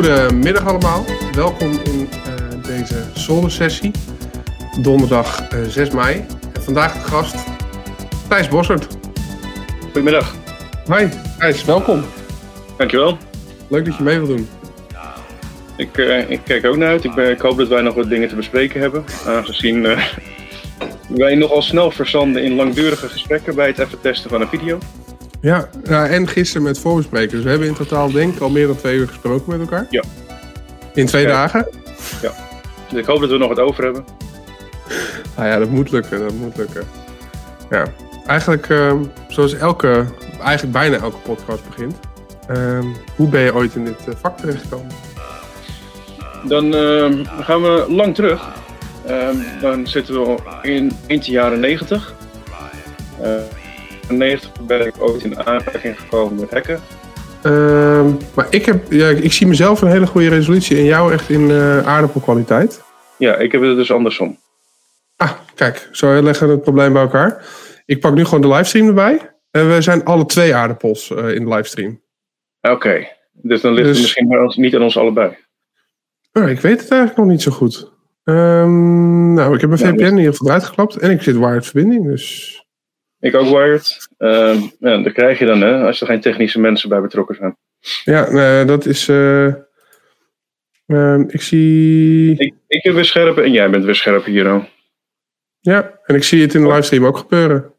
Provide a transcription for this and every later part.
Goedemiddag allemaal. Welkom in uh, deze zonnesessie. Donderdag uh, 6 mei. En vandaag de gast Thijs Bossert. Goedemiddag. Hoi Thijs, welkom. Dankjewel. Leuk dat je mee wilt doen. Ik, uh, ik kijk ook naar uit. Ik, ben, ik, hoop dat wij nog wat dingen te bespreken hebben. Aangezien wij nogal snel verzanden in langdurige gesprekken bij het even testen van een video. Ja, ja en gisteren met voorbesprekers. We hebben in totaal denk ik al meer dan twee uur gesproken met elkaar. Ja. In twee dagen? Ja. Dus ik hoop dat we nog wat over hebben. Nou ja, dat moet lukken. Dat moet lukken. Ja. Eigenlijk, uh, zoals elke, eigenlijk bijna elke podcast begint. Uh, hoe ben je ooit in dit uh, vak terechtgekomen? Dan ehm, gaan we lang terug. Ehm, dan zitten we in eind de jaren 90. 90 ben ik ooit in aanraking gekomen met hacken. Uh, maar ik, heb, ja, ik zie mezelf een hele goede resolutie en jou echt in uh, aardappelkwaliteit. Ja, ik heb het dus andersom. Ah, kijk, zo leggen we het probleem bij elkaar. Ik pak nu gewoon de livestream erbij. En we zijn alle twee aardappels uh, in de livestream. Oké, okay. dus dan ligt dus... het misschien bij ons, niet aan ons allebei. Oh, ik weet het eigenlijk nog niet zo goed. Um, nou, ik heb mijn VPN dus... in ieder geval uitgeklapt en ik zit wired verbinding, dus... Ik ook wired. Uh, ja, dat krijg je dan, hè, als er geen technische mensen bij betrokken zijn. Ja, uh, dat is. Uh, ik zie. Ik, ik ben weer scherp en jij bent weer scherp hier. Ja, en ik zie het in de livestream ook gebeuren.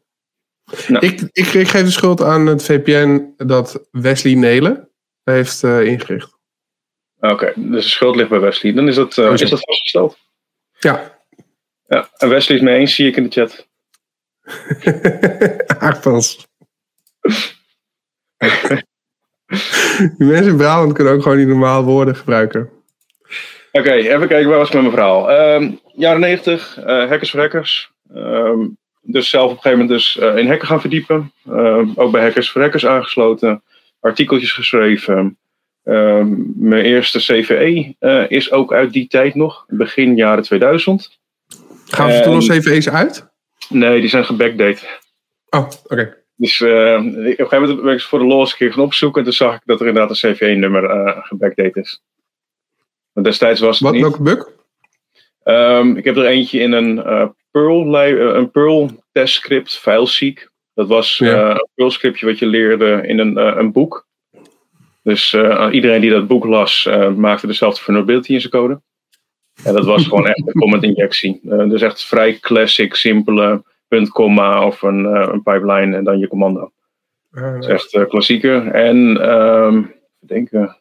Nou. Ik, ik, ik, geef de schuld aan het VPN dat Wesley Nelen heeft uh, ingericht. Oké, dus de schuld ligt bij Wesley. Dan is dat, is dat vastgesteld. Ja. ja. En Wesley is mee eens, zie ik in de chat. Aardpels. Die mensen in Brabant kunnen ook gewoon niet normaal woorden gebruiken. Oké, okay, even kijken, waar was ik met mijn verhaal? Um, jaren 90, uh, hackers voor hackers. Um, dus zelf op een gegeven moment dus uh, in hacken gaan verdiepen. Uh, ook bij hackers voor hackers aangesloten. Artikeltjes geschreven. mijn eerste CVE uh, is ook uit die tijd nog, begin jaren 2000. Gaan ze toen nog CVE's uit? Nee, die zijn gebackdate. Oh, oké. Dus uh, op een gegeven moment ben ik voor de los een keer gaan opzoeken. En toen zag ik dat er inderdaad een CV1-nummer uh, eh, gebackdate is. Maar destijds was het Wat, niet. welke bug? Um, ik heb er eentje in een uh, Perl, een Perl test script, FileSeek. Dat was ja. een Perl scriptje wat je leerde in een, een boek. Dus iedereen die dat boek las, maakte dezelfde vulnerability in zijn code. En dat was gewoon echt een comment injectie. Uh, dus echt vrij classic, simpele punt, komma of een, uh, een pipeline en dan je commando. Uh, dat is echt uh, klassieker. En um, denken.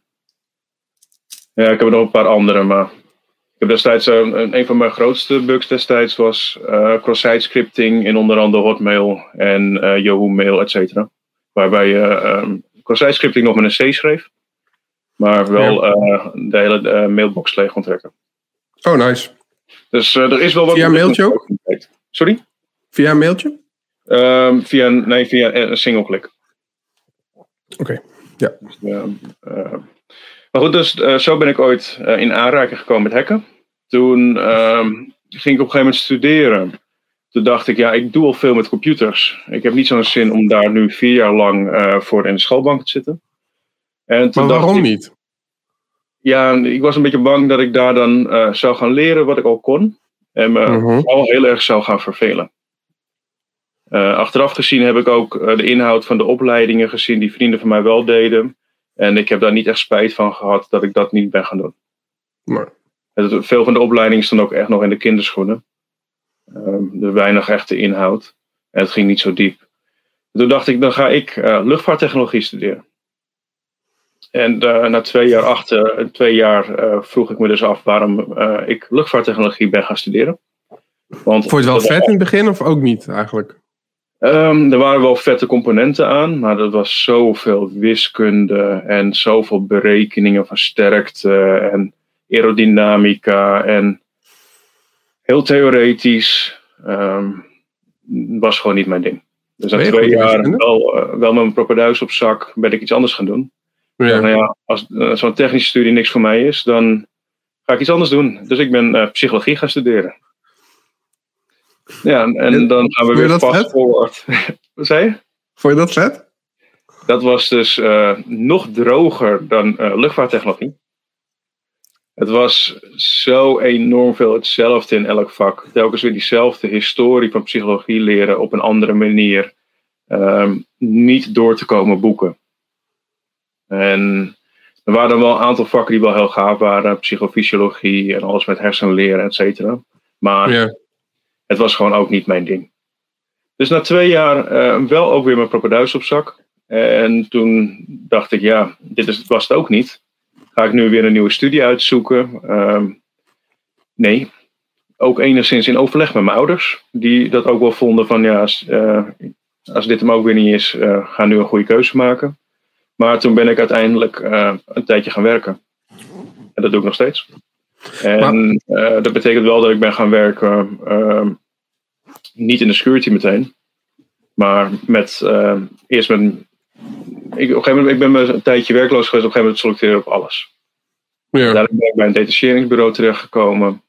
Ja, ik heb er nog een paar andere, maar ik heb destijds een, een van mijn grootste bugs destijds was cross-site scripting in onder andere Hotmail en Yahoo Mail, et cetera. Waarbij je um, cross-site scripting nog met een C schreef, maar wel ja. de hele mailbox leeg kon trekken. Oh, nice. Dus uh, er is wel wat. Via een mailtje ook? Sorry? Via een mailtje? Um, via, nee, via een single click. Oké, okay. ja. Dus, uh, uh, maar goed, dus zo ben ik ooit in aanraking gekomen met hacken. Toen um, ging ik op een gegeven moment studeren. Toen dacht ik, ja, ik doe al veel met computers. Ik heb niet zo'n zin om daar nu vier jaar lang voor in de schoolbank te zitten. En toen maar waarom ik, niet? Ja, ik was een beetje bang dat ik daar dan uh, zou gaan leren wat ik al kon. En me al heel erg zou gaan vervelen. Uh, achteraf gezien heb ik ook uh, de inhoud van de opleidingen gezien die vrienden van mij wel deden. En ik heb daar niet echt spijt van gehad dat ik dat niet ben gaan doen. Maar. Het, veel van de opleidingen stond ook echt nog in de kinderschoenen. Uh, er weinig echte inhoud. En het ging niet zo diep. Toen dacht ik, dan ga ik luchtvaarttechnologie studeren. En uh, na twee jaar, achter, twee jaar uh, vroeg ik me dus af waarom ik luchtvaarttechnologie ben gaan studeren. Want Vond je het wel vet in het begin of ook niet eigenlijk? Um, er waren wel vette componenten aan, maar er was zoveel wiskunde en zoveel berekeningen van sterkte en aerodynamica en heel theoretisch. Um, was gewoon niet mijn ding. Dus na twee jaar wel, wel met mijn propeduis op zak ben ik iets anders gaan doen. Ja. Nou ja, als uh, zo'n technische studie niks voor mij is, dan ga ik iets anders doen. Dus ik ben uh, psychologie gaan studeren. Ja, en, en dan gaan we weer fast forward. Wat zei je? Vond je dat vet? Dat was dus uh, nog droger dan luchtvaarttechnologie. Het was zo enorm veel hetzelfde in elk vak. Telkens weer diezelfde historie van psychologie leren op een andere manier. Ehm, niet door te komen boeken. En er waren wel een aantal vakken die wel heel gaaf waren. Psychofysiologie en alles met hersenleren, et cetera. Maar Ja. het was gewoon ook niet mijn ding. Dus na twee jaar eh, wel ook weer mijn propenduis op zak. En toen dacht ik, ja, dit is, was het ook niet. Ga ik nu weer een nieuwe studie uitzoeken? Ehm, nee. Ook enigszins in overleg met mijn ouders. Die dat ook wel vonden van, ja, als, eh, als dit hem ook weer niet is, eh, ga nu een goede keuze maken. Maar toen ben ik uiteindelijk eh, een tijdje gaan werken. En dat doe ik nog steeds. En eh, dat betekent wel dat ik ben gaan werken, ehm, niet in de security meteen, maar met, ehm, eerst met, ik, op een gegeven moment, ik ben een tijdje werkloos geweest, op een gegeven moment solliciteren op alles. Ja. Ben ik bij een detacheringsbureau terechtgekomen.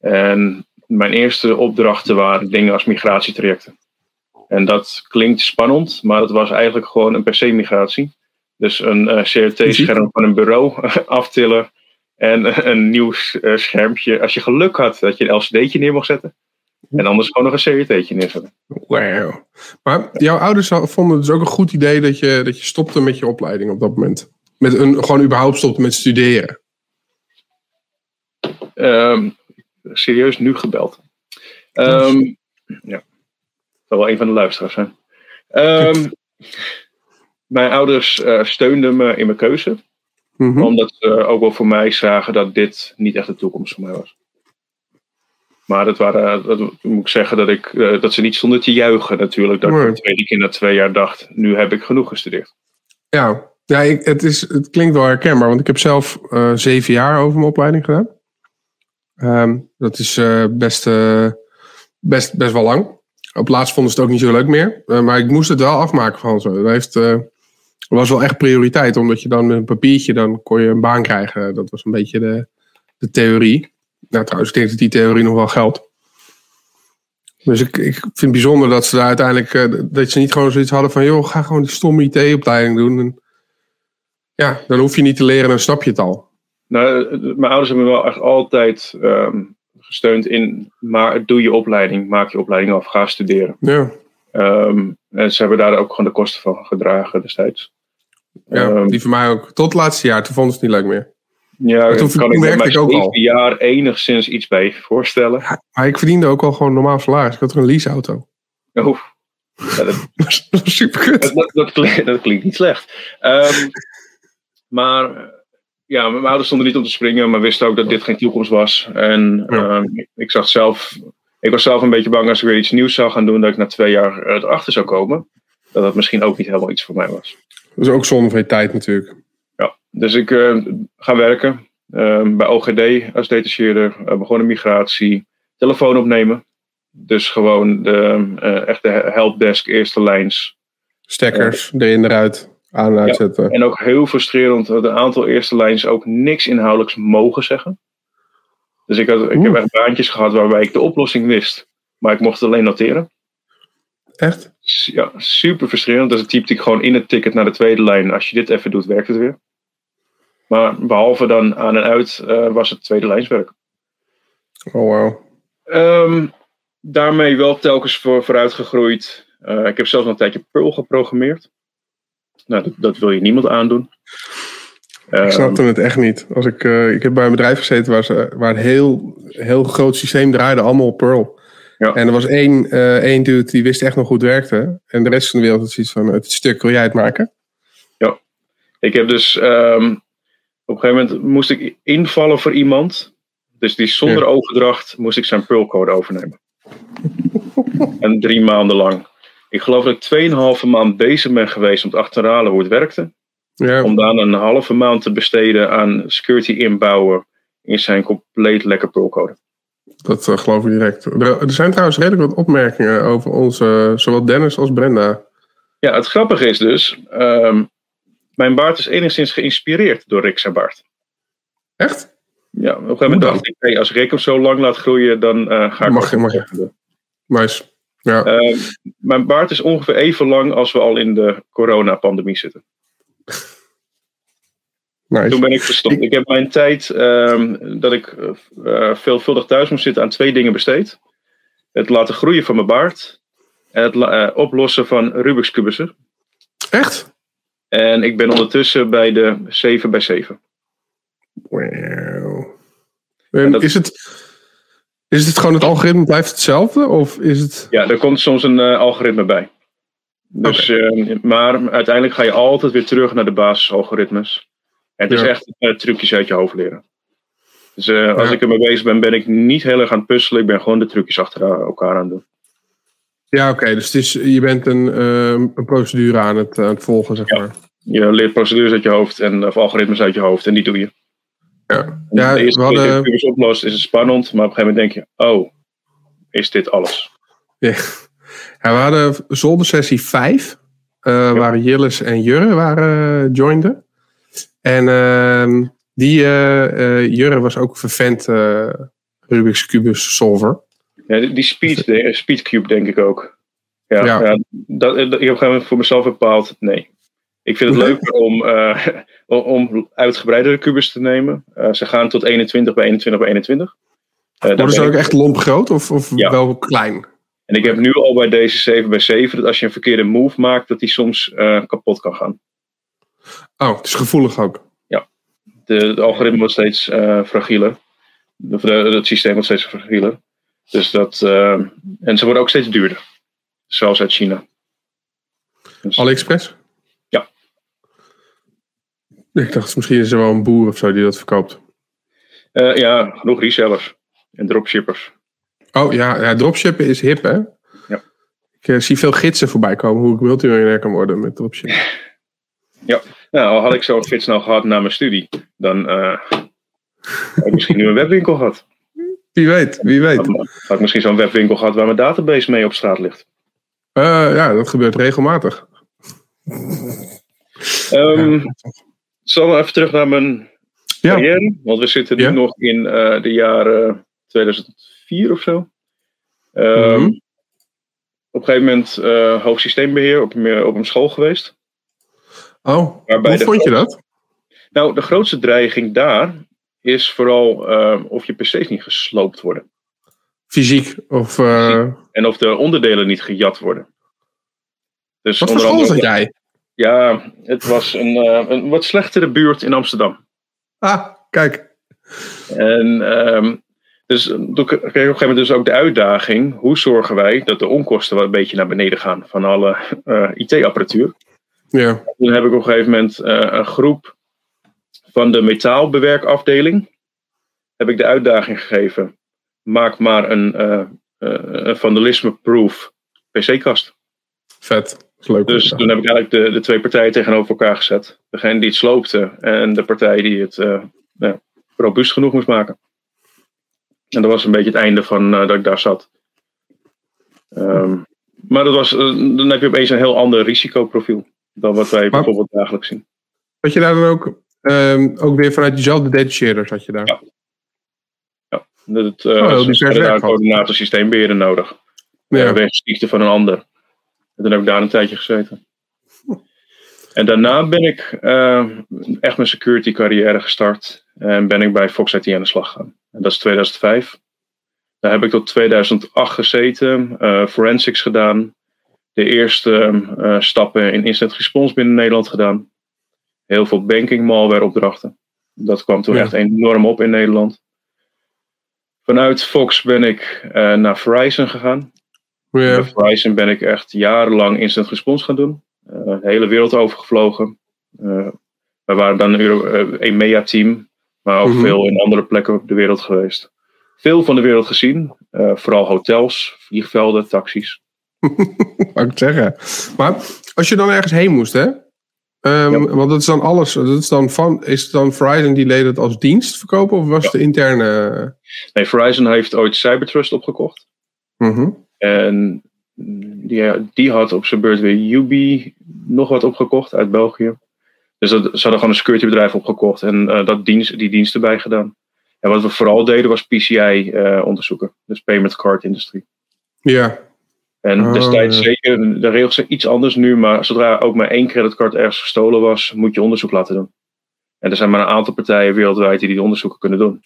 En mijn eerste opdrachten waren dingen als migratietrajecten. En dat klinkt spannend, maar het was eigenlijk gewoon een PC-migratie. Dus een eh, CRT-scherm van een bureau aftillen. En een nieuw eh, schermpje. Als je geluk had dat je een LCD'tje neer mocht zetten. En anders gewoon nog een CRT'tje neerzetten. Wauw. Maar jouw ouders vonden het dus ook een goed idee dat je, dat je stopte met je opleiding op dat moment. Met een, gewoon überhaupt stopte met studeren. Ehm, serieus nu gebeld. Ehm, ja. Dat zal wel een van de luisteraars zijn. mijn ouders eh, steunden me in mijn keuze. Mhm. Omdat ze ook wel voor mij zagen dat dit niet echt de toekomst voor mij was. Maar dat waren, dat moet ik zeggen dat, ik, eh, dat ze niet stonden te juichen natuurlijk. Dat ik de tweede keer na twee jaar dacht, nu heb ik genoeg gestudeerd. Ja, ja ik, het, is, het klinkt wel herkenbaar, want ik heb zelf eh, zeven jaar over mijn opleiding gedaan. Ehm, dat is best, best, best wel lang. Op laatst vonden ze het ook niet zo leuk meer. Maar ik moest het wel afmaken van zo. Dat heeft, eh, was wel echt prioriteit, omdat je dan met een papiertje dan kon je een baan krijgen. Dat was een beetje de, de theorie. Nou, trouwens, ik denk dat die theorie nog wel geldt. Dus ik, ik vind het bijzonder dat ze daar uiteindelijk, eh, dat ze niet gewoon zoiets hadden van, joh, ga gewoon die stomme IT-opleiding doen. En, ja, dan hoef je niet te leren en dan snap je het al. Nou, eh, mijn ouders hebben me wel echt altijd ehm, gesteund in, maar doe je opleiding, maak je opleiding af, ga studeren. Ja, Ehm, en ze hebben daar ook gewoon de kosten van gedragen destijds. Ja Ehm, die voor mij ook. Tot het laatste jaar, toen vonden ze het niet leuk meer. Ja, Maar toen kan ik me werkte ik ook al. jaar enigszins iets bij voorstellen. Ja, maar ik verdiende ook al gewoon normaal salaris. Ik had toch een leaseauto. Oh, ja, dat, was super kut. dat, dat, dat klinkt, dat klinkt niet slecht. Ehm, maar ja, mijn ouders stonden niet om te springen, maar wisten ook dat dit geen toekomst was. En Ja. ehm, ik zag zelf, ik was zelf een beetje bang als ik weer iets nieuws zou gaan doen, dat ik na twee jaar eh, erachter zou komen. Dat dat misschien ook niet helemaal iets voor mij was. Dat is ook zonde van je tijd natuurlijk. Ja, dus ik eh, ga werken ehm, bij OGD als detacheerder. Uh, begonnen migratie, telefoon opnemen. Dus gewoon de eh, echte helpdesk, eerste lijns. Stekkers, erin eruit, aan en uitzetten. En ook heel frustrerend dat een aantal eerste lijns ook niks inhoudelijks mogen zeggen. Dus ik, had, ik heb echt baantjes gehad waarbij ik de oplossing wist. Maar ik mocht het alleen noteren. Echt? Ja, super frustrerend. Dus dan typte ik gewoon in het ticket naar de tweede lijn. Als je dit even doet, werkt het weer. Maar behalve dan aan en uit eh, was het tweede lijnswerk. Oh wow. Ehm, daarmee wel telkens voor, vooruit gegroeid. Eh, ik heb zelfs nog een tijdje Perl geprogrammeerd. Nou, dat, dat wil je niemand aandoen. Ik Ehm, snapte het echt niet. Als ik, eh, ik heb bij een bedrijf gezeten waar, ze, waar een heel, heel groot systeem draaide, allemaal op Perl. Ja. En er was één, eh één dude die wist echt nog hoe het werkte. En de rest van de wereld had zoiets van, het stuk wil jij het maken? Ik heb dus ehm, op een gegeven moment moest ik invallen voor iemand. Dus die zonder Ja. overdracht moest ik zijn Perl-code overnemen. en drie maanden lang. Ik geloof dat ik tweeënhalve maand bezig ben geweest om te achterhalen hoe het werkte. Ja, Om dan een halve maand te besteden aan security inbouwen in zijn compleet lekker Perl-code. Dat eh, geloof ik direct. Er, er zijn trouwens redelijk wat opmerkingen over onze, zowel Dennis als Brenda. Ja, het grappige is dus, ehm, mijn baard is enigszins geïnspireerd door Rick zijn baard. Echt? Ja, op een gegeven moment dacht ik, hey, als Rick hem zo lang laat groeien, dan eh, ga ik Mag je- mag je. Nice. Ja, Ehm, mijn baard is ongeveer even lang als we al in de coronapandemie zitten. Nice. Toen ben ik gestopt. Ik heb mijn tijd ehm, dat ik eh, veelvuldig thuis moest zitten aan twee dingen besteed. Het laten groeien van mijn baard. En het eh, oplossen van Rubik's kubussen. Echt? En ik ben ondertussen bij de 7 bij 7. Wow. En dat- is, het, is het gewoon het algoritme blijft hetzelfde? Of is het... Ja, er komt soms een algoritme bij. Dus, eh, maar uiteindelijk ga je altijd weer terug naar de basisalgoritmes. Het is echt eh, trucjes uit je hoofd leren. Dus eh, als Ja. ik ermee bezig ben, ben ik niet heel erg aan het puzzelen. Ik ben gewoon de trucjes achter elkaar aan het doen. Ja, oké. dus het is, je bent een, ehm, een procedure aan het, aan het volgen, zeg Ja. maar. Je leert procedures uit je hoofd en of algoritmes uit je hoofd en die doe je. Ja, ja de eerste we keer dat je hadden... oplost is het spannend, maar op een gegeven moment denk je, oh, is dit alles? Ja. Ja, we hadden zoldersessie 5. eh Waar Jillis en Jurre waren uh, joinden. En ehm, die eh, eh, Jurre was ook vervent eh, Rubik's Cubus solver. Ja, die speed, de, Speedcube denk ik ook. Ja, Ja. ja. dat, dat- ik heb op een gegeven moment voor mezelf bepaald, nee. Ik vind het leuker om, om- uitgebreidere kubus te nemen. Ze gaan tot 21 bij 21 bij 21. Eh, daar Worden ze ook ik- echt lomp groot of, of Ja. wel klein? En ik heb nu al bij deze 7 bij 7 dat als je een verkeerde move maakt, dat die soms kapot kan gaan. Oh, het is gevoelig ook. De, het algoritme wordt steeds eh fragieler. De, het systeem wordt steeds fragieler. Dus dat, eh, en ze worden ook steeds duurder. Zelfs uit China. Dus- AliExpress? Ja. Ik dacht, misschien is er wel een boer of zo die dat verkoopt. Eh, ja, genoeg resellers en dropshippers. Oh ja, ja dropshippen is hip, hè? Ja. Ik zie veel gidsen voorbij komen hoe ik multimiljonair kan worden met dropshippen. Nou, al had ik zo'n gids nou gehad na mijn studie, dan eh, had ik misschien nu een webwinkel gehad. Wie weet, wie weet. Had, had ik misschien zo'n webwinkel gehad waar mijn database mee op straat ligt. Eh, ja, dat gebeurt regelmatig. Ehm Ja. Zal even terug naar mijn Ja. carrière? Want we zitten nu Ja. nog in eh, de jaren 2004 of zo. Ehm, Mhm. Op een gegeven moment eh hoofdsysteembeheer op, op een school geweest. Oh, Waarbij hoe vond je dat? Nou, de grootste dreiging daar is vooral eh, of je PC's niet gesloopt worden. Fysiek? Of, eh, En of de onderdelen niet gejat worden. Dus wat voor school zat jij? Ja, het was een, eh, een wat slechtere buurt in Amsterdam. Ah, kijk. En ehm, dus toen kreeg ik op een gegeven moment dus ook de uitdaging: hoe zorgen wij dat de onkosten wel een beetje naar beneden gaan van alle eh, IT-apparatuur? Ja. Toen heb ik op een gegeven moment eh, een groep van de metaalbewerkafdeling. Heb ik de uitdaging gegeven: maak maar een, een vandalisme-proof PC-kast. Vet. Leuk. Dus toen heb ik eigenlijk de, de twee partijen tegenover elkaar gezet. Degene die het sloopte en de partij die het ja, robuust genoeg moest maken. En dat was een beetje het einde van dat ik daar zat. Ehm, maar dat was, dan heb je opeens een heel ander risicoprofiel dan wat wij bijvoorbeeld dagelijks zien. Had je daar dan ook, ehm, ook weer vanuit diezelfde detacheerder zat je daar? Ja. Dat het, eh Oh, daar een systeembeheerder nodig. Ja. Ja. ziekte van een ander. En toen heb ik daar een tijdje gezeten. En daarna ben ik eh, echt mijn security carrière gestart. En ben ik bij Fox IT aan de slag gegaan. En dat is 2005. Daar heb ik tot 2008 gezeten. eh, forensics gedaan. De eerste eh, stappen in incident response binnen Nederland gedaan. Heel veel banking malware opdrachten. Dat kwam toen Ja. echt enorm op in Nederland. Vanuit Fox ben ik eh, naar Verizon gegaan. Ja. Bij Verizon ben ik echt jarenlang instant response gaan doen. Eh, de hele wereld overgevlogen. We waren dan een EMEA-team, maar ook Mhm. veel in andere plekken op de wereld geweest. Veel van de wereld gezien, vooral hotels, vliegvelden, taxis. Wou ik zeggen. Maar als je dan ergens heen moest, hè? Ehm, Ja. Want dat is dan alles. Dat is dan van, is het dan Verizon die leed het als dienst verkopen? Of was het de interne. Nee, Verizon heeft ooit Cybertrust opgekocht. Mhm. En die, die had op zijn beurt weer UB nog wat opgekocht uit België. Dus dat, ze hadden gewoon een securitybedrijf opgekocht en eh, dat dienst, die diensten bij gedaan. En wat we vooral deden was PCI eh, onderzoeken. Dus Payment Card Industry. Ja. En Oh, destijds ja. zeker, de regels zijn iets anders nu, maar zodra ook maar één creditcard ergens gestolen was, moet je onderzoek laten doen. En er zijn maar een aantal partijen wereldwijd die die onderzoeken kunnen doen.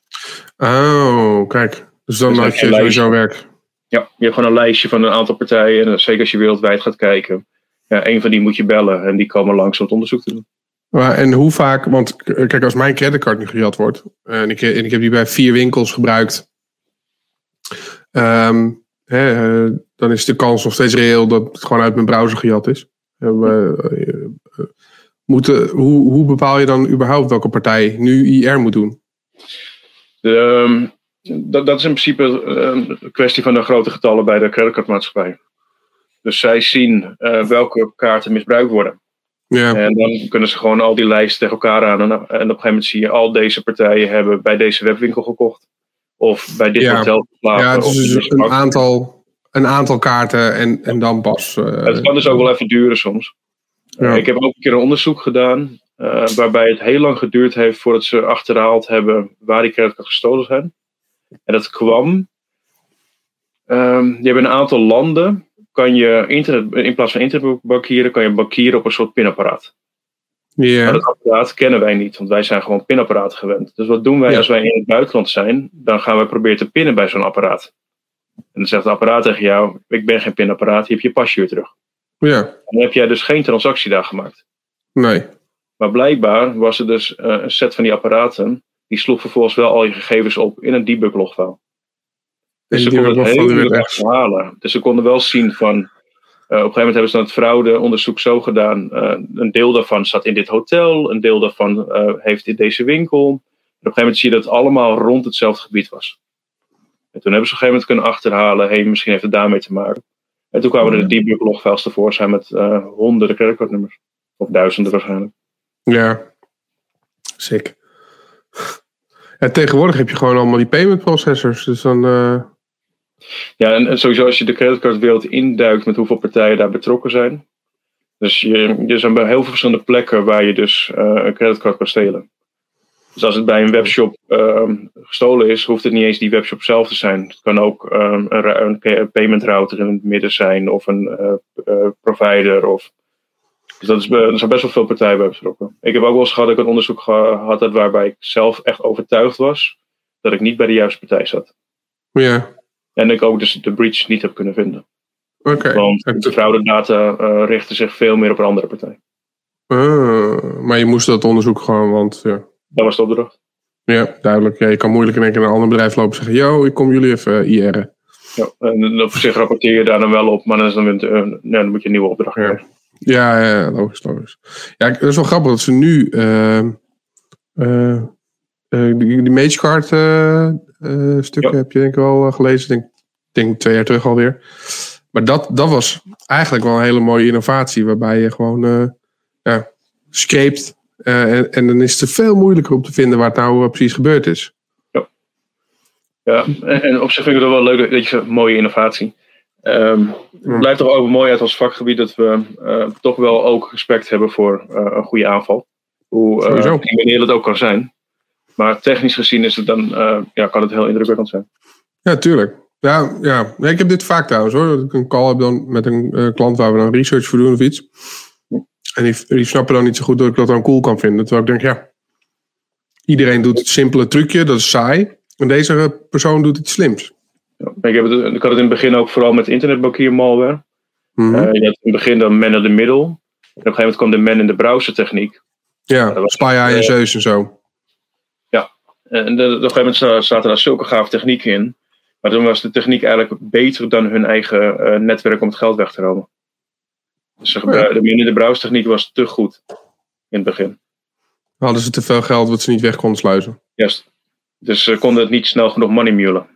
Oh, kijk. Dus dan Dus had heb je sowieso werk. Ja, je hebt gewoon een lijstje van een aantal partijen. En zeker als je wereldwijd gaat kijken. Ja, een van die moet je bellen en die komen langs om het onderzoek te doen. Maar, en hoe vaak, want kijk, als mijn creditcard nu gejat wordt. En ik, en ik heb die bij vier winkels gebruikt. ehm, hè, eh, dan is de kans nog steeds reëel dat het gewoon uit mijn browser gejat is. Eh, we, eh, moeten, hoe, hoe bepaal je dan überhaupt welke partij nu IR moet doen? De, ehm, dat, dat is in principe een kwestie van de grote getallen bij de creditcardmaatschappij. Dus zij zien welke kaarten misbruikt worden. Ja, En dan kunnen ze gewoon al die lijsten tegen elkaar aan. En, en op een gegeven moment zie je al deze partijen hebben bij deze webwinkel gekocht. Of bij dit Ja. hotel geslapen. ja het is dus een aantal, een aantal kaarten en, en dan pas. eh, Het kan dus ook wel even duren soms. Ja. Eh, ik heb ook een keer een onderzoek gedaan. eh, waarbij het heel lang geduurd heeft voordat ze achterhaald hebben waar die creditcards gestolen zijn. En dat kwam. ehm, je hebt in een aantal landen. Kan je internet, in plaats van internetbankieren, kan je bankieren op een soort pinapparaat. Ja. Maar dat apparaat kennen wij niet, want wij zijn gewoon pinapparaten gewend. Dus wat doen wij Ja. als wij in het buitenland zijn? Dan gaan wij proberen te pinnen bij zo'n apparaat. En dan zegt het apparaat tegen jou: Ik ben geen pinapparaat, je hebt je pasje weer terug. ja, En dan heb jij dus geen transactie daar gemaakt. nee. Maar blijkbaar was er dus eh, een set van die apparaten. Die sloeg vervolgens wel al je gegevens op in een debug logfile. Dus ze konden het wel heel moeilijk achterhalen. Dus ze konden wel zien van. Eh, op een gegeven moment hebben ze dan het fraudeonderzoek zo gedaan. eh, een deel daarvan zat in dit hotel. Een deel daarvan eh, heeft in deze winkel. En op een gegeven moment zie je dat het allemaal rond hetzelfde gebied was. En toen hebben ze op een gegeven moment kunnen achterhalen. Hé, hey, misschien heeft het daarmee te maken. En toen kwamen er de debug logfiles tevoorschijn met honderden creditcardnummers. Of duizenden waarschijnlijk. Ja. Sick. Ja, tegenwoordig heb je gewoon allemaal die payment processors. Dus dan. Ja, en, sowieso als je de creditcardwereld induikt met hoeveel partijen daar betrokken zijn. Dus je, er zijn bij heel veel verschillende plekken waar je dus eh, een creditcard kan stelen. Dus als het bij een webshop ehm, gestolen is, hoeft het niet eens die webshop zelf te zijn. Het kan ook ehm, een, een payment router in het midden zijn of een eh, eh, provider. Of, dus dat is, er zijn best wel veel partijen bij betrokken. Ik heb ook wel eens gehad dat ik een onderzoek gehad had waarbij ik zelf echt overtuigd was dat ik niet bij de juiste partij zat. ja. En ik ook dus de breach niet heb kunnen vinden. Oké. Want de fraudedata eh richten zich veel meer op een andere partij. Ah, maar je moest dat onderzoek gewoon, want ja. Dat was de opdracht. Ja, duidelijk. Ja, je kan moeilijk in één keer naar een ander bedrijf lopen en zeggen: Yo, ik kom jullie even eh, IR'en. Ja, en op zich rapporteer je daar dan wel op, maar dan, is dan, weer een- nee, dan moet je een nieuwe opdracht Ja. krijgen. Ja, ja, logisch, logisch. Ja, het is wel grappig dat ze nu eh, eh, eh, die, die MageCard eh, stukken Ja. heb je denk ik wel eh, gelezen. Denk, denk twee jaar terug alweer. Maar dat, dat was eigenlijk wel een hele mooie innovatie. Waarbij je gewoon eh ja, en, en dan is het veel moeilijker om te vinden waar het nou precies gebeurd is. Ja, en, en op zich vind ik het wel leuk dat je mooie innovatie. Ehm, het blijft toch ook mooi uit als vakgebied dat we toch wel ook respect hebben voor een goede aanval. Hoe crimineel het ook kan zijn. Maar technisch gezien is het dan, eh, ja, kan het heel indrukwekkend zijn. Ja, tuurlijk. Ja, ja. Ik heb dit vaak trouwens hoor. Dat ik een call heb dan met een eh, klant waar we dan research voor doen of iets. En die, die snappen dan niet zo goed dat ik dat dan cool kan vinden. Terwijl ik denk, ja. Iedereen doet het simpele trucje, dat is saai. En deze persoon doet het slims. Ja, ik, heb het, ik had het in het begin ook vooral met internetbankier malware. Mhm. Eh, je had in het begin de man in the middle. En op een gegeven moment kwam de man in de browser techniek. ja, was- spy zeus en zo. En de, op een gegeven moment zaten daar zulke gave technieken in. Maar toen was de techniek eigenlijk beter dan hun eigen eh, netwerk om het geld weg te romen. Dus ze gebru- de in de was te goed in het begin. Hadden ze te veel geld wat ze niet weg konden sluizen. Juist. Dus ze konden het niet snel genoeg money mulen.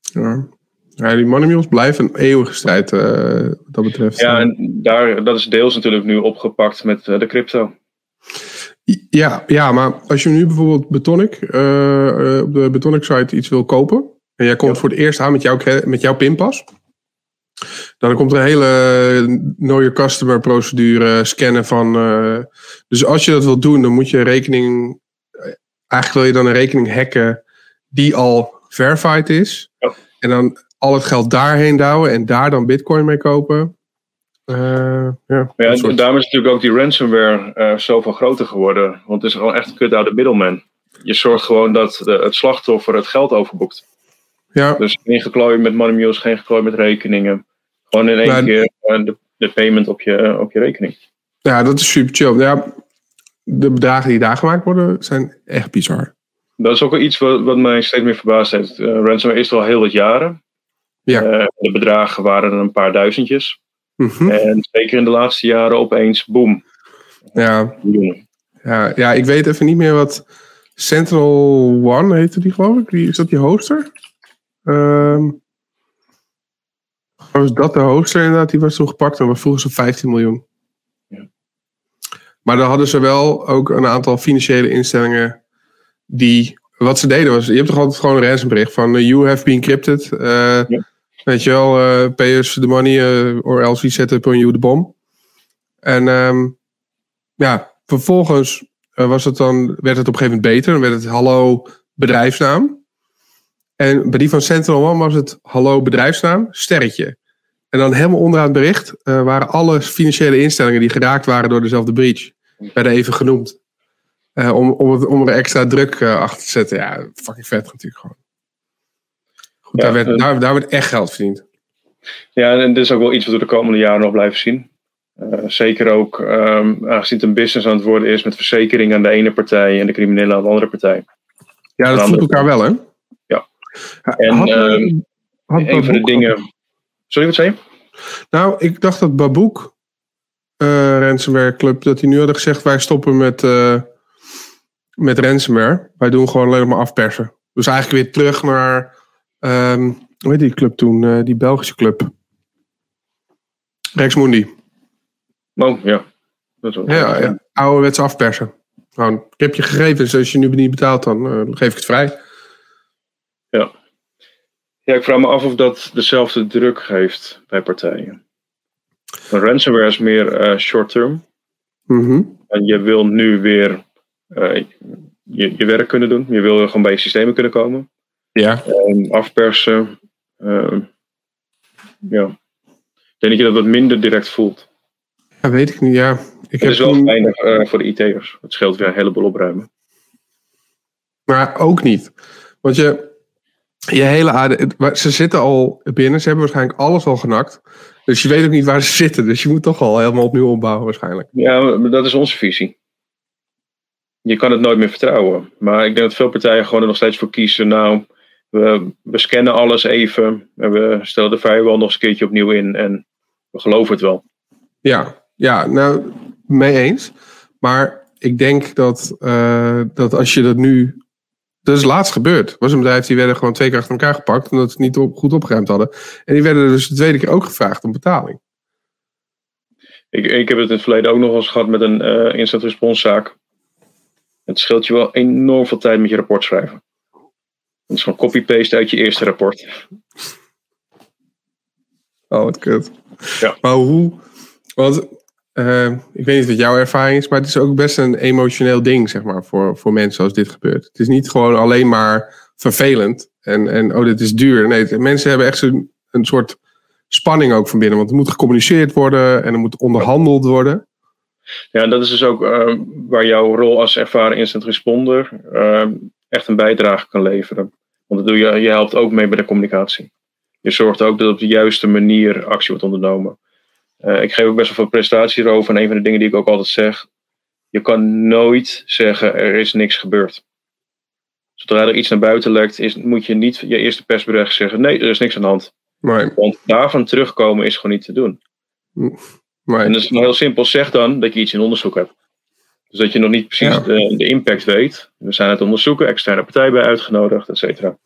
Ja. Ja, die money mules blijven een eeuwige strijd eh, wat dat betreft. Ja, en daar, dat is deels natuurlijk nu opgepakt met eh, de crypto. Ja, ja, maar als je nu bijvoorbeeld Betonic, eh, eh, op de Betonic site iets wil kopen. En jij komt Ja. voor het eerst aan met jouw, met jouw pinpas. Dan komt er een hele your customer procedure scannen van. eh, dus als je dat wilt doen, dan moet je een rekening. eh, Eigenlijk wil je dan een rekening hacken die al verified is. Ja. En dan al het geld daarheen douwen en daar dan bitcoin mee kopen. Uh, ja, ja en daarom is natuurlijk ook die ransomware uh, zoveel groter geworden. Want het is gewoon echt een kut out de middleman. Je zorgt gewoon dat de, het slachtoffer het geld overboekt. Ja. Dus geen geklooid met money mules, geen geklooid met rekeningen. Gewoon in één maar, keer uh, de, de payment op je, op je rekening. Ja, dat is super chill. Ja, de bedragen die daar gemaakt worden zijn echt bizar. Dat is ook wel iets wat, wat mij steeds meer verbaasd heeft. Ransomware is er al heel wat jaren. Ja. De bedragen waren een paar duizendjes. Mhm. En zeker in de laatste jaren opeens, boom. Ja. Ja, ja, ik weet even niet meer wat Sentinel One heette die geloof ik. Die, is dat die hoster? Um, was dat de hoster inderdaad? Die was toen gepakt en was vroeger zo'n 15 miljoen. Ja. Maar dan hadden ze wel ook een aantal financiële instellingen die... Wat ze deden was, je hebt toch altijd gewoon een ransombricht van uh, you have been encrypted. Uh, ja. Weet je wel, uh, pay us the money uh, or else we set up on you the bomb. En um, ja, vervolgens uh, was het dan, werd het op een gegeven moment beter. Dan werd het hallo bedrijfsnaam. En bij die van Sentinel One was het hallo bedrijfsnaam, sterretje. En dan helemaal onderaan het bericht waren alle financiële instellingen die geraakt waren door dezelfde breach. Werden even genoemd. Om, om, het, om er extra druk achter te zetten. Ja, fucking vet natuurlijk gewoon. Ja, daar, werd, daar, daar werd echt geld verdiend. Ja, en dit is ook wel iets wat we de komende jaren nog blijven zien. Uh, zeker ook um, aangezien het een business aan het worden is met verzekering aan de ene partij en de criminelen aan de andere partij. Ja, dat voelt elkaar wel, hè? Ja. En had, had een van de dingen. Sorry, wat zei je? Nou, ik dacht dat Baboek, uh, Ransomware Club, dat die nu hadden gezegd: wij stoppen met, uh, met ransomware. Wij doen gewoon alleen maar afpersen. Dus eigenlijk weer terug naar. Um, hoe heet die club toen? Uh, die Belgische club. Rex Mundi. Oh, ja. Dat is ja, ja. Ouderwets afpersen. Gewoon, ik heb je gegevens, als je nu niet betaalt, dan uh, geef ik het vrij. Ja. Ja, ik vraag me af of dat dezelfde druk geeft bij partijen. Een ransomware is meer uh, short-term. Mm -hmm. En je wil nu weer uh, je, je werk kunnen doen. Je wil gewoon bij je systemen kunnen komen. Ja. En afpersen. Uh, ja. Ik denk dat je dat wat minder direct voelt. Ja, weet ik niet. Ja. Ik het is wel toen... uh, voor de IT'ers. Het scheelt weer een heleboel opruimen. Maar ook niet. Want je, je hele aarde, ze zitten al binnen. Ze hebben waarschijnlijk alles al genakt. Dus je weet ook niet waar ze zitten. Dus je moet toch al helemaal opnieuw opbouwen waarschijnlijk. Ja, dat is onze visie. Je kan het nooit meer vertrouwen. Maar ik denk dat veel partijen gewoon er nog steeds voor kiezen. Nou, we, we scannen alles even. En we stellen de firewall nog eens een keertje opnieuw in. En we geloven het wel. Ja, ja nou, mee eens. Maar ik denk dat, uh, dat als je dat nu. Dat is laatst gebeurd. Er was een bedrijf die werden gewoon twee keer achter elkaar gepakt. omdat ze het niet op, goed opgeruimd hadden. En die werden dus de tweede keer ook gevraagd om betaling. Ik, ik heb het in het verleden ook nog eens gehad met een uh, instant response zaak. Het scheelt je wel enorm veel tijd met je rapport schrijven. Het is gewoon copy-paste uit je eerste rapport. Oh, wat kut. Ja. Maar hoe. Want uh, ik weet niet wat jouw ervaring is, maar het is ook best een emotioneel ding, zeg maar, voor, voor mensen als dit gebeurt. Het is niet gewoon alleen maar vervelend en, en oh, dit is duur. Nee, mensen hebben echt zo'n een soort spanning ook van binnen, want er moet gecommuniceerd worden en er moet onderhandeld worden. Ja, en dat is dus ook uh, waar jouw rol als ervaren instant responder uh, echt een bijdrage kan leveren. Want doe je, je helpt ook mee bij de communicatie. Je zorgt ook dat op de juiste manier actie wordt ondernomen. Uh, ik geef ook best wel veel presentaties hierover. En een van de dingen die ik ook altijd zeg. Je kan nooit zeggen er is niks gebeurd. Zodra er iets naar buiten lekt, is, moet je niet je eerste persbericht zeggen. Nee, er is niks aan de hand. Nee. Want daarvan terugkomen is gewoon niet te doen. Nee. En dat is heel simpel. Zeg dan dat je iets in onderzoek hebt. Dus dat je nog niet precies Ja. de, de impact weet. We zijn het onderzoeken, externe partij bij uitgenodigd, et cetera.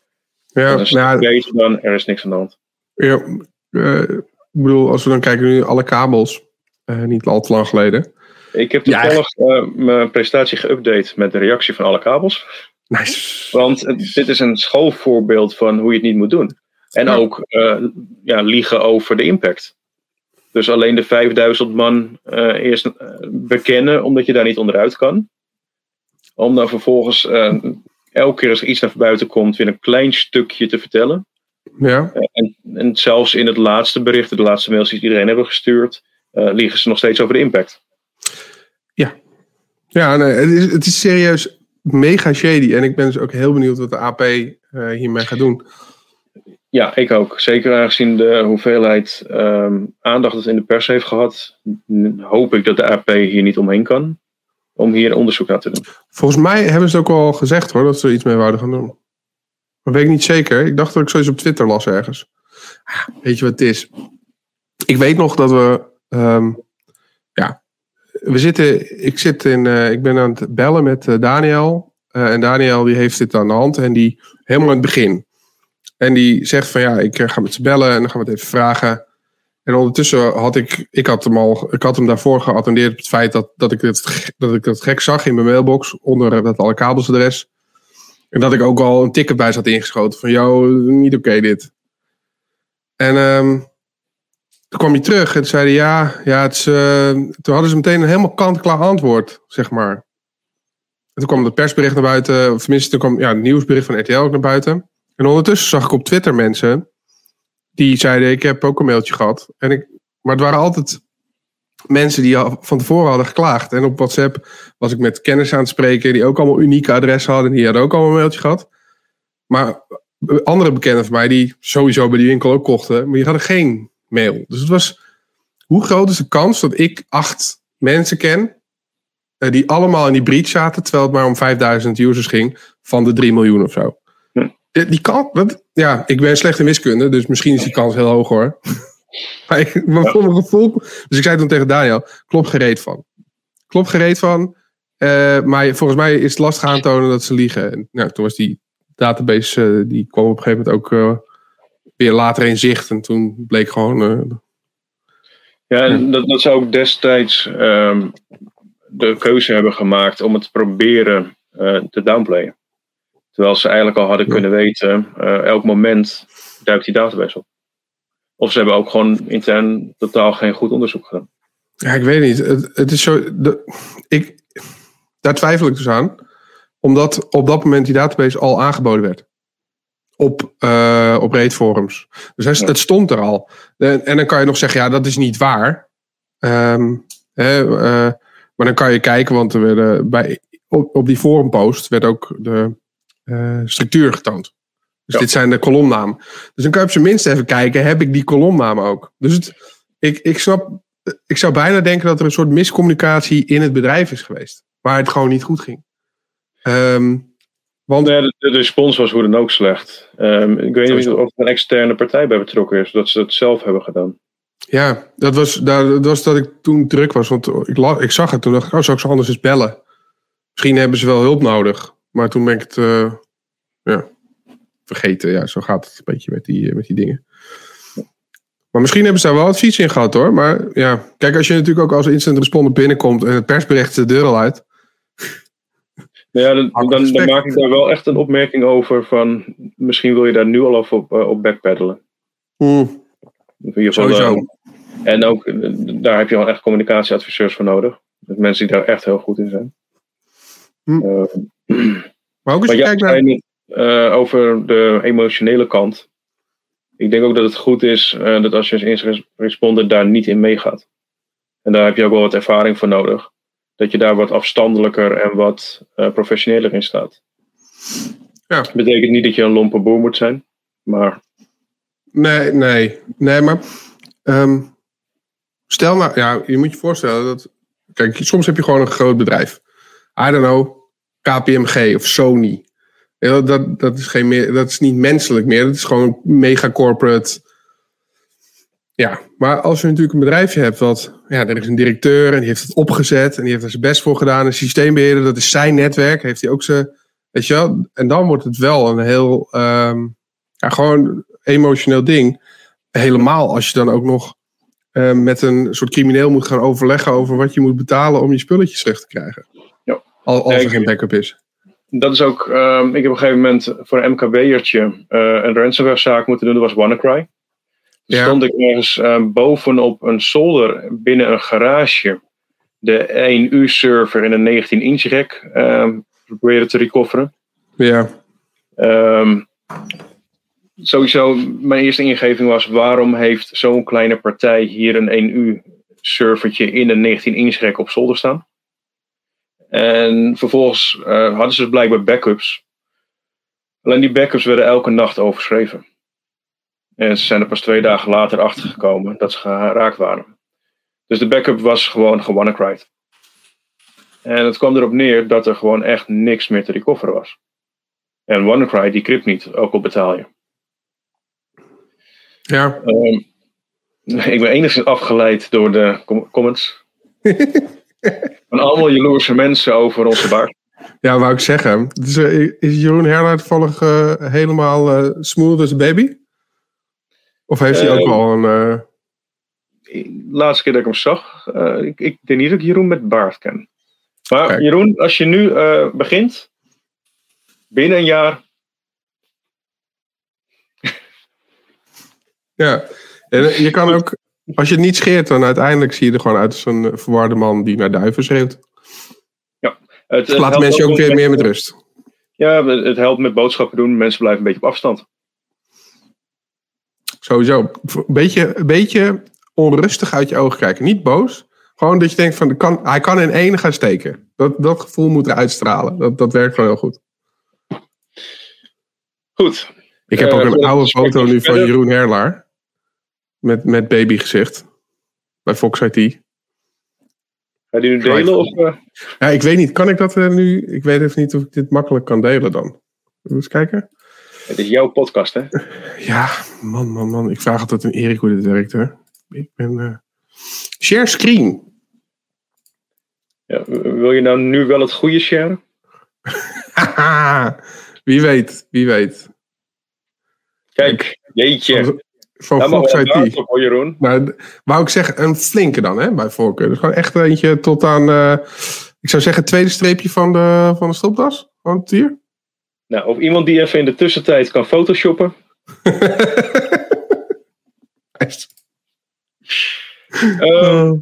Ja, En je nou, dan, er is niks aan de hand. ja, eh, ik bedoel, als we dan kijken nu alle kabels, eh, niet al te lang geleden. Ik heb Ja, toevallig eh, mijn presentatie geüpdate met de reactie van alle kabels. Nice. Want het- dit is een schoolvoorbeeld van hoe je het niet moet doen. En Ja. ook ja, liegen over de impact. Dus alleen de 5000 man eh, eerst eh, bekennen omdat je daar niet onderuit kan. Om dan vervolgens eh, elke keer als er iets naar buiten komt weer een klein stukje te vertellen. Ja, En, en zelfs in het laatste bericht, de laatste mails die iedereen hebben gestuurd, liegen ze nog steeds over de impact. Ja, ja nee, het, is, het is serieus mega shady. En ik ben dus ook heel benieuwd wat de AP hiermee gaat doen. Ja, ik ook. Zeker aangezien de hoeveelheid ehm, aandacht dat in de pers heeft gehad, hoop ik dat de AP hier niet omheen kan om hier onderzoek naar te doen. Volgens mij hebben ze ook al gezegd hoor, dat ze er iets mee wouden gaan doen. Maar weet ik niet zeker. Ik dacht dat ik zoiets op Twitter las ergens. Weet je wat het is? Ik weet nog dat we. Ehm, ja, we zitten. Ik, zit in, uh, ik ben aan het bellen met uh, Daniel. Uh, en Daniel die heeft dit aan de hand. En die helemaal aan het begin. En die zegt van ja, ik ga met ze bellen en dan gaan we het even vragen. En ondertussen had ik, ik had hem al, ik had hem daarvoor geattendeerd op het feit dat, dat ik het, dat ik het gek zag in mijn mailbox onder dat alle kabelsadres. En dat ik ook al een ticket bij zat ingeschoten van, joh, niet oké dit. En um, toen kwam hij terug en zei hij, ja, ja het is, uh, toen hadden ze meteen een helemaal kant-klaar antwoord, zeg maar. En toen kwam het persbericht naar buiten, of tenminste, toen kwam ja, het nieuwsbericht van RTL ook naar buiten. En ondertussen zag ik op Twitter mensen die zeiden: Ik heb ook een mailtje gehad. En ik, maar het waren altijd mensen die al van tevoren hadden geklaagd. En op WhatsApp was ik met kennis aan het spreken die ook allemaal unieke adressen hadden. Die hadden ook allemaal een mailtje gehad. Maar andere bekenden van mij die sowieso bij die winkel ook kochten, maar die hadden geen mail. Dus het was, hoe groot is de kans dat ik acht mensen ken eh, die allemaal in die breach zaten, terwijl het maar om 5000 users ging van de 3 miljoen of zo? Die kans, dat, ja, ik ben slecht in wiskunde, dus misschien is die kans heel hoog hoor. maar, ik, maar voor mijn gevoel, dus ik zei toen tegen Daniel, klopt gereed van. Klopt gereed van, uh, maar volgens mij is het lastig aantonen dat ze liegen. En, nou, toen was die database, uh, die kwam op een gegeven moment ook uh, weer later in zicht. En toen bleek gewoon... ja, en dat, dat ze ook destijds um, de keuze hebben gemaakt om het te proberen te downplayen. Terwijl ze eigenlijk al hadden kunnen weten, uh, elk moment duikt die database op. Of ze hebben ook gewoon intern totaal geen goed onderzoek gedaan. Ja, ik weet niet. Het, het is zo. De, ik, daar twijfel ik dus aan. Omdat op dat moment die database al aangeboden werd. Op, uh, op reetforums. Dus het stond er al. En, en, dan kan je nog zeggen, ja, dat is niet waar. Um, hè, uh, maar dan kan je kijken, want er werden bij, op, op die forumpost werd ook de, uh, structuur getoond. Dus ja. dit zijn de kolomnamen. Dus dan kan je op zijn minst even kijken, heb ik die kolomnamen ook? Dus het, ik, ik snap, ik zou bijna denken dat er een soort miscommunicatie in het bedrijf is geweest. Waar het gewoon niet goed ging. Um, want... Nee, de, de, respons was hoe dan ook slecht. Um, ik weet niet of er een externe partij bij betrokken is, dat ze het zelf hebben gedaan. Ja, dat was, dat was dat ik toen druk was. Want ik, ik zag het toen dacht ik, oh, zou ik zo anders eens bellen? Misschien hebben ze wel hulp nodig. Maar toen ben ik het uh, ja, vergeten. Ja, zo gaat het een beetje met die, met die dingen. Maar misschien hebben ze daar wel advies in gehad hoor. Maar ja, kijk, als je natuurlijk ook als instant responder binnenkomt en het persbericht de deur al uit. Nou ja, dan, dan, dan, maak ik daar wel echt een opmerking over van misschien wil je daar nu al op, uh, op backpeddelen. Mm. Sowieso. Uh, en ook daar heb je wel echt communicatieadviseurs voor nodig. Mensen die daar echt heel goed in zijn. Mm. Maar ook je kijkt naar... Uh, over de emotionele kant. Ik denk ook dat het goed is uh, dat als je als responder daar niet in meegaat. En daar heb je ook wel wat ervaring voor nodig. Dat je daar wat afstandelijker en wat uh, professioneler in staat. Ja. Dat betekent niet dat je een lompe boer moet zijn, maar. Nee, nee, nee, maar. Um, stel nou, ja, je moet je voorstellen dat. Kijk, soms heb je gewoon een groot bedrijf. I don't know, KPMG of Sony. Dat, dat, is geen meer, dat is niet menselijk meer. Dat is gewoon mega corporate. Ja, maar als je natuurlijk een bedrijfje hebt wat... Ja, er is een directeur en die heeft het opgezet... en die heeft er zijn best voor gedaan. Een systeembeheerder, dat is zijn netwerk. Heeft hij ook zijn... Weet je wel? En dan wordt het wel een heel... Ja, gewoon emotioneel ding. Helemaal als je dan ook nog... Um, met een soort crimineel moet gaan overleggen... over wat je moet betalen om je spulletjes terug te krijgen. Al, als er geen backup is. Dat is ook, um, ik heb op een gegeven moment voor een MKB'ertje uh, een ransomware zaak moeten doen, dat was WannaCry. Ja. stond ik ergens uh, bovenop een zolder binnen een garage de 1U-server in een 19-inch rack uh, proberen te recoveren. Ja. Um, sowieso, mijn eerste ingeving was: waarom heeft zo'n kleine partij hier een 1U servertje in een 19-inch rek op zolder staan. En vervolgens uh, hadden ze blijkbaar backups. Alleen die backups werden elke nacht overschreven. En ze zijn er pas twee dagen later achter gekomen dat ze geraakt waren. Dus de backup was gewoon gewannacryed. En het kwam erop neer dat er gewoon echt niks meer te recoveren was. En WannaCry die crypt niet, ook al betaal je. Ja. Um, ik ben enigszins afgeleid door de comments. Van allemaal jaloerse mensen over onze bar. Ja, wou ik zeggen. Dus, uh, is Jeroen Herlaar toevallig uh, helemaal uh, smooth as a baby? Of heeft hij ook al een... eh, laatste keer dat ik hem zag, eh, ik, ik denk niet dat ik Jeroen met baard ken. Maar Kijk. Jeroen, als je nu eh, begint, binnen een jaar, Ja, en eh, je kan ook, als je het niet scheert, dan uiteindelijk zie je er gewoon uit als een eh, verwarde man die naar duiven schreeuwt. het, het Dus laat mensen ook weer meer met rust. Ja, het helpt met boodschappen doen. Mensen blijven een beetje op afstand. Sowieso. Een beetje, een beetje onrustig uit je ogen kijken. Niet boos. Gewoon dat je denkt van, kan, hij kan in één gaan steken. Dat, dat gevoel moet er uitstralen. Dat, dat werkt gewoon heel goed. Goed. Ik heb Eh, ook een voordat we oude foto nu van Jeroen Herlaar. Met, met babygezicht. Bij Fox IT. Ga je die nu delen? Of, eh? Ja, ik weet niet. Kan ik dat eh, nu? Ik weet even niet of ik dit makkelijk kan delen dan. Eens kijken? Het is jouw podcast, hè? Ja, man, man, man. Ik vraag altijd aan Erik hoe dit werkt, hè. Ik ben... eh, Share screen. Ja, wil je nou nu wel het goede sharen? Haha. wie weet, wie weet. Kijk, jeetje. Op, hoor, Jeroen. Nou, wou ik zeggen, een flinke dan, hè, bij voorkeur. Dus gewoon echt eentje tot aan, eh, ik zou zeggen, het tweede streepje van de, van de stropdas. Van het hier. Nou, of iemand die even in de tussentijd kan photoshoppen. Ehm,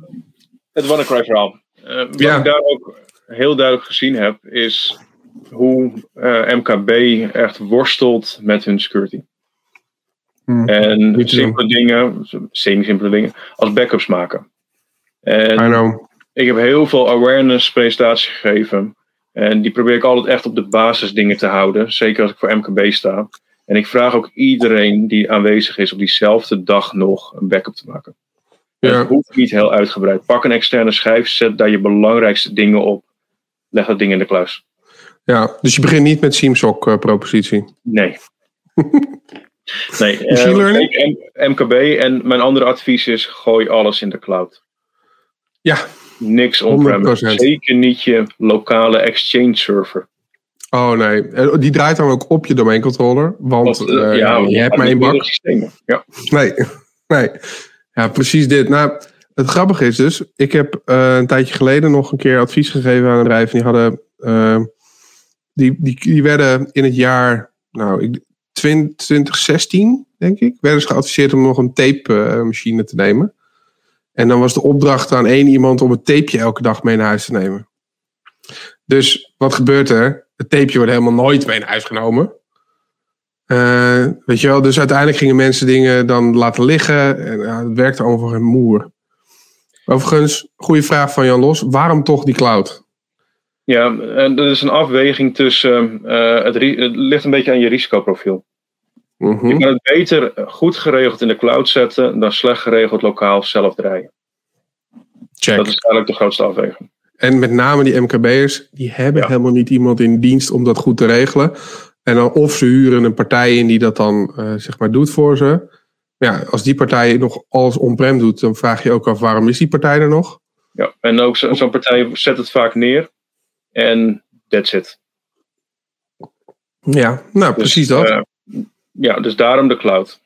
het WannaCry verhaal. Eh, wat Ja. ik daar ook heel duidelijk gezien heb, is hoe eh, MKB echt worstelt met hun security. Hmm. En simpele dingen, semi-simpele dingen, als backups maken. I En know. ik heb heel veel awareness presentaties gegeven. En die probeer ik altijd echt op de basisdingen te houden. Zeker als ik voor MKB sta. En ik vraag ook iedereen die aanwezig is op diezelfde dag nog een backup te maken. Ja. Het hoeft niet heel uitgebreid. Pak een externe schijf, zet daar je belangrijkste dingen op. Leg dat ding in de kluis. Ja, dus je begint niet met Seamsock eh. Nee. nee. eh, Machine learning? zeker M- MKB en mijn andere advies is: gooi alles in de cloud. Ja, Niks on-premise. 100%. Zeker niet je lokale exchange server. oh nee. Eh, Die draait dan ook op je domeincontroller. Want Want, eh, eh, ja, je hebt maar één bak. systemen. Ja. Nee, nee. Ja, precies dit. Nou, het grappige is dus, ik heb eh, een tijdje geleden nog een keer advies gegeven aan een bedrijf. En die hadden, eh, die, die, die werden in het jaar, nou, ik, 20, 2016, denk ik, werden ze geadviseerd om nog een tape machine te nemen. En dan was de opdracht aan één iemand om het tapeje elke dag mee naar huis te nemen. Dus wat gebeurt er? Het tapeje wordt helemaal nooit mee naar huis genomen. Eh, weet je wel, dus uiteindelijk gingen mensen dingen dan laten liggen. En het werkte allemaal voor een moer. Overigens, goede vraag van Jan Los. Waarom toch die cloud? Ja, en dat is een afweging tussen. eh, het, ligt een beetje aan je risicoprofiel. Mhm. Je kan het beter goed geregeld in de cloud zetten dan slecht geregeld lokaal zelf draaien. Check. Dat is eigenlijk de grootste afweging. En met name die MKB'ers, die hebben Ja. helemaal niet iemand in dienst om dat goed te regelen. En dan of ze huren een partij in die dat dan eh, zeg maar doet voor ze. Ja, als die partij nog alles on-prem doet, dan vraag je ook af waarom is die partij er nog? Ja, en ook zo- zo'n partij zet het vaak neer. En that's it. Ja, nou Dus, precies dat. eh, ja, dus daarom de cloud.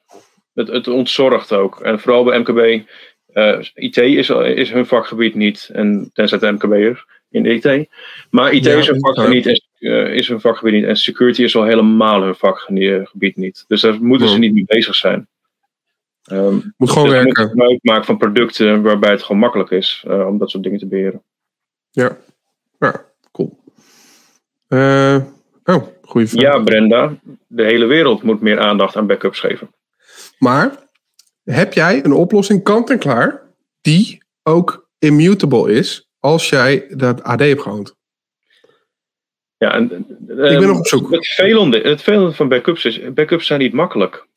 Het, het ontzorgt ook. En vooral bij MKB. eh, IT is, is hun vakgebied niet. En tenzij de MKB'er in de IT. Maar IT Ja, is hun vakgebied niet. En, eh, is hun vakgebied niet. En security is al helemaal hun vakgebied niet. Dus daar moeten ze Hmm. niet mee bezig zijn. Ehm, Moet gewoon dus werken. moet gebruik maken van producten waarbij het gewoon makkelijk is om dat soort dingen te beheren. Ja, ja. Eh, oh, goede vraag. Ja, Brenda, de hele wereld moet meer aandacht aan backups geven. Maar heb jij een oplossing kant en klaar die ook immutable is als jij dat AD hebt gehoond. Ja, en, ik ben nog op zoek. Het velende, het velende van backups is, backups zijn niet makkelijk.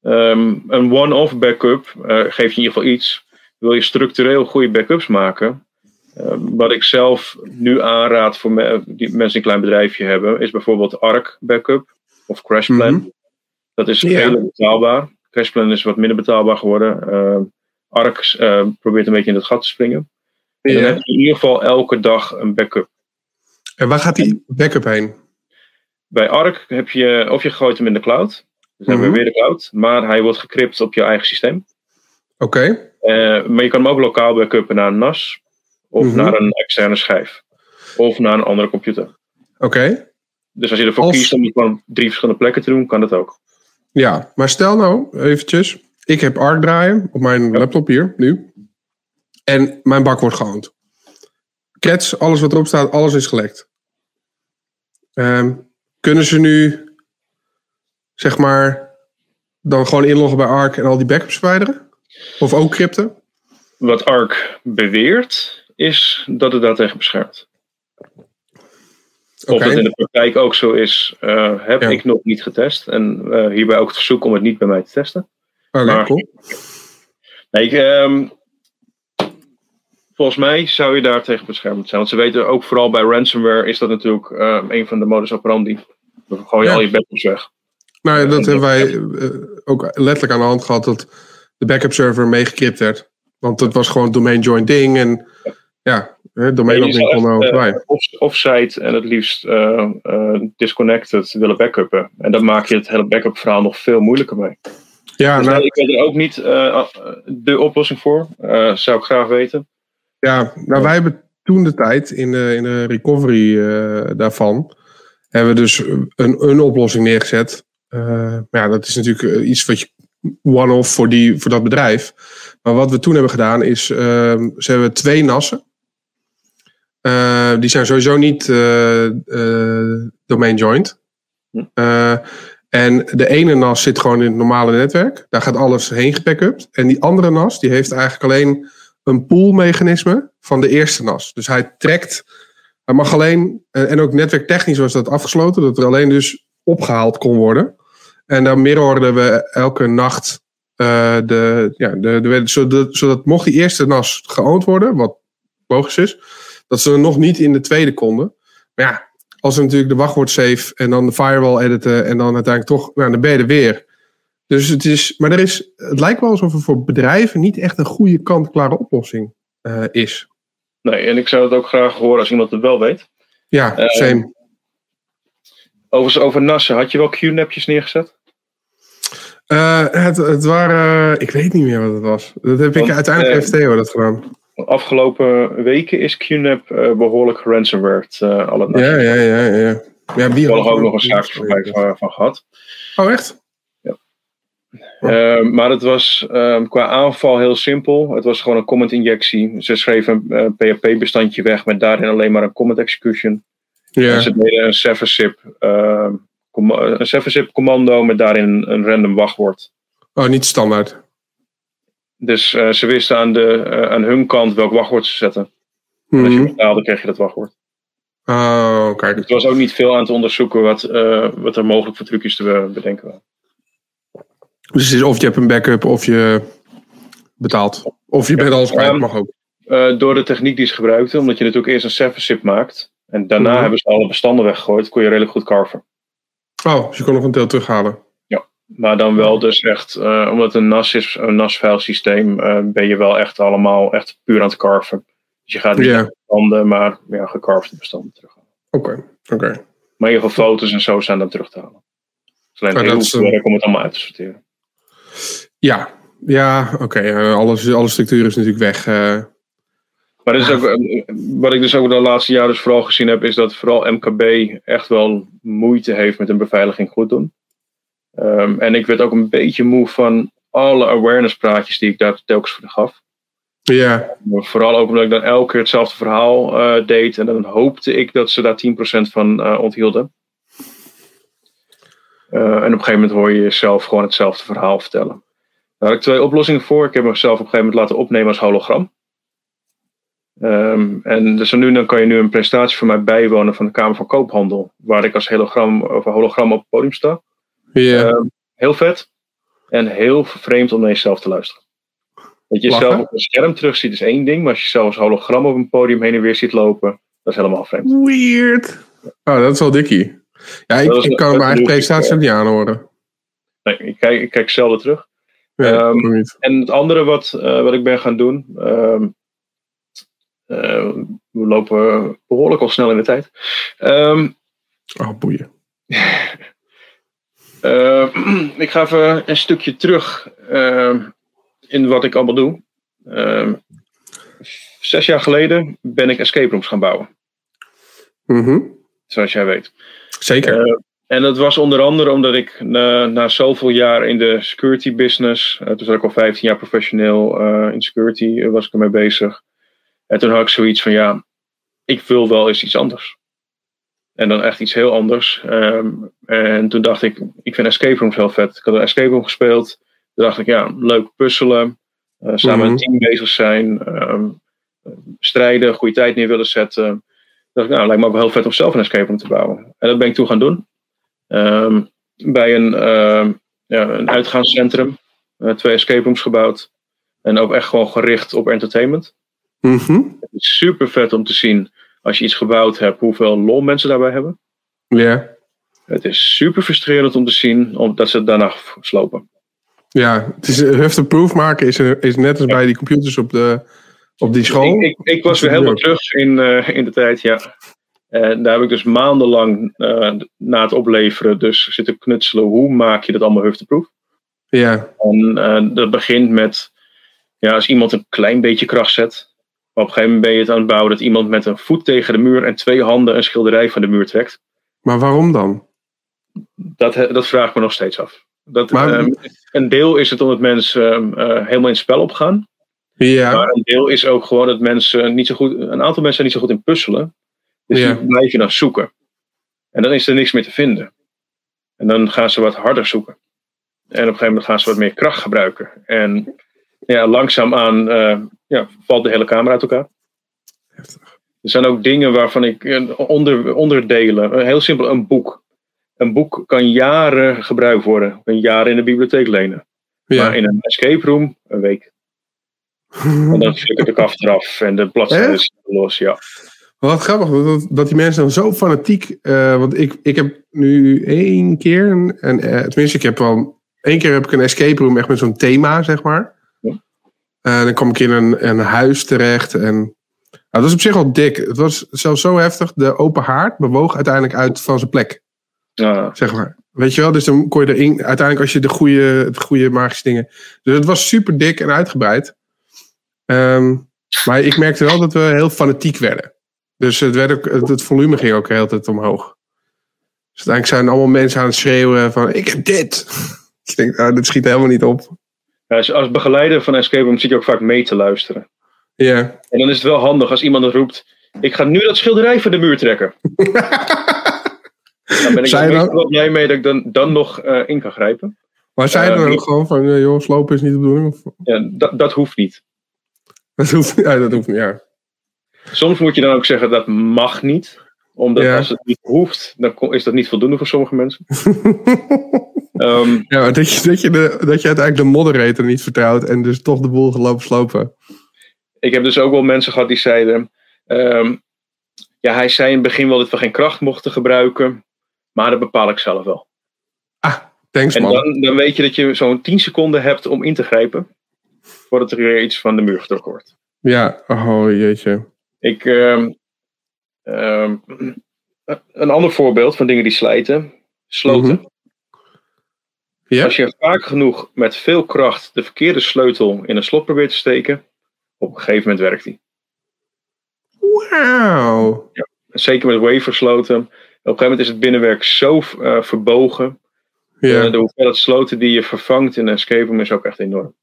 Um, een one-off backup uh, geeft je in ieder geval iets. Wil je structureel goede backups maken, wat ik zelf nu aanraad voor me, die mensen die een klein bedrijfje hebben, is bijvoorbeeld Arc Backup of Crashplan. Mm -hmm. Dat is yeah. redelijk betaalbaar. Crashplan is wat minder betaalbaar geworden. Uh, Arc probeert een beetje in het gat te springen. Dan heb je in ieder geval elke dag een backup. En waar gaat die backup heen? Bij Arc heb je, of je gooit hem in de cloud. Dus dan mm -hmm. hebben we weer de cloud. Maar hij wordt gecrypt op je eigen systeem. Oké. Okay. Uh, maar je kan hem ook lokaal backuppen naar een NAS. Of mm -hmm. naar een externe schijf. Of naar een andere computer. Oké. Okay. Dus als je ervoor als... kiest om het van drie verschillende plekken te doen, kan dat ook. Ja, maar stel nou eventjes. Ik heb Arc draaien op mijn ja. laptop hier, nu. En mijn bak wordt gehoond. Cats, alles wat erop staat, alles is gelekt. Um, kunnen ze nu, zeg maar, dan gewoon inloggen bij Arc en al die backups verwijderen? Of ook crypten? Wat Arc beweert, is dat het daartegen beschermt. Okay. Of dat in de praktijk ook zo is, uh, heb ja. ik nog niet getest. En uh, hierbij ook het verzoek om het niet bij mij te testen. Oké, okay, cool. Nee, ik, um, volgens mij zou je daar tegen beschermd zijn. Want ze weten ook vooral bij ransomware is dat natuurlijk uh, een van de modus operandi. Dan gooi je ja. al je backups weg. Nou, ja, dat hebben wij uh, ook letterlijk aan de hand gehad dat de backup server meegekript werd. Want het was gewoon domain join ding en ja, ja kon er ook bij. Off, offsite en het liefst uh, disconnected willen backuppen. En dan maak je het hele backup verhaal nog veel moeilijker mee. Ja, dus nou, ik weet er ook niet de oplossing voor. zou ik graag weten. Ja, nou wij hebben toen de tijd in de, in de recovery daarvan, hebben we dus een, een oplossing neergezet. Maar ja, dat is natuurlijk iets wat je one-off voor, die, voor dat bedrijf. Maar wat we toen hebben gedaan is, uh, ze hebben twee nassen. Die zijn sowieso niet domain joined. en de ene NAS zit gewoon in het normale netwerk. Daar gaat alles heen gebackupt. En die andere NAS, die heeft eigenlijk alleen een poolmechanisme van de eerste NAS. Dus hij trekt, hij mag alleen, en ook netwerktechnisch was dat afgesloten, dat er alleen dus opgehaald kon worden. En dan mirrorden we elke nacht uh, de, ja, de, de, zodat, zodat mocht die eerste NAS geoond worden, wat logisch is, dat ze nog niet in de tweede konden. Maar ja, als we natuurlijk de wachtwoord safe en dan de firewall editen en dan uiteindelijk toch, nou, dan ben je er weer. Dus het is, maar er is, het lijkt wel alsof er voor bedrijven niet echt een goede kant-klare oplossing uh, is. Nee, en ik zou het ook graag horen als iemand het wel weet. Ja, uh, same. Overigens over nassen, had je wel QNAPjes neergezet? Uh, het, het waren, ik weet niet meer wat het was. Dat heb Want, ik uiteindelijk heeft Theo dat gedaan. Afgelopen weken is QNAP behoorlijk geransomwared. alle ja, ja, ja, ja. Ja, wie had ook nog een zaak voorbij van, van gehad. Oh, echt? Uh, maar het was uh, qua aanval heel simpel. Het was gewoon een comment injectie. Ze schreven een uh, PHP-bestandje weg met daarin alleen maar een comment execution. Yeah. En ze deden een 7-zip, een 7-zip commando met daarin een random wachtwoord. Oh, niet standaard. Dus ze wisten aan, de, aan hun kant welk wachtwoord ze zetten. En als je betaalde, kreeg je dat wachtwoord. Oh, kijk. Dus er was ook niet veel aan te onderzoeken wat, wat er mogelijk voor trucjes te bedenken waren. Dus het is of je hebt een backup of je betaalt. Of je bent alles kwijt, mag ook. Door de techniek die ze gebruikten, omdat je natuurlijk eerst een 7-zip maakt. En daarna -hmm. hebben ze alle bestanden weggegooid, kon je redelijk goed carven. Oh, dus je kon nog een deel terughalen. Maar dan wel dus echt, uh, omdat een NAS is, een NAS-file systeem, uh, ben je wel echt allemaal echt puur aan het carven. Dus je gaat niet yeah. bestanden, maar ja, gecarvede bestanden terughalen. Oké, okay, oké. Okay. Maar in ieder geval foto's en zo zijn dan terug te halen. Het is alleen heel werk om het allemaal uit te sorteren. Ja, ja oké. Okay. Alles, alle structuur is natuurlijk weg. Uh... Maar is ook, wat ik dus ook de laatste jaren dus vooral gezien heb, is dat vooral MKB echt wel moeite heeft met een beveiliging goed doen. Um, en ik werd ook een beetje moe van alle awareness praatjes die ik daar telkens voor gaf. Ja. Vooral ook omdat ik dan elke keer hetzelfde verhaal uh, deed. En dan hoopte ik dat ze daar 10% van uh, onthielden. Uh, en op een gegeven moment hoor je jezelf gewoon hetzelfde verhaal vertellen. Daar had ik twee oplossingen voor. Ik heb mezelf op een gegeven moment laten opnemen als hologram. Ehm, en dus nu dan kan je nu een presentatie van mij bijwonen van de Kamer van Koophandel. Waar ik als hologram, of hologram op het podium sta. Ja. Ehm, heel vet. En heel vreemd om naar jezelf te luisteren. Dat je Lachen? jezelf op een scherm terugziet is één ding. Maar als je zelf als hologram op een podium heen en weer ziet lopen. Dat is helemaal vreemd. Weird. Oh, dat is wel dikkie. Ja, ik, kan mijn eigen presentatie niet aanhoren. Nee, ik kijk, ik kijk zelden terug. Ja, Ehm. En het andere wat, eh, wat ik ben gaan doen. ehm, eh, we lopen behoorlijk al snel in de tijd. Ehm, Oh, boeien. eh, ik ga even een stukje terug ehm, in wat ik allemaal doe. Ehm, zes jaar geleden ben ik escape rooms gaan bouwen. Mhm. Zoals jij weet. Zeker. Eh, en dat was onder andere omdat ik na, na zoveel jaar in de security business, uh, toen zat ik al 15 jaar professioneel in security, was ik ermee bezig. En toen had ik zoiets van ja, ik wil wel eens iets anders. En dan echt iets heel anders. Um, en toen dacht ik, ik vind escape rooms heel vet. Ik had een escape room gespeeld. Toen dacht ik, ja, leuk puzzelen. Uh, samen met mm -hmm. een team bezig zijn. Um, strijden, goede tijd neer willen zetten. Toen dacht ik, nou, lijkt me ook wel heel vet om zelf een escape room te bouwen. En dat ben ik toen gaan doen. Um, bij een, uh, ja, een uitgaanscentrum. Uh, twee escape rooms gebouwd. En ook echt gewoon gericht op entertainment. Mm -hmm. Is super vet om te zien als je iets gebouwd hebt, hoeveel lol mensen daarbij hebben. Ja. Yeah. Het is super frustrerend om te zien omdat ze het daarna slopen. Ja, het is hufteproof maken is, is net als bij die computers op, de, op die school. Ik, ik, ik was weer helemaal terug in, uh, in de tijd, ja. En daar heb ik dus maandenlang uh, na het opleveren dus zitten knutselen. Hoe maak je dat allemaal hufteproof? Ja. En uh, dat begint met, ja, als iemand een klein beetje kracht zet. Maar op een gegeven moment ben je het aan het bouwen dat iemand met een voet tegen de muur en twee handen een schilderij van de muur trekt. Maar waarom dan? Dat, dat vraag ik me nog steeds af. Dat, maar, um, een deel is het omdat mensen um, uh, helemaal in het spel opgaan. Ja. Maar een deel is ook gewoon dat mensen niet zo goed. Een aantal mensen zijn niet zo goed in puzzelen. Dus ja. die blijf je dan zoeken. En dan is er niks meer te vinden. En dan gaan ze wat harder zoeken. En op een gegeven moment gaan ze wat meer kracht gebruiken. En ja, langzaamaan uh, ja, valt de hele kamer uit elkaar. Heftig. Er zijn ook dingen waarvan ik uh, onder, onderdelen. Heel simpel, een boek. Een boek kan jaren gebruikt worden. Kan jaren in de bibliotheek lenen. Ja. Maar in een escape room, een week. En dan flikkert de kaft eraf en de bladzijden is los, ja. Wat grappig, dat, dat die mensen dan zo fanatiek... Uh, want ik, ik heb nu één keer... Een, een, uh, tenminste, ik heb wel... één keer heb ik een escape room echt met zo'n thema, zeg maar. Ja. Uh, dan kwam ik in een, een huis terecht en... Nou, dat was op zich wel dik. Het was zelfs zo heftig. De open haard bewoog uiteindelijk uit van zijn plek. Ja. Zeg maar. Weet je wel? Dus dan kon je erin... Uiteindelijk als je de goede, de goede magische dingen... Dus het was super dik en uitgebreid. Um, maar ik merkte wel dat we heel fanatiek werden. Dus het, werd ook, het, het volume ging ook de hele tijd omhoog. Dus uiteindelijk zijn allemaal mensen aan het schreeuwen van... Ik heb dit! ik denk, nou, dit schiet helemaal niet op. Als, als begeleider van Escape Room zit je ook vaak mee te luisteren. Ja. En dan is het wel handig als iemand roept... Ik ga nu dat schilderij van de muur trekken. dan ben ik er wel blij mee dat ik dan, dan nog uh, in kan grijpen. Maar je uh, dan ook gewoon van... Joh, slopen is niet de bedoeling? Of? Ja, dat, dat hoeft niet. Dat hoeft, ja, dat hoeft niet, ja. Soms moet je dan ook zeggen dat mag niet. Omdat ja. als het niet hoeft, dan is dat niet voldoende voor sommige mensen. um, ja, dat je, dat, je de, dat je uiteindelijk de moderator niet vertrouwt en dus toch de boel gelopen slopen. Ik heb dus ook wel mensen gehad die zeiden... Um, ja, hij zei in het begin wel dat we geen kracht mochten gebruiken. Maar dat bepaal ik zelf wel. Ah, thanks en man. Dan, dan weet je dat je zo'n 10 seconden hebt om in te grijpen. Voordat er weer iets van de muur getrokken wordt. Ja, oh jeetje. Ik, um, um, een ander voorbeeld van dingen die slijten. Sloten. Mm -hmm. ja? Als je vaak genoeg met veel kracht de verkeerde sleutel in een slot probeert te steken. Op een gegeven moment werkt die. Wauw. Ja, zeker met wafersloten. Op een gegeven moment is het binnenwerk zo uh, verbogen. Ja. Uh, de hoeveelheid sloten die je vervangt in een escape room is ook echt enorm.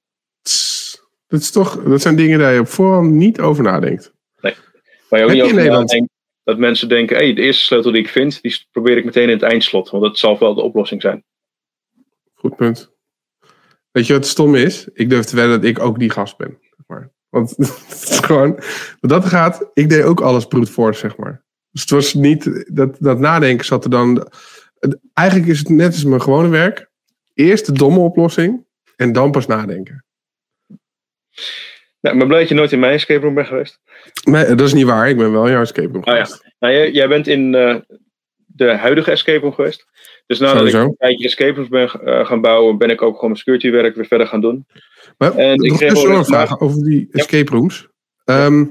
Dat, is toch, dat zijn dingen daar je op voorhand niet over nadenkt. Nee. Waar je ook Heb niet over nadenkt dat mensen denken... Hey, de eerste sleutel die ik vind, die probeer ik meteen in het eindslot. Want dat zal wel de oplossing zijn. Goed punt. Weet je wat stom is? Ik durf te wedden dat ik ook die gast ben. Zeg maar. Want gewoon, wat dat gaat, ik deed ook alles brute force, zeg maar. Dus het was niet, dat, dat nadenken zat er dan. Eigenlijk is het net als mijn gewone werk. Eerst de domme oplossing en dan pas nadenken. Nou, ben blij dat je nooit in mijn escape room bent geweest. Nee, dat is niet waar. Ik ben wel in jouw escape room Ah, ja. geweest. Nou, jij, jij bent in eh, de huidige escape room geweest. Dus nadat Sowieso. ik een tijdje escape rooms ben eh, gaan bouwen, ben ik ook gewoon mijn security werk weer verder gaan doen. Maar En ik kreeg even wel een vraag over die Ja. escape rooms. Ehm,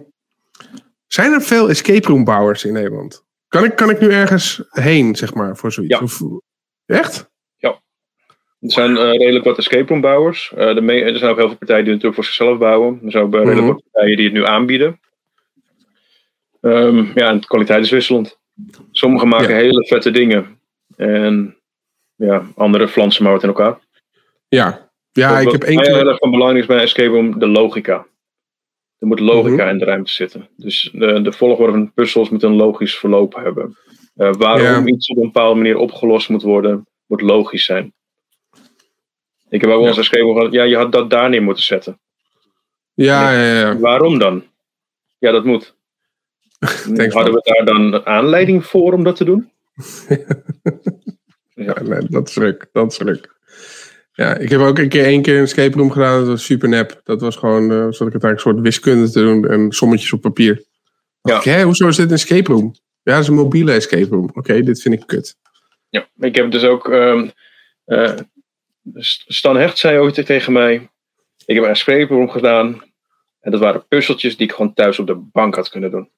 zijn er veel escape room bouwers in Nederland? Kan ik, kan ik nu ergens heen, zeg maar, voor zoiets? Ja. Of, echt? Er zijn eh, redelijk wat escape room bouwers. Eh, de er zijn ook heel veel partijen die het natuurlijk voor zichzelf bouwen. Er zijn ook eh, redelijk Mhm. wat partijen die het nu aanbieden. Ehm, ja, en de kwaliteit is wisselend. Sommigen maken Ja. hele vette dingen. En ja, andere flansen maar wat in elkaar. Ja. Ja, Wat- ik heb één keer... heel erg van belang is bij escape room de logica. Er moet logica Mhm. in de ruimte zitten. Dus de, de volgorde van puzzels moet een logisch verloop hebben. Waarom Ja. iets op een bepaalde manier opgelost moet worden, moet logisch zijn. Ik heb ook wel eens gehad, ja, je had dat daar neer moeten zetten. Ja, ja, ja. Waarom dan? Ja, dat moet. Thanks, Hadden we daar dan aanleiding voor om dat te doen? Ja, nee, dat is leuk. Dat is leuk. Ja, ik heb ook een keer één keer een escape room gedaan. Dat was super nep. Dat was gewoon, eh zat ik het eigenlijk een soort wiskunde te doen en sommetjes op papier. Ja. Hé, hoezo is dit een escape room? Ja, dat is een mobiele escape room. Oké, dit vind ik kut. Ja, ik heb dus ook. ehm, eh, Stan Hecht zei ooit tegen mij: Ik heb een escape room gedaan. En dat waren puzzeltjes die ik gewoon thuis op de bank had kunnen doen.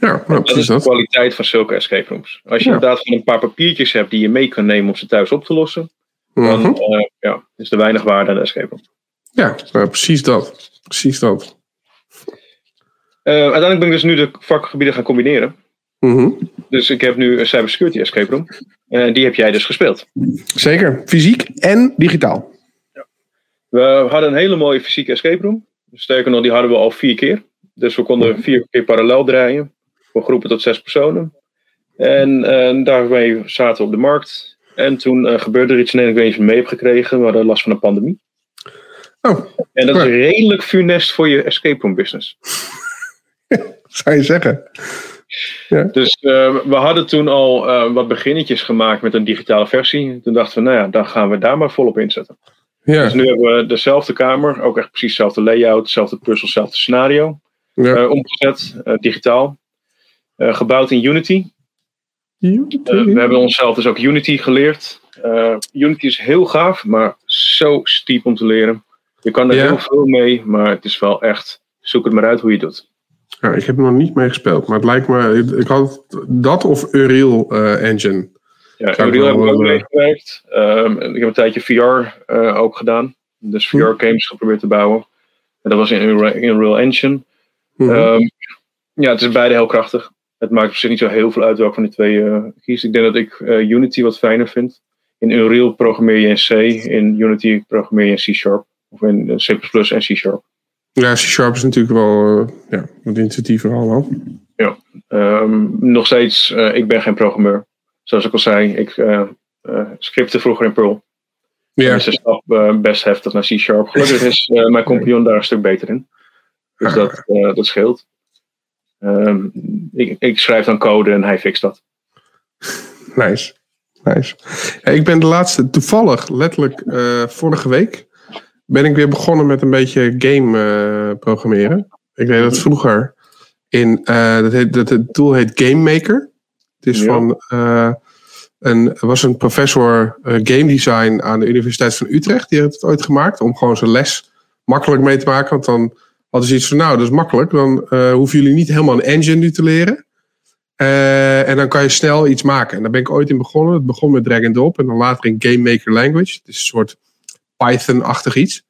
Ja, nou, dat is precies de dat. kwaliteit van zulke escape rooms. Als je Ja. inderdaad gewoon een paar papiertjes hebt die je mee kan nemen om ze thuis op te lossen, dan Mhm. eh, ja, is er weinig waarde aan de escape room. Ja, nou, precies dat. Precies dat. Eh, uiteindelijk ben ik dus nu de vakgebieden gaan combineren. Mhm. Dus ik heb nu een cybersecurity escape room. En die heb jij dus gespeeld. Zeker. Fysiek en digitaal. We hadden een hele mooie fysieke escape room. Sterker nog, die hadden we al vier keer. Dus we konden vier keer parallel draaien. Voor groepen tot zes personen. En eh, daarmee zaten we op de markt. En toen eh, gebeurde er iets in Nederland, ik weet niet of je het mee hebt gekregen. We hadden last van een pandemie. Oh, En dat is Ja. redelijk funest voor je escape room business. zou je zeggen. Dus eh, we hadden toen al eh, wat beginnetjes gemaakt met een digitale versie. Toen dachten we, nou ja, dan gaan we daar maar volop inzetten. Ja, Dus nu hebben we dezelfde kamer, ook echt precies dezelfde layout, dezelfde puzzel, hetzelfde scenario. ja. eh, omgezet, digitaal. Gebouwd in Unity. We hebben onszelf dus ook Unity geleerd. Unity is heel gaaf, maar zo steep om te leren. Je kan er Ja. heel veel mee, maar het is wel echt, zoek het maar uit hoe je het doet. Ja, ik heb er nog niet mee gespeeld, maar het lijkt me. Ik, had dat of Unreal eh, Engine. Ja, Unreal heb ik ook eh, meegewerkt. Ehm, ik heb een tijdje VR eh, ook gedaan. Dus Hm. VR-games geprobeerd te bouwen. En dat was in Unreal, Engine. Mhm. Ehm, ja, het is beide heel krachtig. Het maakt op zich niet zo heel veel uit welke van die twee eh kies. Ik denk dat ik Unity wat fijner vind. In Unreal programmeer je in C. In Unity programmeer je in C-Sharp. Of in C++ en C-Sharp. Ja, C-Sharp is natuurlijk wel eh, ja, wat intuïtiever allemaal. Ehm, nog steeds, eh, ik ben geen programmeur. Zoals ik al zei, ik eh, scripte vroeger in Perl. Ja, Dus de stap best heftig naar C-Sharp. Gelukkig is mijn compagnon daar een stuk beter in. Dus dat, dat scheelt. Ehm, ik, ik schrijf dan code en hij fixt dat. nice. nice. Ja, ik ben de laatste, toevallig, letterlijk vorige week, ben ik weer begonnen met een beetje game eh, programmeren. Ik deed dat vroeger in, eh, dat heet, dat, het tool heet Game Maker. Het is Ja. van een een, was een professor game design aan de Universiteit van Utrecht. Die heeft het ooit gemaakt om gewoon zijn les makkelijk mee te maken. Want dan hadden ze iets van, nou, dat is makkelijk. Dan hoeven jullie niet helemaal een engine nu te leren. En dan kan je snel iets maken. En daar ben ik ooit in begonnen. Het begon met drag and drop en dan later in Game Maker Language. Het is een soort Python-achtig iets.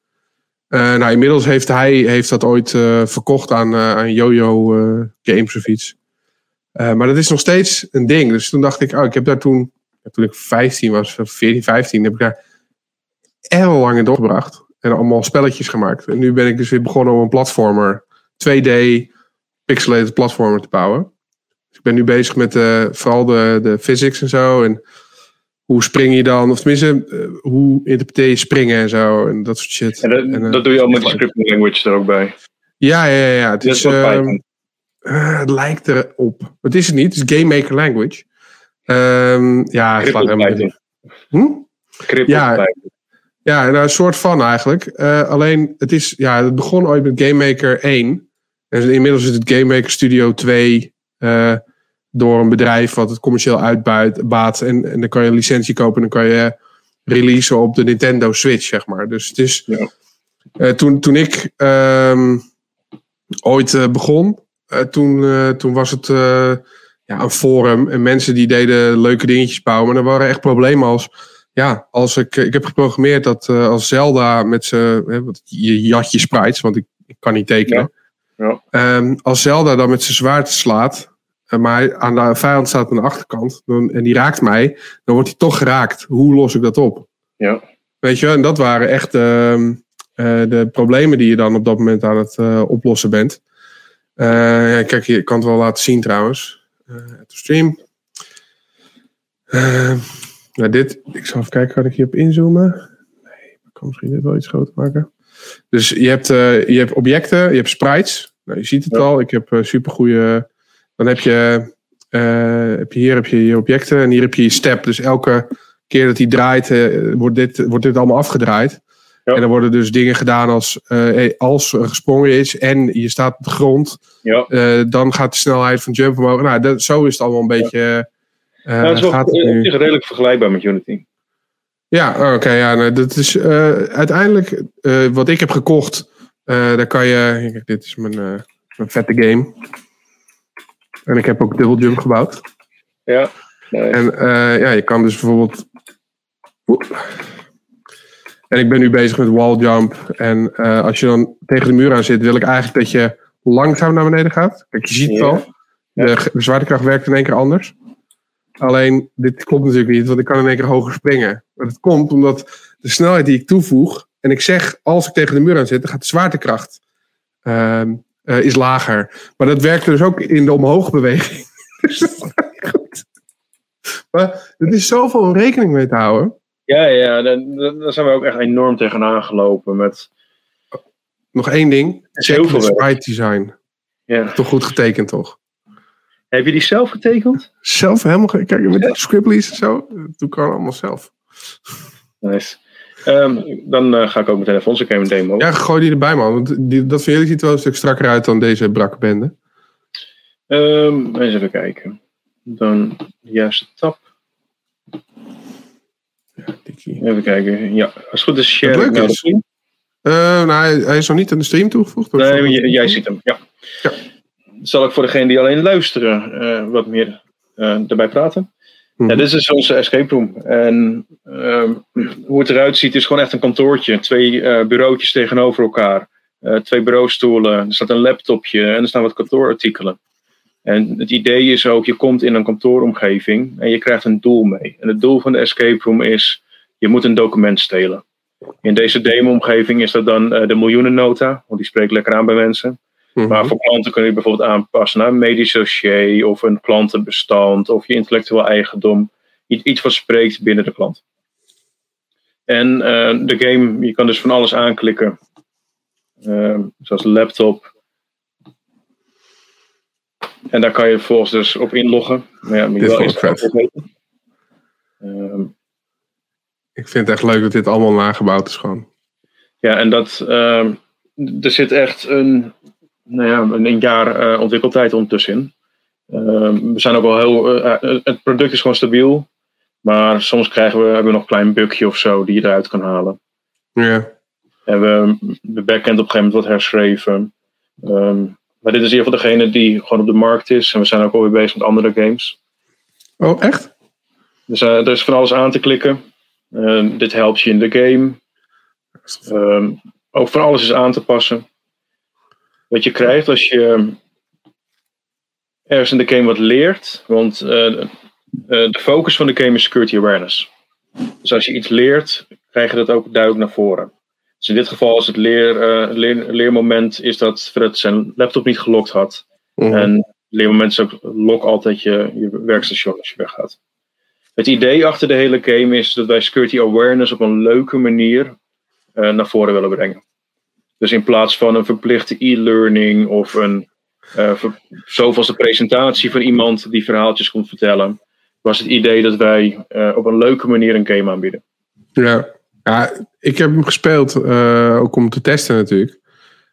Eh, nou, inmiddels heeft hij heeft dat ooit eh, verkocht aan, eh, aan Jojo Games of iets. Maar dat is nog steeds een ding. Dus toen dacht ik, oh, ik heb daar toen, toen ik 15 was, of 14, 15, heb ik daar heel lang in doorgebracht. En allemaal spelletjes gemaakt. En nu ben ik dus weer begonnen om een platformer, 2D pixelated platformer te bouwen. Dus ik ben nu bezig met vooral de, de physics en zo. En hoe spring je dan? Of tenminste, eh, hoe interpreteer je springen en zo. En dat soort shit. En dat, En, eh, dat doe je al met de scripting language er ook bij. Ja, ja, ja. Het, is, ehm, eh, het lijkt erop. Het is het niet. Het is Game Maker Language. Ehm, ja, het slaat helemaal. Hm? Ja. Python. Ja, nou, een soort van eigenlijk. Alleen, het, is, ja, het begon ooit met Game Maker 1. En inmiddels is het Game Maker Studio 2 eh, door een bedrijf wat het commercieel uitbuit, baat. En, en dan kan je een licentie kopen en dan kan je releasen op de Nintendo Switch, zeg maar. Dus het is... Ja. eh, toen, toen ik ehm, ooit eh, begon, eh, toen, toen was het ja, een forum. En mensen die deden leuke dingetjes bouwen. Maar er waren echt problemen als ja, als ik, ik heb geprogrammeerd dat als Zelda met zijn. Je jat je sprites, want ik, ik kan niet tekenen. Ja. Ehm, als Zelda dan met zijn zwaard slaat. Eh, maar aan de vijand staat aan de achterkant. Dan, en die raakt mij. Dan wordt hij toch geraakt. Hoe los ik dat op? Ja. Weet je, en dat waren echt ehm, eh, de problemen die je dan op dat moment aan het eh, oplossen bent. Ja, kijk, je kan het wel laten zien trouwens. Stream. Eh, nou, dit, ik zal even kijken, kan ik hierop inzoomen? Nee, ik kan misschien dit wel iets groter maken. Dus je hebt, je hebt objecten, je hebt sprites. Nou, je ziet het Ja. al, ik heb uh, supergoeie. Dan heb je, eh, heb je hier heb je je objecten en hier heb je je step. Dus elke keer dat hij draait, eh, wordt, dit, wordt dit allemaal afgedraaid. Ja. En dan worden dus dingen gedaan als eh, als er gesprongen is en je staat op de grond, Ja. dan gaat de snelheid van jump omhoog. Nou, dat, zo is het allemaal een beetje. Nou, het is wel het redelijk vergelijkbaar met Unity. Ja, oké. ja, nee, dat is uiteindelijk wat ik heb gekocht. daar kan je. Kijk, dit is mijn, mijn vette game. En ik heb ook Double Jump gebouwd. Ja. En eh, ja, je kan dus bijvoorbeeld. En ik ben nu bezig met wall jump. En eh, als je dan tegen de muur aan zit, wil ik eigenlijk dat je langzaam naar beneden gaat. Kijk, je ziet het al. De, de zwaartekracht werkt in één keer anders. Alleen, dit klopt natuurlijk niet, want ik kan in één keer hoger springen. Maar dat komt omdat de snelheid die ik toevoeg, en ik zeg als ik tegen de muur aan zit, dan gaat de zwaartekracht ehm, eh, is lager. Maar dat werkt dus ook in de omhoogbeweging. dus dat niet goed. Maar er is zoveel om rekening mee te houden. Ja, ja, daar, zijn we ook echt enorm tegenaan gelopen. Met, Nog één ding. is Check de sprite design. ja. Toch goed getekend, toch? Heb je die zelf getekend? Zelf helemaal... Kijk, met die scribblies en zo. Dat doe ik allemaal zelf. Nice. Ehm, dan eh, ga ik ook meteen even onze game demo. Ja, gooi die erbij, man. Want die, dat van jullie ziet er wel een stuk strakker uit dan deze brakke bende. Ehm, eens even kijken. Dan de juiste tab. Dikkie. Even kijken. Ja, als het goed is, share ik leuk nou is- de stream. Eh, nou, hij, hij is nog niet aan de stream toegevoegd. Nee, maar j- jij ziet hem. Ja. Ja. Zal ik voor degene die alleen luisteren eh, wat meer eh, erbij praten? Mhm. Ja, dit is dus onze escape room. En ehm, hoe het eruit ziet is gewoon echt een kantoortje. Twee eh, bureautjes tegenover elkaar. Eh, twee bureaustoelen. Er staat een laptopje en er staan wat kantoorartikelen. En het idee is ook, je komt in een kantooromgeving en je krijgt een doel mee. En het doel van de escape room is, je moet een document stelen. In deze demo-omgeving is dat dan eh, de miljoenennota, want die spreekt lekker aan bij mensen. Mhm. Maar voor klanten kun je bijvoorbeeld aanpassen naar een medisch dossier of een klantenbestand of je intellectueel eigendom. Iets, iets wat spreekt binnen de klant. En eh, de game, je kan dus van alles aanklikken. Eh, zoals laptop. En daar kan je vervolgens dus op inloggen. Maar ja, je Dit is weten. Ehm, Ik vind het echt leuk dat dit allemaal nagebouwd is gewoon. Ja, en dat, ehm, er zit echt een, nou ja, een, jaar eh, ontwikkeltijd ondertussen. Ehm, we zijn ook wel heel, eh, eh, het product is gewoon stabiel. Maar soms krijgen we, hebben we nog een klein bugje of zo die je eruit kan halen. Ja. En we de backend op een gegeven moment wat herschreven. Ehm, maar dit is in ieder geval degene die gewoon op de markt is. En we zijn ook alweer bezig met andere games. Oh, echt? Dus er is van alles aan te klikken. Ehm, dit helpt je in de game. Ook van alles is aan te passen. Wat je krijgt als je ergens in de game wat leert. Want eh, eh, de focus van de game is security awareness. Dus als je iets leert, krijg je dat ook duidelijk naar voren. Dus in dit geval is het leer, eh, leer- leermoment is dat Fred zijn laptop niet gelokt had. Mhm. En leermoment is ook lok altijd je, je werkstation als je weggaat. Het idee achter de hele game is dat wij security awareness op een leuke manier uh, naar voren willen brengen. Dus in plaats van een verplichte e-learning of een uh, zoals de presentatie van iemand die verhaaltjes komt vertellen, was het idee dat wij uh, op een leuke manier een game aanbieden. Ja, ja ik heb hem gespeeld, uh, ook om te testen natuurlijk.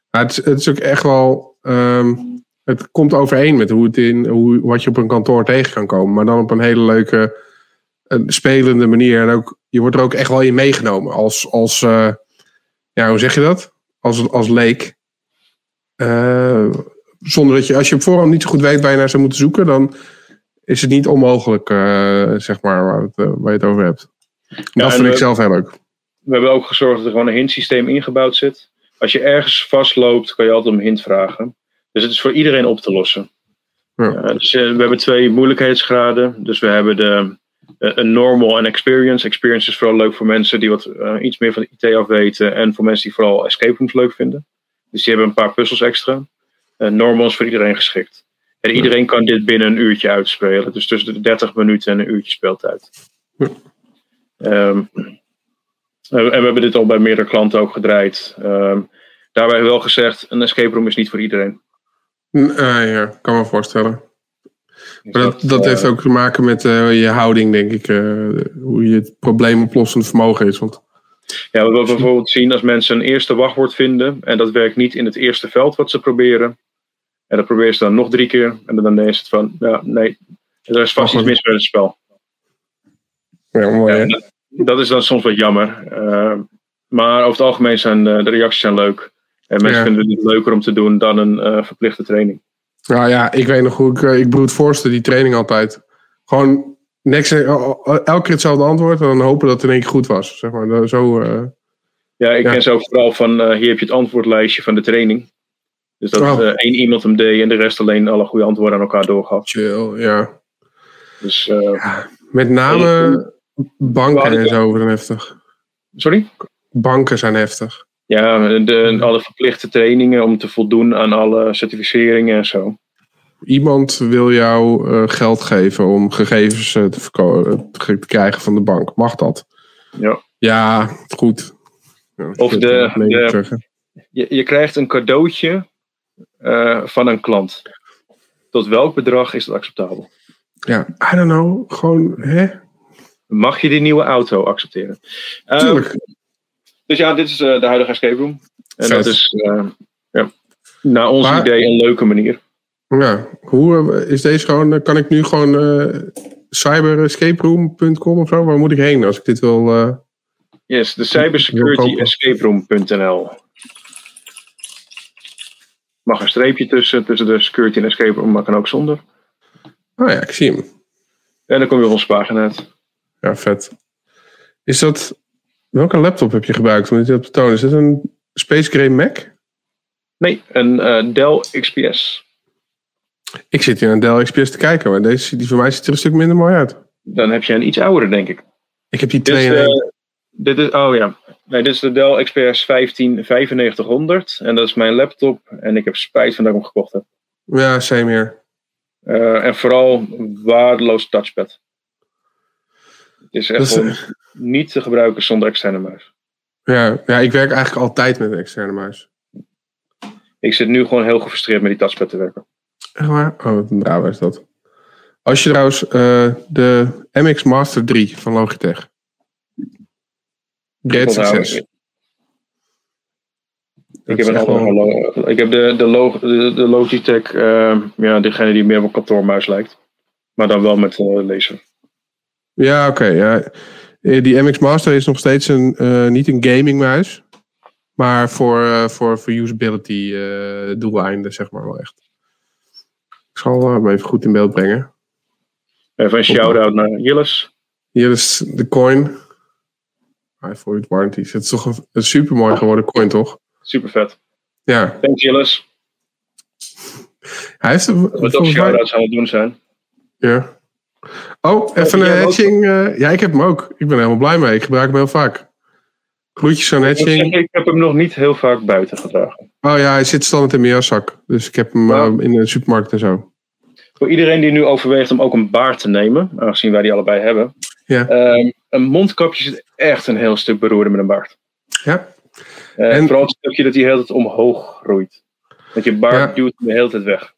Het, is, het is ook echt wel. Um, het komt overeen met hoe het in, hoe, wat je op een kantoor tegen kan komen. Maar dan op een hele leuke, spelende manier. En ook, je wordt er ook echt wel in meegenomen. Als, als ja, hoe zeg je dat? Als, als leek. zonder dat je, als je op voorhand niet zo goed weet waar je naar zou moeten zoeken, dan is het niet onmogelijk, uh, zeg maar, waar, het, uh, waar, je het over hebt. Ja, dat vind ik zelf heel leuk. We hebben ook gezorgd dat er gewoon een hintsysteem ingebouwd zit. Als je ergens vastloopt, kan je altijd om hint vragen. Dus het is voor iedereen op te lossen. Ja. dus, we hebben twee moeilijkheidsgraden. Dus we hebben de een normal en experience. Experience is vooral leuk voor mensen die wat iets meer van de IT afweten. En voor mensen die vooral escape rooms leuk vinden. Dus die hebben een paar puzzels extra. normal is voor iedereen geschikt. En iedereen kan dit binnen een uurtje uitspelen. Dus tussen de 30 minuten en een uurtje speeltijd. Ja. Um, en we hebben dit al bij meerdere klanten ook gedraaid. Um, daarbij wel gezegd, een escape room is niet voor iedereen. Uh, ja, kan me voorstellen. Maar dat, dat, heeft ook te maken met uh, je houding, denk ik. Uh, hoe je het probleemoplossend vermogen is. Want... Ja, we bijvoorbeeld zien als mensen een eerste wachtwoord vinden. en dat werkt niet in het eerste veld wat ze proberen. En dan probeer je dan nog drie keer. En dan is het van, ja, nee, er is vast iets mis met het spel. Ja, mooi, ja, dat, dat, is dan soms wat jammer. Uh, maar over het algemeen zijn de, reacties zijn leuk. En mensen vinden het leuker om te doen dan een uh, verplichte training. Nou ja, ik weet nog hoe ik, ik broed voorste die training altijd. Gewoon niks, elke keer hetzelfde antwoord en dan hopen dat het in één keer goed was. Zeg maar, zo, uh, ja, ik ken ze ook vooral van, hier heb je het antwoordlijstje van de training. Dus dat oh. uh, één iemand hem deed en de rest alleen alle goede antwoorden aan elkaar doorgaf. Chill, ja. Dus, ja, met name banken en zo zijn heftig. Sorry? Banken zijn heftig. Ja, de, alle verplichte trainingen om te voldoen aan alle certificeringen en zo. Iemand wil jou uh, geld geven om gegevens te, te, krijgen van de bank. Mag dat? Ja. Ja, goed. Ja, of de, de je, je krijgt een cadeautje uh, van een klant. Tot welk bedrag is dat acceptabel? Ja, I don't know. Gewoon, hè? Mag je die nieuwe auto accepteren? Tuurlijk. Dus ja, dit is uh, de huidige escape room. En Vet. dat is ja, naar ons maar, idee een leuke manier. Ja, hoe is deze gewoon? Kan ik nu gewoon cyberescaperoom.com of zo? Waar moet ik heen als ik dit wil? yes, de cybersecurityescaperoom.nl mag een streepje tussen, tussen de security en escape room, maar kan ook zonder. Oh ja, ik zie hem. En dan kom je op onze pagina uit. Ja, vet. Is dat... Welke laptop heb je gebruikt om dit te tonen? Is dat een Space Gray Mac? Nee, een uh, Dell XPS. Ik zit hier naar Dell XPS te kijken, maar deze, die voor mij ziet er een stuk minder mooi uit. Dan heb je een iets oudere, denk ik. Ik heb die twee... Dit is, dit is, oh ja, Nee, dit is de Dell XPS 15 9500. En dat is mijn laptop. En ik heb spijt van dat ik hem gekocht heb. Ja, same hier. Uh, en vooral waardeloos touchpad. Het is echt is, niet te gebruiken zonder externe muis. Ja, ja, ik werk eigenlijk altijd met een externe muis. Ik zit nu gewoon heel gefrustreerd met die touchpad te werken. Echt waar? Oh, wat een drama is dat. Als je trouwens uh, de MX Master 3 van Logitech Great succes. Ik heb, een ik heb de, de, log, de, de Logitech, uh, ja, degene die meer op een kantoormuis lijkt. Maar dan wel met uh, laser. Ja, oké. Okay, ja. Eh, die MX Master is nog steeds een, uh, niet een gamingmuis. Maar voor, uh, voor, voor usability doeleinden, zeg maar wel echt. Ik zal hem even goed in beeld brengen. Even een shout-out naar Jillis. Jillis, de coin. High Void Warranties. Het is toch een, een super mooi geworden coin, toch? Super vet. Ja. Thanks, Jillis. Hij heeft een. Wat shout-outs aan het doen zijn. Ja. Oh, even een hatching. Uh, ja, ik heb hem ook. Ik ben helemaal blij mee. Ik gebruik hem heel vaak. Groetjes aan hatching. Ik heb hem nog niet heel vaak buiten gedragen. Oh ja, hij zit standaard in mijn jaszak. Dus ik heb hem uh, in de supermarkt en zo. Voor iedereen die nu overweegt om ook een baard te nemen, aangezien wij die allebei hebben. Ja. Ehm, een mondkapje zit echt een heel stuk beroerder met een baard. Ja. Eh, En- Vooral het stukje dat hij de hele tijd omhoog groeit. Dat je baard Ja. duwt hem de hele tijd weg.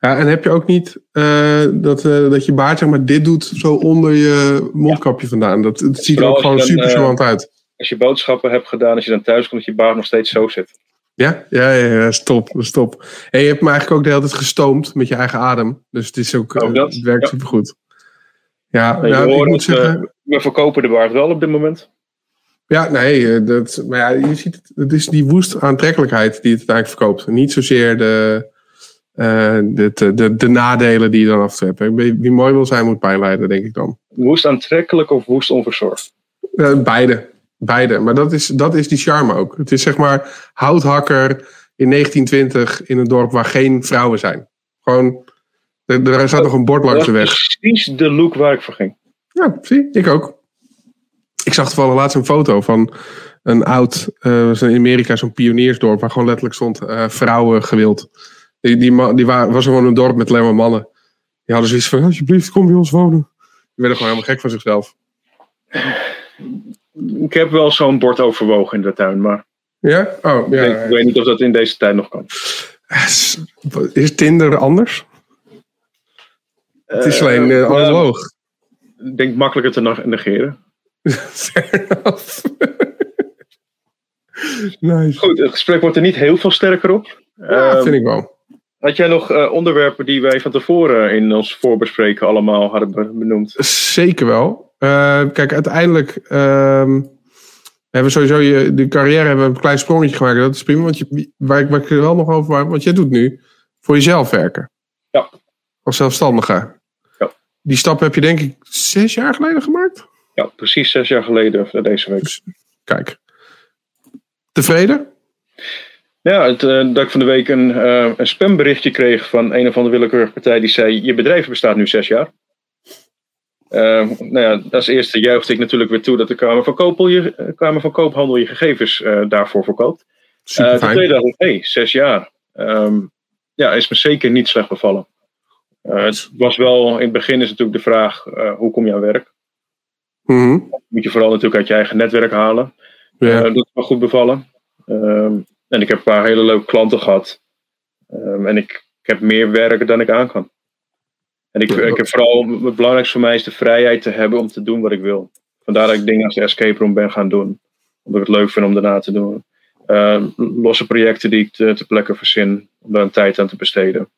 Ja, en heb je ook niet eh, dat, eh, dat je baard zeg maar dit doet zo onder je mondkapje vandaan? Dat, het ziet er ook gewoon dan, super eh, charmant uit. Als je boodschappen hebt gedaan, als je dan thuis komt, dat je baard nog steeds zo zit. Ja, ja, ja, ja stop, stop. En je hebt me eigenlijk ook de hele tijd gestoomd met je eigen adem. Dus het is ook, Ook dat? het werkt Ja. supergoed. Ja, Nee, nou, ik moet het, zeggen... we verkopen de baard wel op dit moment. Ja, nee, dat, maar ja, je ziet het, het is die woest aantrekkelijkheid die het uiteindelijk verkoopt. Niet zozeer de, eh, de, de, de, de nadelen die je dan af en toe hebt. Wie mooi wil zijn, moet pijn lijden, denk ik dan. Woest aantrekkelijk of woest onverzorgd? Eh, beide, beide. Maar dat is, dat is die charme ook. Het is zeg maar houthakker in 1920 in een dorp waar geen vrouwen zijn. Gewoon, er, er staat nog een bord langs de weg. precies de look waar ik voor ging. Ja, zie, ik ook. Ik zag toevallig laatst een foto van een oud, was in Amerika zo'n pioniersdorp, waar gewoon letterlijk stond eh, vrouwen gewild. Die, die, was gewoon een dorp met alleen maar mannen. Die hadden zoiets van, alsjeblieft, kom bij ons wonen. Die werden gewoon helemaal gek van zichzelf. Ik heb wel zo'n bord overwogen in de tuin, maar Ja? Oh, ja. ik, weet niet of dat in deze tijd nog kan. Is, is Tinder anders? Het is alleen uh, analoog. Ik denk makkelijker te neg- negeren. Fair enough. nice. Goed, het gesprek wordt er niet heel veel sterker op. Ja, Ehm, vind ik wel. Had jij nog eh, onderwerpen die wij van tevoren in ons voorbespreken allemaal hadden be- benoemd? Zeker wel. Eh, kijk, uiteindelijk ehm, hebben we sowieso je, de carrière hebben we een klein sprongetje gemaakt. Dat is prima, want je, waar, ik, waar ik er wel nog over maak, want jij doet nu voor jezelf werken. Ja. Als zelfstandige. Ja. Die stap heb je denk ik zes jaar geleden gemaakt. Ja, precies zes jaar geleden deze week. Kijk. Tevreden? Ja, het, eh, dat ik van de week een, eh, een spamberichtje kreeg van een of andere willekeurige partij die zei: Je bedrijf bestaat nu zes jaar. Eh, nou ja, als eerste juichte ik natuurlijk weer toe dat de Kamer van, Koopel je, Kamer van Koophandel je gegevens daarvoor verkoopt. Super tweede dacht ik: hé, hey, zes jaar. Ehm, ja, is me zeker niet slecht bevallen. Het was wel, in het begin is natuurlijk de vraag: hoe kom je aan werk? Mhm. Moet je vooral natuurlijk uit je eigen netwerk halen. Ja. Dat is wel goed bevallen. Ehm, en ik heb een paar hele leuke klanten gehad. Ehm, en ik, ik heb meer werk dan ik aan kan. En ik, ik heb vooral, het belangrijkste voor mij is de vrijheid te hebben om te doen wat ik wil. Vandaar dat ik dingen als de escape room ben gaan doen. Omdat ik het leuk vind om daarna te doen. Ehm, losse projecten die ik te, te plekke verzin. Om daar een tijd aan te besteden.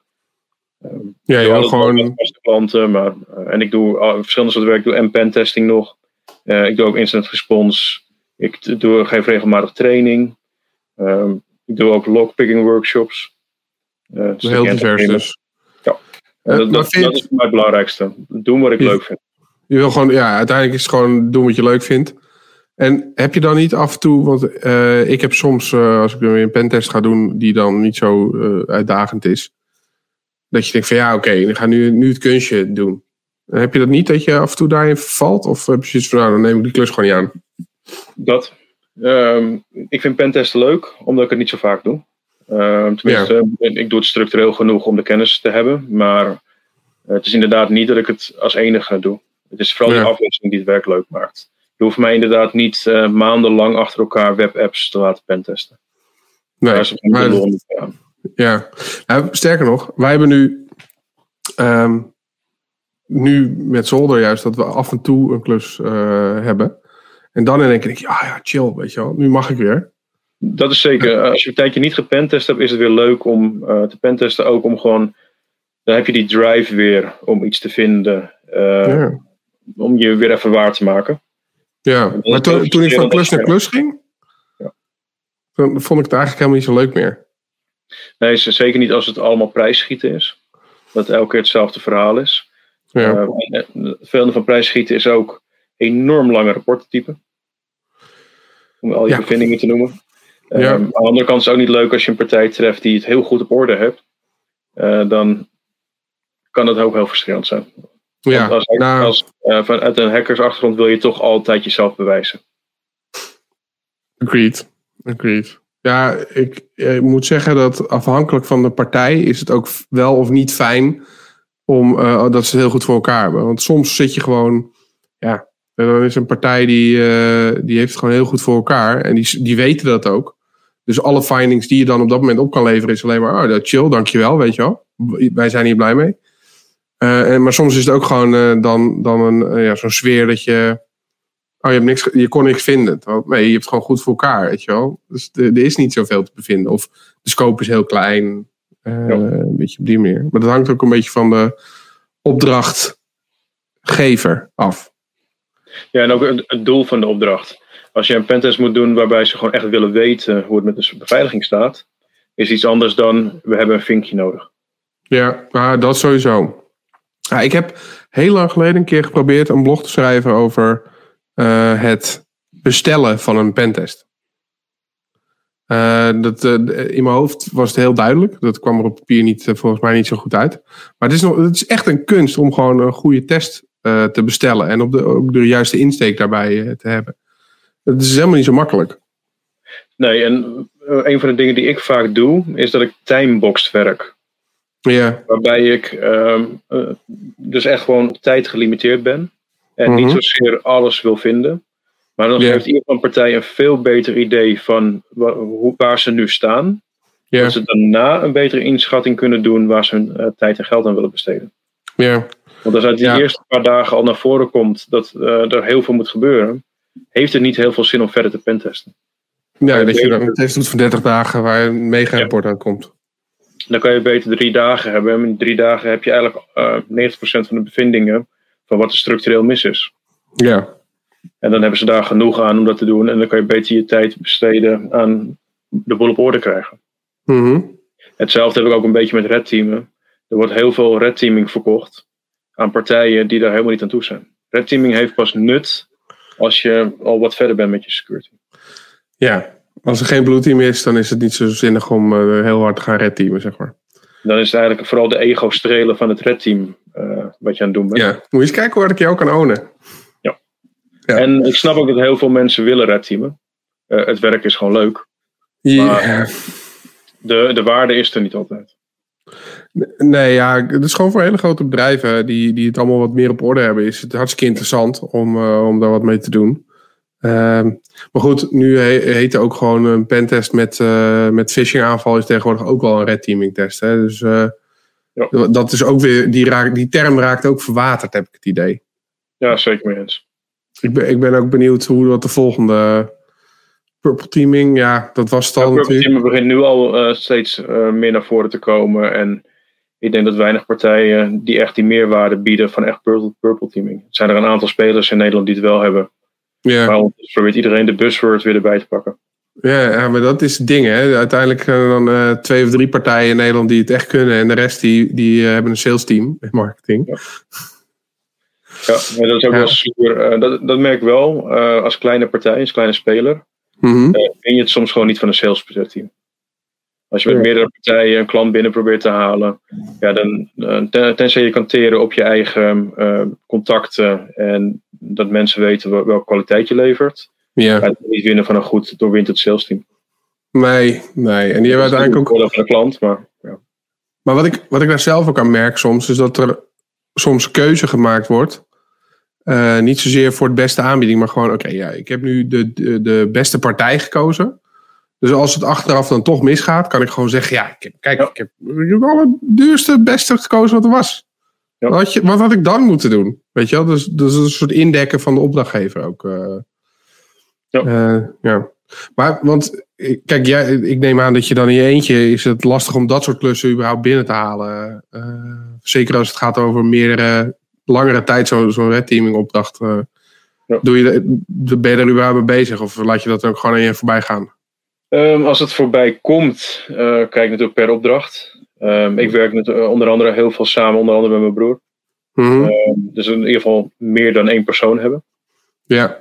Ehm, ja, gewoon. klanten. Maar, eh, en ik doe verschillende soorten werk. Ik doe en pentesting nog. Eh, ik doe ook incident response. Ik doe, geef regelmatig training. Ehm, ik doe ook lockpicking workshops. Eh, dus Heel divers dus. Ja. Eh, dat, is voor mij het belangrijkste. Doen wat ik Je- leuk vind. Je wil gewoon, ja, uiteindelijk is het gewoon doen wat je leuk vindt. En heb je dan niet af en toe, want eh, ik heb soms, als ik dan weer een pentest ga doen, die dan niet zo uitdagend is, dat je denkt van ja, oké, ik ga nu, nu het kunstje doen. En heb je dat niet, dat je af en toe daarin vervalt? Of heb je zoiets van, nou, dan neem ik die klus gewoon niet aan? Dat. Ehm, ik vind pentesten leuk, omdat ik het niet zo vaak doe. Ehm, tenminste, ik doe het structureel genoeg om de kennis te hebben. Maar het is inderdaad niet dat ik het als enige doe. Het is vooral Ja. die afwisseling die het werk leuk maakt. Je hoeft mij inderdaad niet eh, maandenlang achter elkaar webapps te laten pentesten. Nee, Daar is het maar- niet de lol niet aan. Ja, nou, sterker nog, wij hebben nu, ehm, nu met Zolder juist dat we af en toe een klus eh, hebben. En dan denk ik, ja, ja, chill, weet je wel, nu mag ik weer. Dat is zeker. Als je een tijdje niet gepentest hebt, is het weer leuk om eh, te pentesten. Ook om gewoon. Dan heb je die drive weer om iets te vinden. eh, ja. Om je weer even waar te maken. ja, maar toen, ik van klus naar klus ging, Ja. vond ik het eigenlijk helemaal niet zo leuk meer. Nee, zeker niet als het allemaal prijsschieten is. Dat elke keer hetzelfde verhaal is. Ja, Eh, eh, het vervelende van prijsschieten is ook enorm lange rapporten typen. Om al je Ja. bevindingen te noemen. Eh, Ja. Aan de andere kant is het ook niet leuk als je een partij treft die het heel goed op orde hebt. Eh, dan kan het ook heel frustrerend zijn. ja. Want als, nou, als, eh, vanuit een hackersachtergrond wil je toch altijd jezelf bewijzen. agreed. Agreed. Ja, ik, ik moet zeggen dat afhankelijk van de partij is het ook wel of niet fijn om eh, dat ze het heel goed voor elkaar hebben. Want soms zit je gewoon, ja, En dan is een partij die, eh, die heeft het gewoon heel goed voor elkaar. En die, die weten dat ook. Dus alle findings die je dan op dat moment op kan leveren, is alleen maar, oh, dat chill, dankjewel, weet je wel. Wij zijn hier blij mee. Uh, en, maar soms is het ook gewoon uh, dan, dan een, ja, zo'n sfeer dat je, oh, je, hebt niks, je kon niks vinden. Nee, je hebt het gewoon goed voor elkaar, weet je wel. Dus er, er is niet zoveel te bevinden. Of de scope is heel klein. Ja. Een beetje op die manier. Maar dat hangt ook een beetje van de opdrachtgever af. Ja, en ook het doel van de opdracht. Als je een pentest moet doen waarbij ze gewoon echt willen weten hoe het met de beveiliging staat, is iets anders dan we hebben een vinkje nodig. Ja, maar dat sowieso. Ja, ik heb heel lang geleden een keer geprobeerd een blog te schrijven over uh, het bestellen van een pentest. Uh, dat, uh, in mijn hoofd was het heel duidelijk. Dat kwam er op papier niet, volgens mij niet zo goed uit. Maar het is, nog, het is echt een kunst om gewoon een goede test uh, te bestellen. En op de, ook de juiste insteek daarbij te hebben. Dat is helemaal niet zo makkelijk. Nee, en een van de dingen die ik vaak doe, is dat ik timeboxed werk. Ja. Waarbij ik uh, dus echt gewoon tijd gelimiteerd ben. En niet mhm. zozeer alles wil vinden. Maar dan geeft ieder van partij een veel beter idee van waar, ze nu staan. Yeah. Dat ze daarna een betere inschatting kunnen doen waar ze hun tijd en geld aan willen besteden. Ja. Want als uit die eerste paar dagen al naar voren komt dat uh, er heel veel moet gebeuren, heeft het niet heel veel zin om verder te pentesten. Ja, dat je dan een test doet van 30 dagen waar een mega-rapport aan komt. Dan kan je beter drie dagen hebben. En in drie dagen heb je eigenlijk uh, 90% van de bevindingen van wat er structureel mis is. Ja. En dan hebben ze daar genoeg aan om dat te doen. En dan kan je beter je tijd besteden aan de boel op orde krijgen. Mm Hetzelfde heb ik ook een beetje met red teamen. Er wordt heel veel red teaming verkocht aan partijen die daar helemaal niet aan toe zijn. Red teaming heeft pas nut als je al wat verder bent met je security. Ja, als er geen bloedteam is, dan is het niet zo zinnig om uh, heel hard te gaan red teamen, zeg maar. Dan is het eigenlijk vooral de ego-strelen van het red team uh, wat je aan het doen bent. Ja, moet je eens kijken hoe ik jou kan ownen. Ja. ja. En ik snap ook dat heel veel mensen willen red teamen. Uh, het werk is gewoon leuk. Ja. De, de waarde is er niet altijd. Nee, ja, het is gewoon voor hele grote bedrijven die, die het allemaal wat meer op orde hebben, is het hartstikke interessant om, uh, om daar wat mee te doen. Uh, maar goed, nu he, heet ook gewoon een pentest met, uh, met phishing aanval is tegenwoordig ook wel een red teaming test. Hè? Dus uh, ja. dat is ook weer, die, raak, die term raakt ook verwaterd, heb ik het idee. Ja, zeker mee eens. Ik ben, ik ben ook benieuwd hoe wat de volgende purple teaming, ja, dat was het al ja, natuurlijk. Purple teaming begint nu al steeds meer naar voren te komen en ik denk dat weinig partijen die echt die meerwaarde bieden van echt purple, purple teaming. Er zijn er een aantal spelers in Nederland die het wel hebben. Ja. Maar ondertussen probeert iedereen de buzzword weer erbij te pakken. Ja, ja maar dat is het ding. Hè. Uiteindelijk zijn er dan uh, twee of drie partijen in Nederland die het echt kunnen. En de rest die, die uh, hebben een sales team in marketing. Ja, ja dat is ook ja. wel super. Uh, dat, dat merk ik wel. als kleine partij, als kleine speler. Mm -hmm. ben je het soms gewoon niet van een sales team. Als je met meerdere partijen een klant binnen probeert te halen, ja, dan ten, tenzij je kan teren op je eigen uh, contacten en dat mensen weten welke kwaliteit je levert, ja. gaat niet winnen van een goed doorwinterd sales team. Nee, nee. En die hebben uiteindelijk ook. van de klant, maar. Ja. Maar wat ik, wat ik daar zelf ook aan merk soms, is dat er soms keuze gemaakt wordt. Uh, niet zozeer voor het beste aanbieding, maar gewoon: oké, okay, ja, ik heb nu de, de, de beste partij gekozen. Dus als het achteraf dan toch misgaat, kan ik gewoon zeggen: ja, ik heb, kijk, ja. ik heb, ik heb al het duurste, beste gekozen wat er was. Ja. Wat, had je, wat had ik dan moeten doen? Weet je wel? Dus, dus een soort indekken van de opdrachtgever ook. Uh, ja. Uh, ja. Maar, want, kijk, jij, ik neem aan dat je dan in je eentje is het lastig om dat soort klussen überhaupt binnen te halen. Uh, zeker als het gaat over meerdere, langere tijd zo'n zo red teaming opdracht. Ja. Doe je, ben je er überhaupt mee bezig? Of laat je dat ook gewoon aan je voorbij gaan? Um, als het voorbij komt, uh, kijk natuurlijk per opdracht. Um, ik werk met, uh, onder andere heel veel samen, onder andere met mijn broer. Mm -hmm. um, dus in ieder geval meer dan één persoon hebben. Ja.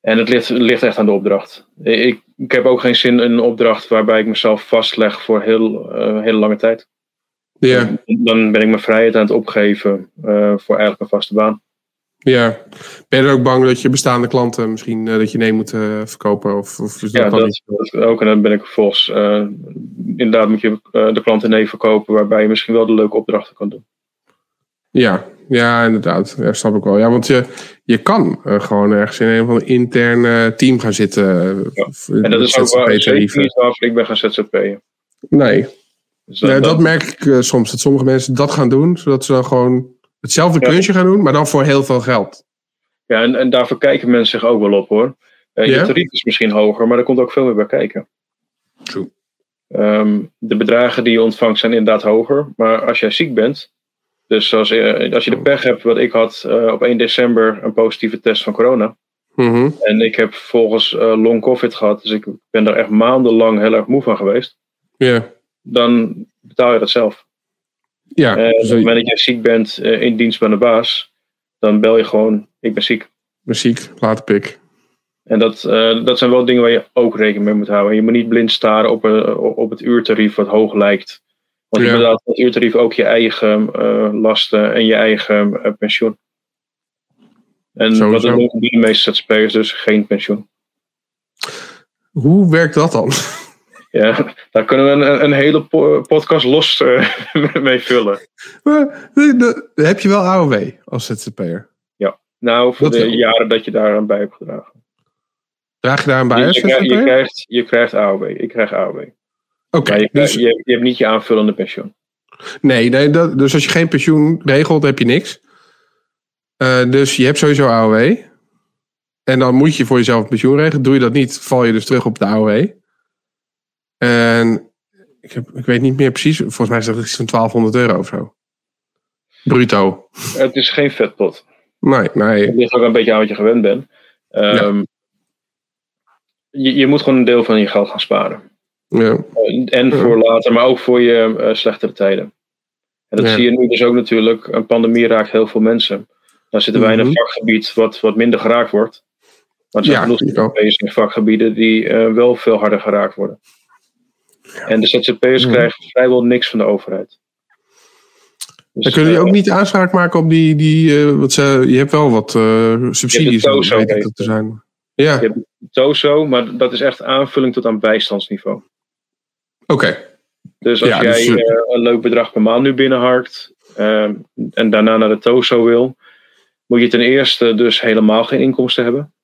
en het ligt, ligt, echt aan de opdracht. Ik, ik, heb ook geen zin in een opdracht waarbij ik mezelf vastleg voor heel, uh, hele lange tijd. Ja. Dan ben ik mijn vrijheid aan het opgeven voor eigenlijk een vaste baan. Ja, ben je er ook bang dat je bestaande klanten misschien uh, dat je nee moet uh, verkopen? Of, of is dat ja, dat, dat ook. En dan ben ik vervolgens, uh, inderdaad moet je de klanten nee verkopen waarbij je misschien wel de leuke opdrachten kan doen. Ja, Ja, inderdaad. Ja, snap ik wel. Ja, want je, je kan uh, gewoon ergens in een van een intern team gaan zitten. Ja. En dat is ook wel zeker niet waarvoor ik ben gaan ZZP'en. Nee. Dus dat, nee, dat, merk ik soms. Dat sommige mensen dat gaan doen. Zodat ze dan gewoon hetzelfde ja. kunstje gaan doen. Maar dan voor heel veel geld. Ja, en, en daarvoor kijken mensen zich ook wel op hoor. Uh, je tarief is misschien hoger, maar er komt ook veel meer bij kijken. True. Um, de bedragen die je ontvangt zijn inderdaad hoger. Maar als jij ziek bent, dus als, uh, als je de pech hebt, wat ik had uh, op 1 december een positieve test van corona. Mm -hmm. En ik heb volgens long covid gehad, dus ik ben daar echt maandenlang heel erg moe van geweest. Ja. Dan betaal je dat zelf. Ja. En op het moment dat je ziek bent in dienst bij de baas, dan bel je gewoon, ik ben ziek. Ik ben ziek, laat pik. En dat, uh, dat zijn wel dingen waar je ook rekening mee moet houden. Je moet niet blind staren op, uh, op het uurtarief wat hoog lijkt. Want ja. inderdaad, het uurtarief ook je eigen uh, lasten en je eigen pensioen. En Sowieso. wat doen de meeste ZZP'ers dus geen pensioen. Hoe werkt dat dan? Ja, daar kunnen we een, een hele po podcast los mee vullen. Maar, heb je wel AOW als ZZP'er? Ja, nou voor dat de wel. jaren dat je daar aan bij hebt gedragen. Draag je daar een bij? Je, je, je, krijgt, je krijgt AOW. Ik krijg AOW. Oké. Okay, je, dus... je, je, hebt niet je aanvullende pensioen. Nee, nee dat, dus als je geen pensioen regelt, heb je niks. Uh, dus je hebt sowieso AOW. En dan moet je voor jezelf een pensioen regelen. Doe je dat niet, val je dus terug op de AOW. En ik, heb, ik weet niet meer precies. Volgens mij is dat iets van 1200 euro of zo. Bruto. Het is geen vetpot. Nee, nee. Het ligt ook een beetje aan wat je gewend bent. Um, ja je, je moet gewoon een deel van je geld gaan sparen. Ja. En voor later, maar ook voor je uh, slechtere tijden. En dat ja. zie je nu dus ook natuurlijk. Een pandemie raakt heel veel mensen. Dan zit er weinig mm -hmm. vakgebied wat, wat minder geraakt wordt. Maar er zijn genoeg ZZP'ers in vakgebieden die uh, wel veel harder geraakt worden. En de ZZP'ers -hmm. krijgen vrijwel niks van de overheid. Dus, dan kunnen jullie ook niet aanspraak maken op die. die uh, wat ze, je hebt wel wat subsidies. Je hebt weet ik dat te zijn. Ja. Je hebt TOZO, maar dat is echt aanvulling tot aan bijstandsniveau. Oké. Okay. Dus als ja, jij dus, uh, een leuk bedrag per maand nu binnenharkt uh, en daarna naar de TOZO wil, moet je ten eerste dus helemaal geen inkomsten hebben.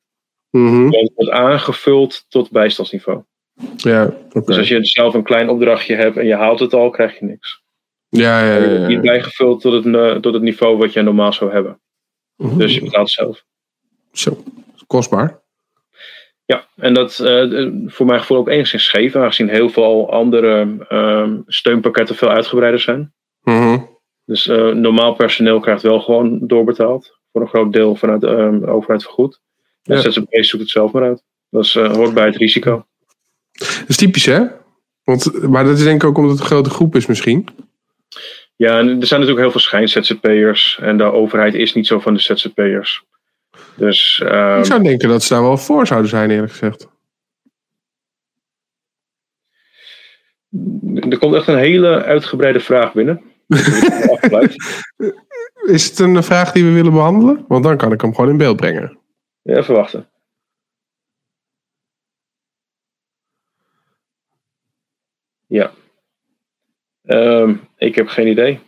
Mm -hmm. Het wordt aangevuld tot bijstandsniveau. Ja, okay. Dus als je zelf een klein opdrachtje hebt en je haalt het al, krijg je niks. Ja, ja, ja, ja. Niet bijgevuld tot het, uh, tot het niveau wat je normaal zou hebben. Mm -hmm. Dus je betaalt zelf. Zo, kostbaar. Ja, en dat uh, voor mijn gevoel ook enigszins scheef, aangezien heel veel andere uh, steunpakketten veel uitgebreider zijn. Mm -hmm. Dus uh, normaal personeel krijgt wel gewoon doorbetaald. Voor een groot deel vanuit de uh, overheid vergoed. En ja. ZZP zoekt het zelf maar uit. Dat is, hoort bij het risico. Dat is typisch hè? Want, maar dat is denk ik ook omdat het een grote groep is misschien. Ja, en er zijn natuurlijk heel veel schijn-ZZP'ers. En de overheid is niet zo van de ZZP'ers. Dus, um, ik zou denken dat ze daar wel voor zouden zijn, eerlijk gezegd. Er komt echt een hele uitgebreide vraag binnen. Is het een vraag die we willen behandelen? Want dan kan ik hem gewoon in beeld brengen. Ja, verwachten. Ja. Um, ik heb geen idee.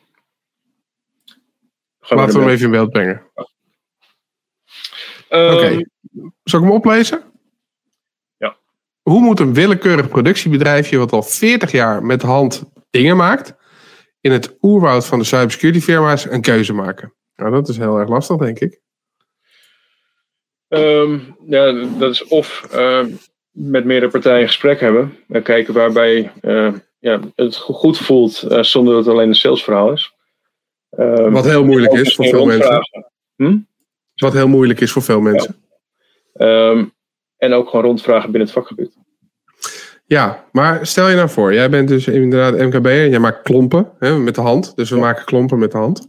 Laten we hem even in beeld brengen. Um, Oké. Okay. Zal ik hem oplezen? Ja. Hoe moet een willekeurig productiebedrijfje wat al 40 jaar met de hand dingen maakt, in het oerwoud van de cybersecurity firma's een keuze maken? Nou, dat is heel erg lastig, denk ik. Um, ja, dat is of uh, met meerdere partijen in gesprek hebben en kijken waarbij uh, ja, het goed voelt uh, zonder dat het alleen een salesverhaal is. Um, wat heel moeilijk is voor veel mensen. Hm? Wat heel moeilijk is voor veel mensen. Ja. Um, en ook gewoon rondvragen binnen het vakgebied. Ja, maar stel je nou voor, jij bent dus inderdaad MKB en jij maakt klompen hè, met de hand. Dus we ja. maken klompen met de hand.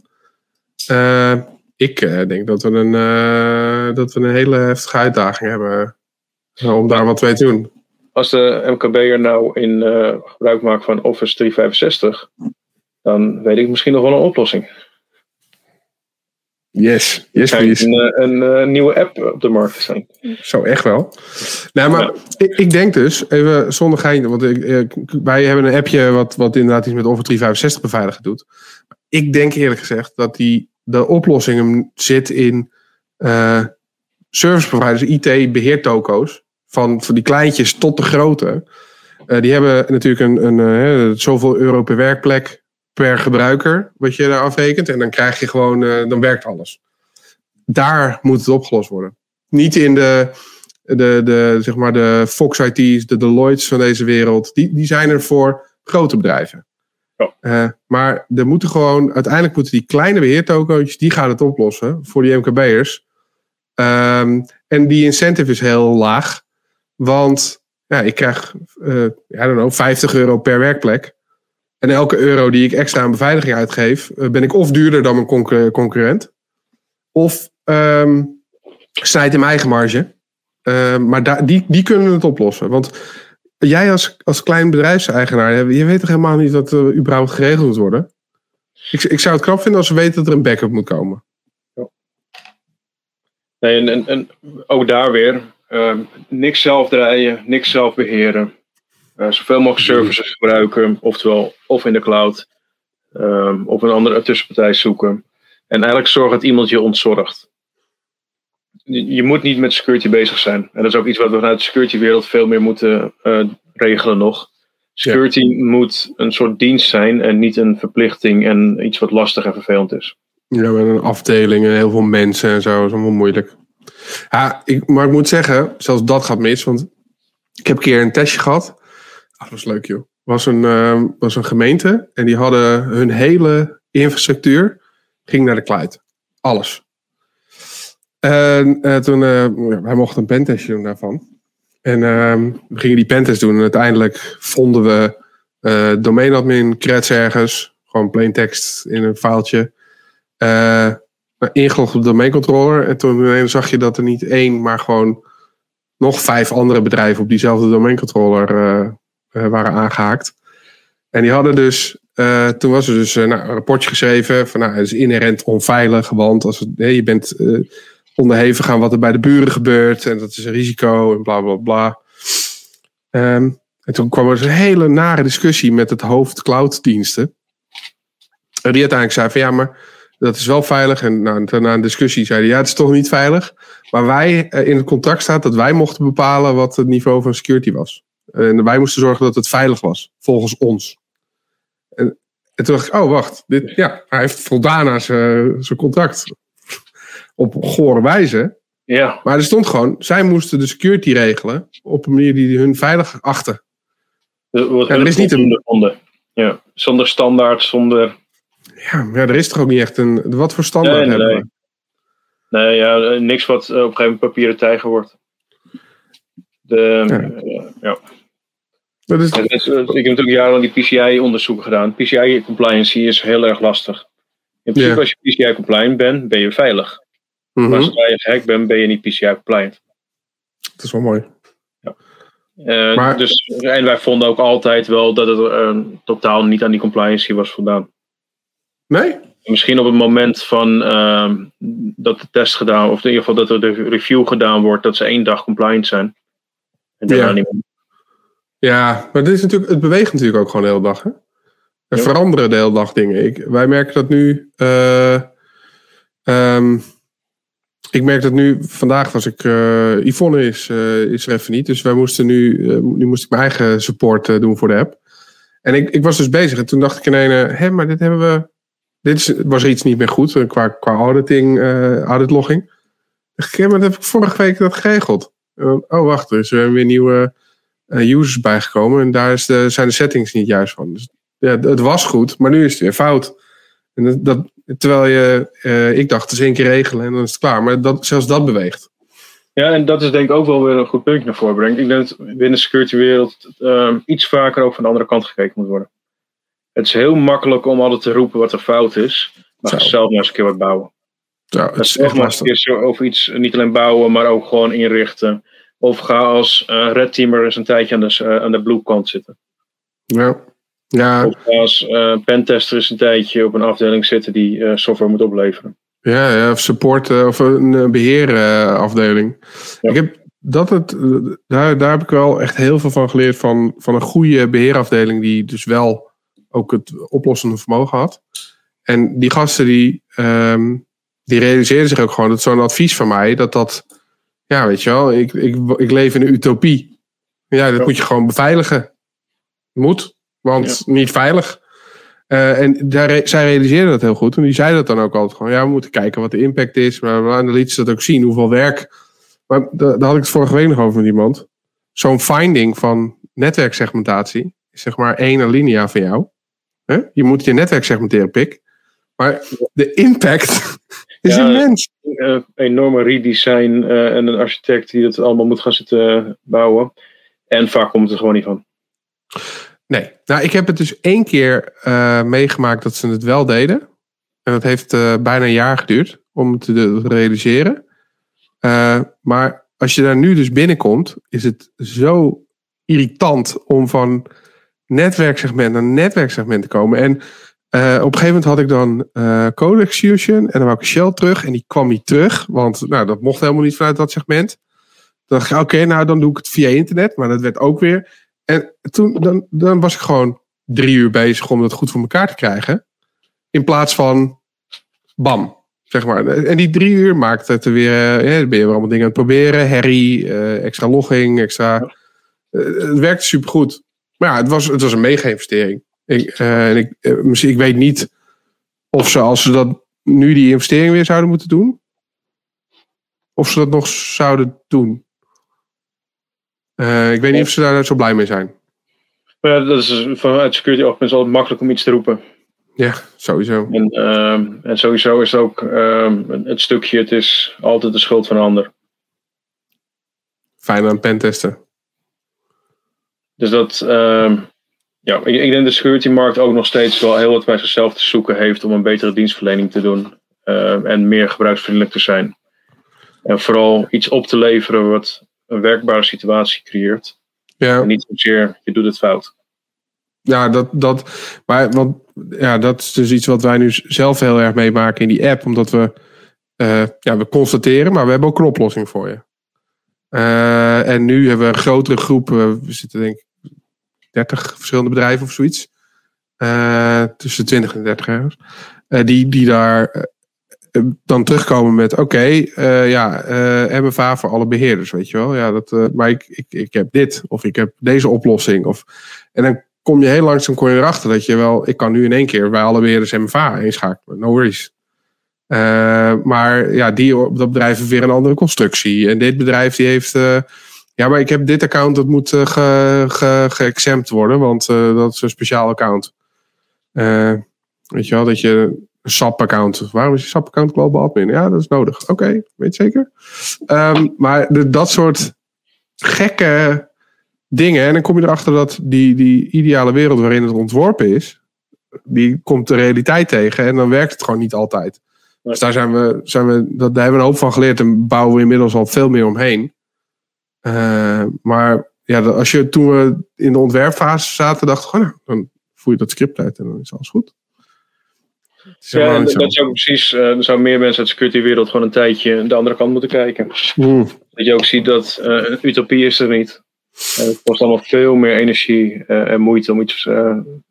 Uh, ik uh, denk dat we, een, uh, dat we een hele heftige uitdaging hebben om daar wat mee te doen. Als de MKB'er nou in gebruik maakt van Office 365, dan weet ik misschien nog wel een oplossing. Yes, yes please. Een, een, een, een, eh, nieuwe app op de markt zijn. Zo, echt wel. Nou, maar ja. ik, ik, denk dus, even zonder gein, want ik, wij hebben een appje wat, wat inderdaad iets met Office 365 beveiligen doet. Ik denk eerlijk gezegd dat die de oplossing zit in uh, service providers, IT-beheertoko's. Van, van die kleintjes tot de grote. Uh, die hebben natuurlijk een, een uh, zoveel euro per werkplek per gebruiker, wat je daar afrekent. En dan krijg je gewoon, dan werkt alles. Daar moet het opgelost worden. Niet in de, de, de, zeg maar de Fox IT's, de Deloitte's van deze wereld. Die, die zijn er voor grote bedrijven. Uh, maar er moeten gewoon, uiteindelijk moeten die kleine beheertokootjes, die gaan het oplossen voor die MKB'ers. Um, en die incentive is heel laag. Want ja, ik krijg uh, don't know, 50 euro per werkplek. En elke euro die ik extra aan beveiliging uitgeef, uh, ben ik of duurder dan mijn concur concurrent. Of um, snijd in mijn eigen marge. Uh, maar die, die kunnen het oplossen. Want jij als, als klein bedrijfseigenaar, je weet toch helemaal niet wat er überhaupt geregeld moet worden? Ik, ik zou het knap vinden als we weten dat er een backup moet komen. Ja. Nee, en, en, en ook daar weer, uh, niks zelf draaien, niks zelf beheren. Uh, zoveel mogelijk services gebruiken, oftewel of in de cloud, um, of een andere tussenpartij zoeken. En eigenlijk zorgen dat iemand je ontzorgt je moet niet met security bezig zijn. En dat is ook iets wat we vanuit de security wereld veel meer moeten uh, regelen nog. Security ja. moet een soort dienst zijn en niet een verplichting en iets wat lastig en vervelend is. Ja, met een afdeling en heel veel mensen en zo is allemaal moeilijk. Ja, ik, maar ik moet zeggen, zelfs dat gaat mis. Want ik heb een keer een testje gehad. Ah, dat was leuk joh. was een, uh, was een gemeente en die hadden hun hele infrastructuur ging naar de cloud. Alles. En uh, toen, uh, wij mochten een pentestje doen daarvan. En uh, we gingen die pentest doen. En uiteindelijk vonden we uh, domeinadmin creds ergens. Gewoon plain text in een filetje. Uh, ingelogd op de domeincontroller. En toen zag je dat er niet één, maar gewoon nog vijf andere bedrijven op diezelfde domeincontroller waren aangehaakt. En die hadden dus toen was er dus nou, een rapportje geschreven van nou, het is inherent onveilig, want als het, je bent onderhevig aan wat er bij de buren gebeurt. En dat is een risico en bla bla bla. Um, en toen kwam er dus een hele nare discussie met het hoofd clouddiensten. En die uiteindelijk zei van ja, maar dat is wel veilig. En nou, na een discussie zei hij ja, het is toch niet veilig. Maar wij, eh, in het contract staat dat wij mochten bepalen wat het niveau van security was. En wij moesten zorgen dat het veilig was, volgens ons. En, en toen dacht ik, oh wacht, dit, ja, hij heeft voldaan aan zijn contract op gore wijze. Ja. Maar er stond gewoon, zij moesten de security regelen op een manier die hun veilig achten. Ja, er is niet een. Zonder, ja, zonder standaard, zonder. Ja, ja, er is toch ook niet echt een. Wat voor standaard nee, hebben nee. we? Nee, ja, niks wat op een gegeven moment papieren tijger wordt. De, ja. ja. Dat is... ik heb natuurlijk jarenlang die PCI-onderzoeken gedaan. PCI-compliancy is heel erg lastig. In principe, ja. als je PCI-compliant bent, ben je veilig. Mm -hmm. Maar zodra je gehackt bent, ben je niet PCI-compliant. Dat is wel mooi. Ja. Uh, maar... dus, en wij vonden ook altijd wel dat het uh, totaal niet aan die compliancy was voldaan. Nee? Misschien op het moment van uh, dat de test gedaan, of in ieder geval dat er de review gedaan wordt, dat ze één dag compliant zijn. En daarna ja. niet meer. Ja, maar dit is natuurlijk, het beweegt natuurlijk ook gewoon de hele dag. Hè? Er ja. veranderen de hele dag dingen. Ik, wij merken dat nu. Uh, um, ik merk dat nu, vandaag was ik, uh, Yvonne is, uh, is er even niet. Dus wij moesten nu, uh, nu moest ik mijn eigen support doen voor de app. En ik, ik was dus bezig en toen dacht ik in een, hé, maar dit hebben we, dit was iets niet meer goed qua, qua auditing, auditlogging. dacht ik, maar heb ik vorige week dat geregeld. oh, wacht, er zijn weer nieuwe users bijgekomen en daar is de, zijn de settings niet juist van. Dus ja, het was goed, maar nu is het weer fout. En dat, terwijl je, ik dacht, het is één keer regelen en dan is het klaar. Maar zelfs dat beweegt. Ja, en dat is denk ik ook wel weer een goed punt naar voren brengt. Ik denk dat binnen de security wereld uh, iets vaker ook van de andere kant gekeken moet worden. Het is heel makkelijk om altijd te roepen wat er fout is. Maar ga zelf maar eens een keer wat bouwen. Ja, het is echt maar eens een over iets niet alleen bouwen, maar ook gewoon inrichten. Of ga als uh, red teamer eens een tijdje aan de, uh, aan de blue kant zitten. Ja. Ja. Of als uh, pentester is een tijdje op een afdeling zitten die software moet opleveren. Ja, ja of support of een beheerafdeling. Ja. Ik heb dat het, daar, daar heb ik wel echt heel veel van geleerd van, van een goede beheerafdeling die dus wel ook het oplossende vermogen had. En die gasten die, um, die realiseerden zich ook gewoon dat zo'n advies van mij, dat dat, ja, weet je wel, ik, ik, ik leef in een utopie. Ja, dat moet je gewoon beveiligen. Moet, want niet veilig. Uh, en daar, zij realiseerden dat heel goed. En die zeiden dat dan ook altijd gewoon. Ja, we moeten kijken wat de impact is. Maar, en dan liet ze dat ook zien, hoeveel werk. Maar daar had ik het vorige week nog over met iemand. Zo'n finding van netwerksegmentatie is zeg maar één alinea van jou. Je moet je netwerk segmenteren, pik. Maar de impact is ja, immens. Een enorme redesign uh, en een architect die het allemaal moet gaan zitten bouwen. En vaak komt het er gewoon niet van. Nee, nou ik heb het dus één keer uh, meegemaakt dat ze het wel deden. En dat heeft uh, bijna een jaar geduurd om het te realiseren. Uh, maar als je daar nu dus binnenkomt, is het zo irritant om van netwerksegment naar netwerksegment te komen. En uh, op een gegeven moment had ik dan uh, code execution en dan wou ik Shell terug en die kwam niet terug, want nou, dat mocht helemaal niet vanuit dat segment. Dan dacht ik, oké, nou dan doe ik het via internet, maar dat werd ook weer. En toen dan, dan was ik gewoon drie uur bezig om dat goed voor elkaar te krijgen. In plaats van bam, zeg maar. En die drie uur maakte het er weer, ja, dan ben je weer allemaal dingen aan het proberen. Herrie, uh, extra logging, extra. het werkte supergoed. Maar ja, het was, het was een mega-investering. Ik, uh, en ik, uh, ik weet niet of ze, als ze dat nu die investering weer zouden moeten doen, of ze dat nog zouden doen. Uh, ik weet niet of ze daar zo blij mee zijn. Maar ja, dat is vanuit security oogpunt altijd makkelijk om iets te roepen. Ja, sowieso. En, uh, en sowieso is het ook uh, het stukje, het is altijd de schuld van een ander. Fijn aan pentesten. Dus dat, uh, ja, ik, ik denk de security markt ook nog steeds wel heel wat bij zichzelf te zoeken heeft om een betere dienstverlening te doen uh, en meer gebruiksvriendelijk te zijn. En vooral iets op te leveren wat een werkbare situatie creëert. Ja. En niet zozeer, je doet het fout. Ja, dat, dat, maar, want, ja, dat is dus iets wat wij nu zelf heel erg meemaken in die app. Omdat we, uh, ja, we constateren, maar we hebben ook een oplossing voor je. Uh, en nu hebben we een grotere groep. we zitten denk ik 30 verschillende bedrijven of zoiets. Uh, tussen 20 en 30 ergens. Uh, die, die daar uh, dan terugkomen met: oké, okay, ja, MFA voor alle beheerders, weet je wel. Ja, dat, maar ik, ik, ik heb dit, of ik heb deze oplossing. Of, en dan kom je heel langzaam kom je erachter dat je wel, ik kan nu in één keer bij alle beheerders MFA inschakelen. No worries. maar ja, die, dat bedrijf heeft weer een andere constructie. En dit bedrijf die heeft ja, maar ik heb dit account, dat moet uh, ge, ge, worden, want uh, dat is een speciaal account. Uh, weet je wel, dat je een SAP-account. Waarom is je SAP-account global admin? Ja, dat is nodig. Oké, okay, weet zeker. Um, maar de, dat soort gekke dingen. En dan kom je erachter dat die, die ideale wereld waarin het ontworpen is, die komt de realiteit tegen en dan werkt het gewoon niet altijd. Dus daar zijn we, zijn we, dat, daar hebben we een hoop van geleerd en bouwen we inmiddels al veel meer omheen. Uh, maar ja, als je, toen we in de ontwerpfase zaten, dacht ik gewoon, nou, dan voer je dat script uit en dan is alles goed. ja, dat, dat zou precies. Uh, er zouden meer mensen uit de security-wereld gewoon een tijdje de andere kant moeten kijken. Mm. Dat je ook ziet dat uh, utopie is er niet. het kost allemaal veel meer energie en moeite om iets,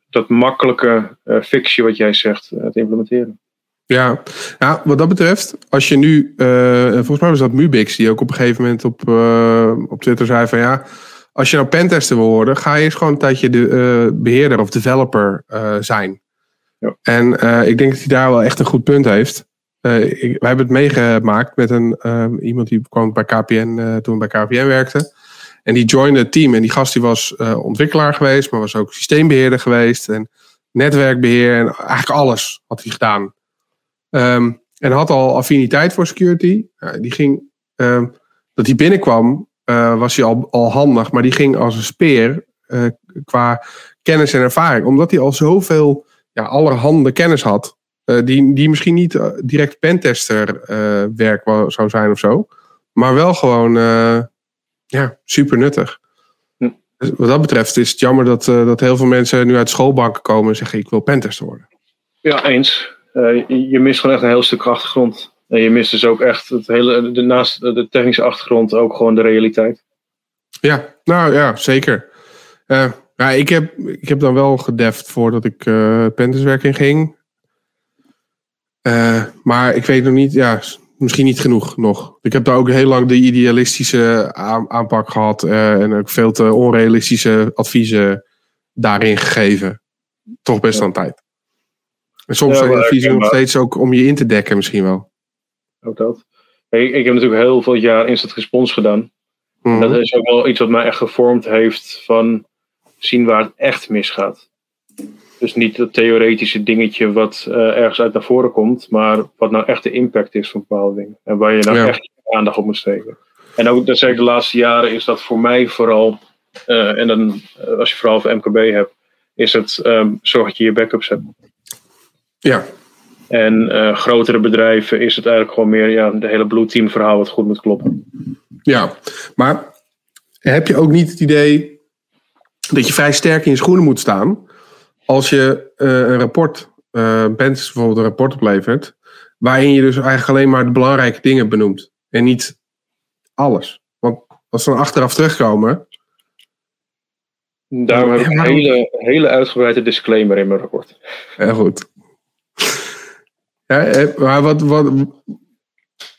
dat makkelijke fixje wat jij zegt, te implementeren. Ja. ja, wat dat betreft, als je nu, uh, volgens mij was dat Mubix die ook op een gegeven moment op, uh, op Twitter zei van ja, als je nou pentester wil worden, ga je eens gewoon een tijdje de uh, beheerder of developer zijn. Ja. En ik denk dat hij daar wel echt een goed punt heeft. Ik, wij hebben het meegemaakt met een, iemand die kwam bij KPN, toen bij KPN werkte. En die joinde het team en die gast die was ontwikkelaar geweest, maar was ook systeembeheerder geweest en netwerkbeheer en eigenlijk alles had hij gedaan. Um, en had al affiniteit voor security. die ging, um, dat hij binnenkwam, uh, was hij al, al handig, maar die ging als een speer uh, qua kennis en ervaring. Omdat hij al zoveel ja, allerhande kennis had. Uh, die, die misschien niet direct pentester werk zou zijn of zo. Maar wel gewoon ja, super nuttig. Hm. Dus wat dat betreft is het jammer dat, dat heel veel mensen nu uit schoolbanken komen en zeggen ik wil pentester worden. Ja, eens. Uh, je mist gewoon echt een heel stuk achtergrond. En je mist dus ook echt het hele, de, naast de technische achtergrond ook gewoon de realiteit. Ja, nou ja, zeker. Uh, ja, ik, heb, ik heb dan wel gedeft voordat ik uh, in ging. Uh, maar ik weet nog niet, ja, misschien niet genoeg nog. Ik heb daar ook heel lang de idealistische aanpak gehad uh, en ook veel te onrealistische adviezen daarin gegeven. Toch best wel een tijd. En soms zijn adviezen nog steeds ook om je in te dekken misschien wel. Ook dat. Ik, ik heb natuurlijk heel veel jaar instant respons gedaan. Mm. Dat is ook wel iets wat mij echt gevormd heeft van zien waar het echt misgaat. Dus niet dat theoretische dingetje wat uh, ergens uit naar voren komt, maar wat nou echt de impact is van bepaalde dingen. En waar je nou ja. echt aandacht op moet steken. En ook, dat zeg ik de laatste jaren, is dat voor mij vooral, uh, en dan uh, als je vooral over MKB hebt, is het um, zorg dat je je backups hebt. Ja. En grotere bedrijven is het eigenlijk gewoon meer ja, de hele Blue Team verhaal wat goed moet kloppen. Ja, maar heb je ook niet het idee dat je vrij sterk in je schoenen moet staan als je uh, een rapport, uh, bijvoorbeeld een rapport oplevert, waarin je dus eigenlijk alleen maar de belangrijke dingen benoemt en niet alles. Want als we dan achteraf terugkomen. Daarom heb ik een hele, hele uitgebreide disclaimer in mijn rapport. Ja, goed. Ja, eh, maar wat, wat,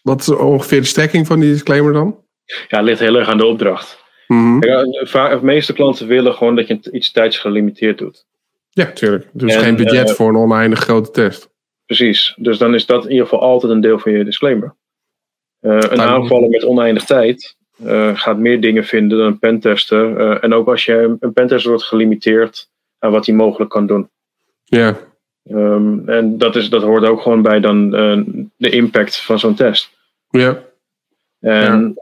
wat is ongeveer de strekking van die disclaimer dan? Ja, het ligt heel erg aan de opdracht. Mm -hmm. de meeste klanten willen gewoon dat je iets tijds gelimiteerd doet. Ja, tuurlijk. Dus en, geen budget uh, voor een oneindig grote test. Precies. Dus dan is dat in ieder geval altijd een deel van je disclaimer. Uh, een aanvaller met oneindig tijd uh, gaat meer dingen vinden dan een pentester. en ook als je een pentester wordt gelimiteerd aan wat hij mogelijk kan doen. Ja. Um, en dat, is, dat hoort ook gewoon bij dan de impact van zo'n test. Ja. En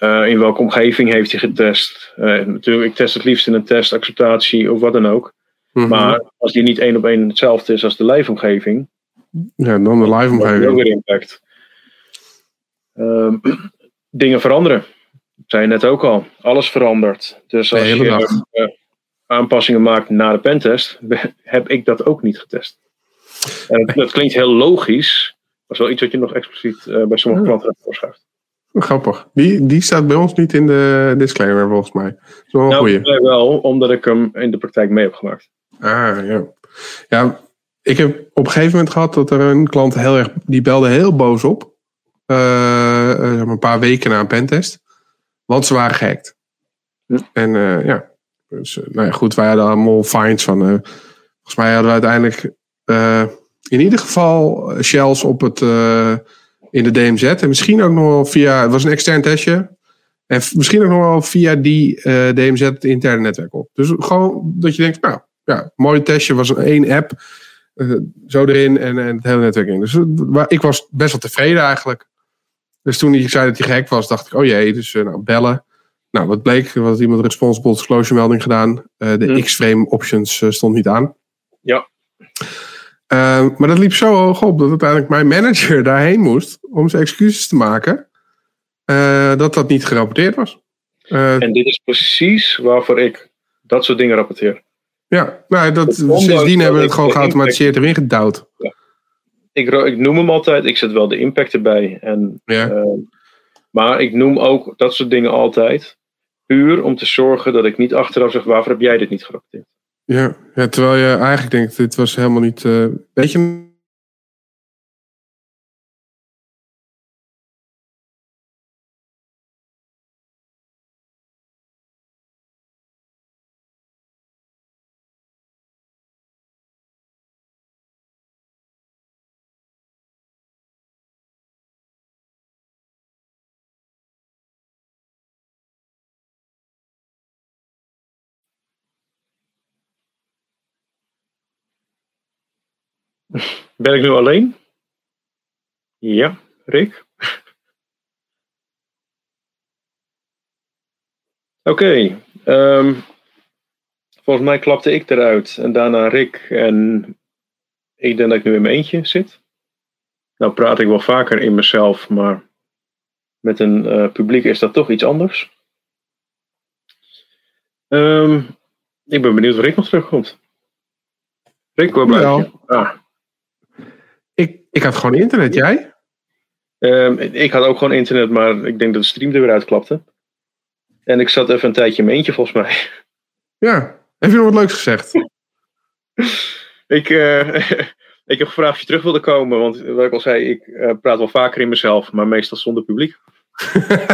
ja. in welke omgeving heeft hij getest? natuurlijk, ik test het liefst in een test, acceptatie of wat dan ook. Mhm. Maar als die niet één op één hetzelfde is als de live-omgeving. Ja, dan de live-omgeving. ook weer impact. Um, dingen veranderen. Dat zei je net ook al. Alles verandert. Dus als je uh, aanpassingen maakt na de pentest, heb ik dat ook niet getest. En dat klinkt heel logisch. Dat is wel iets wat je nog expliciet uh, bij sommige klanten hebt voorschrijft. Grappig. Die, die staat bij ons niet in de disclaimer volgens mij. Dat is wel nou, wel, omdat ik hem in de praktijk mee heb gemaakt. Ah, ja. Ja, ik heb op een gegeven moment gehad dat er een klant heel erg, die belde heel boos op. Uh, een paar weken na een pentest. Want ze waren gehackt. Hm. En uh, ja, dus, nou ja, goed, wij hadden allemaal fines van. volgens mij hadden we uiteindelijk in ieder geval shells op het, in de DMZ. En misschien ook nog wel via, het was een extern testje. En misschien ook nog wel via die DMZ het interne netwerk op. Dus gewoon dat je denkt, nou, ja, mooi testje. was een één app. Zo erin en, en het hele netwerk in. Dus ik was best wel tevreden eigenlijk. Dus toen ik zei dat hij gek was, dacht ik, oh jee, dus nou, bellen. Nou, wat bleek? Er had iemand responsible disclosure melding gedaan. de Hmm. X-frame options stond niet aan. Ja. maar dat liep zo hoog op dat uiteindelijk mijn manager daarheen moest om zijn excuses te maken. dat dat niet gerapporteerd was. en dit is precies waarvoor ik dat soort dingen rapporteer. Ja, nou, dat, sindsdien hebben we het gewoon geautomatiseerd erin gedouwd. Ja. Ik, ik, noem hem altijd, ik zet wel de impact erbij. En, ja. maar ik noem ook dat soort dingen altijd. Puur om te zorgen dat ik niet achteraf zeg: waarvoor heb jij dit niet gerapporteerd? Ja, terwijl je eigenlijk denkt: dit was helemaal niet. Uh, weet je. Ben ik nu alleen? Ja, Rick? Oké. Okay, um, volgens mij klapte ik eruit en daarna Rick. En ik denk dat ik nu in mijn eentje zit. Nou praat ik wel vaker in mezelf, maar met een uh, publiek is dat toch iets anders. Um, ik ben benieuwd of Rick nog terugkomt. Rick, waar blijf je? Ah. Ik, had gewoon internet, jij? Um, ik had ook gewoon internet, maar ik denk dat de stream er weer uitklapte. En ik zat even een tijdje in mijn eentje, volgens mij. Ja, heb je nog wat leuks gezegd? ik, uh, ik heb gevraagd of je terug wilde komen. Want wat ik al zei, ik uh, praat wel vaker in mezelf, maar meestal zonder publiek.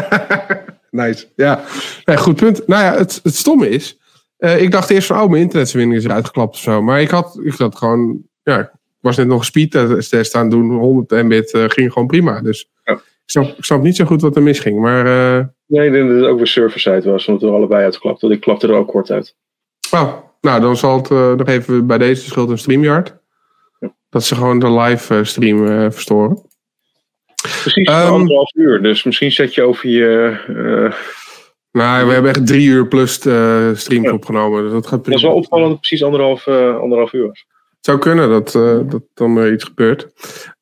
nice. Ja, nee, goed punt. Nou ja, het, het stomme is. Uh, ik dacht eerst van, oh, mijn internetverbinding is eruit geklapt of zo. Maar ik had, ik had gewoon, ja, was net nog een speedtest aan doen. 100 mbit uh, ging gewoon prima. Dus ja. ik, snap, ik snap niet zo goed wat er misging. Maar, uh, nee, ik denk dat het ook weer server-side was, omdat we allebei uitklapten. Want ik klapte er ook kort uit. Oh, nou, dan zal het nog even bij deze schuld een StreamYard. Ja. Dat ze gewoon de live stream verstoren. Precies, um, anderhalf uur. Dus misschien zet je over je. Nou, we hebben echt drie uur plus uh, streams ja. opgenomen. Dus dat, gaat dat is wel opvallend dat het precies anderhalf, uh, anderhalf uur was. Het zou kunnen dat, dat dan er iets gebeurt.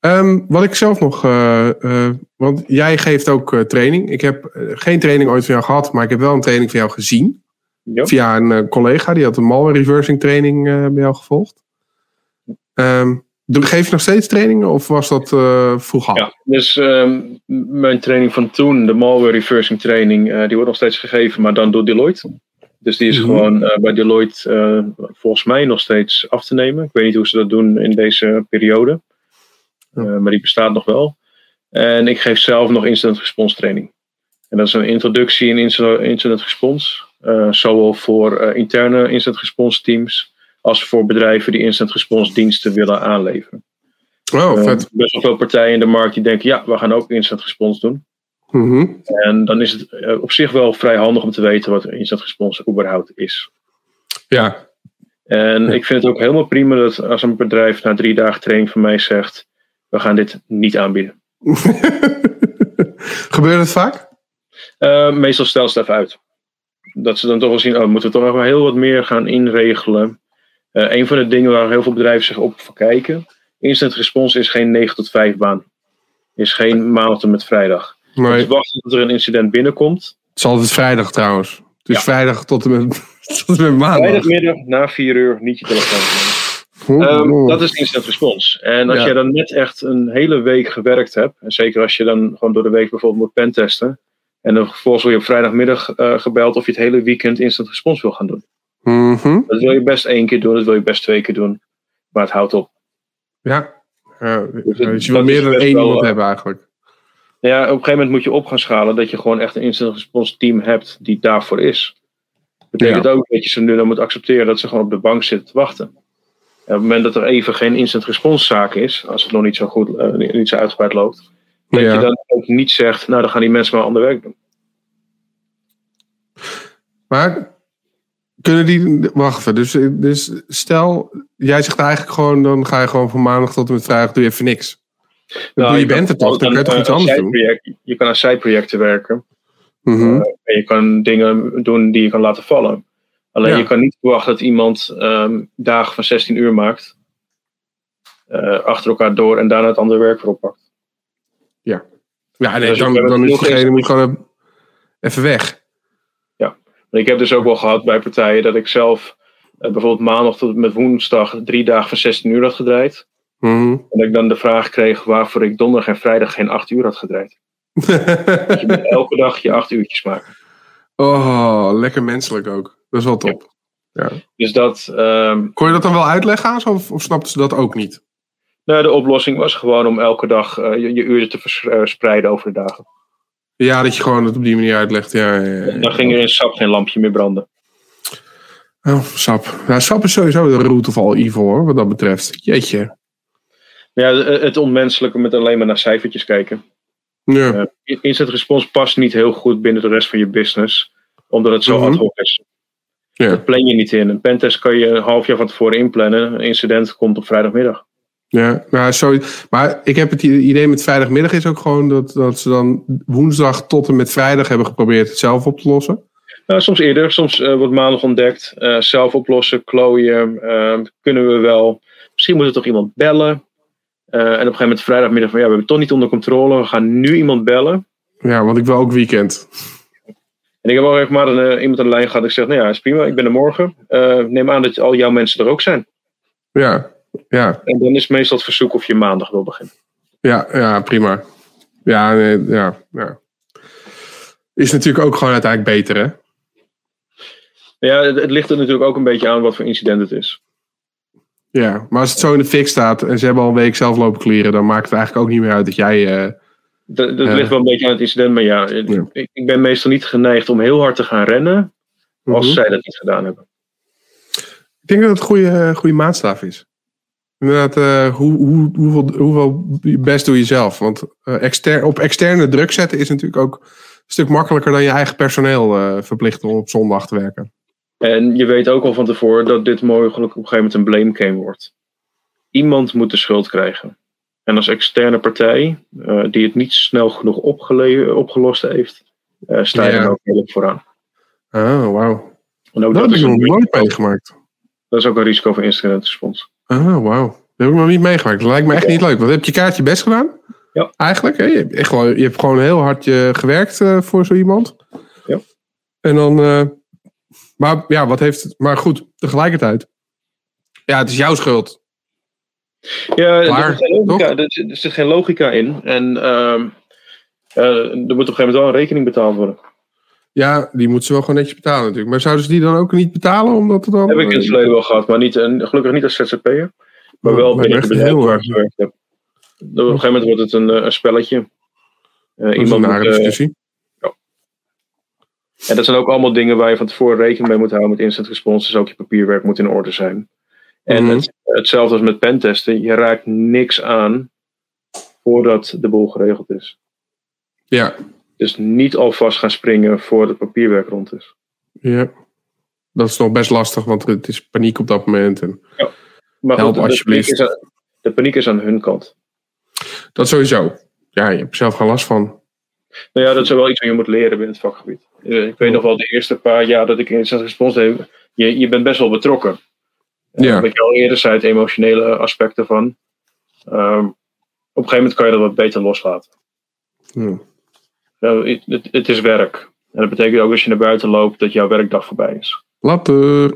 Um, wat ik zelf nog. want jij geeft ook training. Ik heb geen training ooit van jou gehad, maar ik heb wel een training van jou gezien. Via een collega, die had een malware reversing training bij jou gevolgd. Um, Geef je nog steeds trainingen of was dat uh, vroeger? Ja, dus uh, mijn training van toen, de malware reversing training, uh, die wordt nog steeds gegeven, maar dan door Deloitte. Dus die is mm -hmm. gewoon uh, bij Deloitte volgens mij nog steeds af te nemen. Ik weet niet hoe ze dat doen in deze periode, maar die bestaat nog wel. En ik geef zelf nog incident response training. En dat is een introductie in incident response, zowel voor interne incident response teams als voor bedrijven die instant response diensten willen aanleveren. Oh, vet. Best wel veel partijen in de markt die denken, ja, we gaan ook instant response doen. Mm -hmm. En dan is het uh, op zich wel vrij handig om te weten wat instant response überhaupt is. Ja. En ja. ik vind het ook helemaal prima dat als een bedrijf na drie dagen training van mij zegt, we gaan dit niet aanbieden. Gebeurt het vaak? Uh, meestal stel ze het even uit. Dat ze dan toch wel zien, oh, moeten we toch nog wel heel wat meer gaan inregelen. Uh, een van de dingen waar heel veel bedrijven zich op verkijken. Instant response is geen 9 tot 5 baan. Is geen maandag met vrijdag. Nee. Dus wachten tot er een incident binnenkomt. Het is altijd vrijdag trouwens. Het is ja. vrijdag tot en, met, tot en met maandag. Vrijdagmiddag na 4 uur niet je telefoon nemen. Um, dat is instant response. En als ja. jij dan net echt een hele week gewerkt hebt, en zeker als je dan gewoon door de week bijvoorbeeld moet pentesten, en dan vervolgens word je op vrijdagmiddag uh, gebeld of je het hele weekend instant response wil gaan doen. Mm -hmm. Dat wil je best één keer doen, dat wil je best twee keer doen. Maar het houdt op. Ja, uh, dus, dus je wil meer dan één iemand hebben eigenlijk. Ja, op een gegeven moment moet je op gaan schalen dat je gewoon echt een instant response team hebt die daarvoor is. Dat betekent ja. ook dat je ze nu dan moet accepteren dat ze gewoon op de bank zitten te wachten. En op het moment dat er even geen instant response zaak is, als het nog niet zo goed, uh, niet zo uitgebreid loopt, dat ja. je dan ook niet zegt, nou dan gaan die mensen maar ander werk doen. Maar kunnen die. Wacht even. Dus, dus stel, jij zegt eigenlijk gewoon: dan ga je gewoon van maandag tot en met vrijdag doe je even niks. Nou, je, bent er toch, dan kan je toch iets anders doen? Je kan aan zijprojecten werken. Mm -hmm. uh, en je kan dingen doen die je kan laten vallen. Alleen ja. je kan niet verwachten dat iemand um, dagen van 16 uur maakt. Uh, achter elkaar door en daarna het andere werk erop pakt. Ja, ja nee, dus dan, dan is degene moet gewoon even weg. Ik heb dus ook wel gehad bij partijen dat ik zelf uh, bijvoorbeeld maandag tot met woensdag drie dagen van 16 uur had gedraaid. En dat ik dan de vraag kreeg waarvoor ik donderdag en vrijdag geen acht uur had gedraaid. dat je moet elke dag je acht uurtjes maken. Oh, lekker menselijk ook. Dat is wel top. Ja. ja. Dus dat, um, Kon je dat dan wel uitleggen aan ze of, of snapten ze dat ook niet? Nou, de oplossing was gewoon om elke dag uh, je, je uren te verspreiden over de dagen. Ja, dat je gewoon het op die manier uitlegt. Ja, ja, ja. Dan ging er in SAP geen lampje meer branden. Oh, SAP. Ja, SAP is sowieso de root of all evil hoor, wat dat betreft. Jeetje. Ja, het onmenselijke met alleen maar naar cijfertjes kijken. Ja. Uh, instant response past niet heel goed binnen de rest van je business, omdat het zo mm -hmm. ad hoc is. Ja. Dat plan je niet in. Een pentest kan je een half jaar van tevoren inplannen. Een incident komt op vrijdagmiddag. Ja, nou, sorry. Maar ik heb het idee met vrijdagmiddag is ook gewoon dat, dat ze dan woensdag tot en met vrijdag hebben geprobeerd het zelf op te lossen. Nou, soms eerder, soms uh, wordt maandag ontdekt. Uh, zelf oplossen, klooien, kunnen we wel. Misschien moet er toch iemand bellen. En op een gegeven moment vrijdagmiddag van ja, we hebben het toch niet onder controle. We gaan nu iemand bellen. Ja, want ik wil ook weekend. En ik heb ook even maar een, iemand aan de lijn gehad. Ik zeg, nou ja, is prima, ik ben er morgen. neem aan dat al jouw mensen er ook zijn. Ja, ja. En dan is meestal het verzoek of je maandag wil beginnen. Ja, ja prima. Ja, nee, ja, ja. Is natuurlijk ook gewoon uiteindelijk beter, hè? Ja, het, het, ligt er natuurlijk ook een beetje aan wat voor incident het is. Ja, maar als het zo in de fik staat en ze hebben al een week zelf lopen clearen, dan maakt het eigenlijk ook niet meer uit dat jij. Uh, dat, dat ligt wel een beetje aan het incident, maar ja, Ik, ik, ben meestal niet geneigd om heel hard te gaan rennen als mhm. zij dat niet gedaan hebben. Ik denk dat het een goede, goede maatstaf is. Inderdaad, uh, hoe, hoe, hoeveel, hoeveel best doe je zelf? Want exter, op externe druk zetten is natuurlijk ook een stuk makkelijker dan je eigen personeel verplichten om op zondag te werken. En je weet ook al van tevoren dat dit mogelijk op een gegeven moment een blame game wordt. Iemand moet de schuld krijgen. En als externe partij, uh, die het niet snel genoeg opgelost heeft, uh, sta je er ook heel vooraan. Oh, wauw. Dat, dat heb ik nog nooit meegemaakt. Dat is ook een risico voor incident response. Oh, wauw. Dat heb ik nog niet meegemaakt. Dat lijkt me echt niet leuk. Wat heb je kaartje best gedaan? Ja. Eigenlijk, hè? Je, hebt echt gewoon, je hebt gewoon heel hard je gewerkt uh, voor zo iemand. Ja. En dan maar ja, wat heeft het? Maar goed, tegelijkertijd. Ja, het is jouw schuld. Ja, er, zit geen logica, er, zit geen logica in. En uh, er moet op een gegeven moment wel een rekening betaald worden. Ja, die moeten ze wel gewoon netjes betalen natuurlijk. Maar zouden ze die dan ook niet betalen? Omdat het dan, Heb ik in het verleden wel gehad, maar niet, en gelukkig niet als ZZP'er. Maar wel binnen de bedrijf waar ik gewerkt heb. Op een gegeven moment wordt het een, eh, een spelletje. Uh, iemand moet, discussie. En dat zijn ook allemaal dingen waar je van tevoren rekening mee moet houden met instant response. Dus ook je papierwerk moet in orde zijn. En mhm. hetzelfde als met pentesten. Je raakt niks aan voordat de boel geregeld is. Ja. Dus niet alvast gaan springen voordat het papierwerk rond is. Ja. Dat is nog best lastig, want het is paniek op dat moment. En ja. Maar help goed, alsjeblieft. De paniek, aan, de paniek is aan hun kant. Dat sowieso. Ja, je hebt zelf geen last van. Nou ja, dat is wel iets wat je moet leren binnen het vakgebied. Eh, ik weet nog wel de eerste paar jaar dat ik in instant response heb. Je, je bent best wel betrokken. Eh, ja. Wat je al eerder zei, het emotionele aspecten van. Um, op een gegeven moment kan je dat wat beter loslaten. Ja. het, het, het, is werk. En dat betekent ook als je naar buiten loopt dat jouw werkdag voorbij is. Later.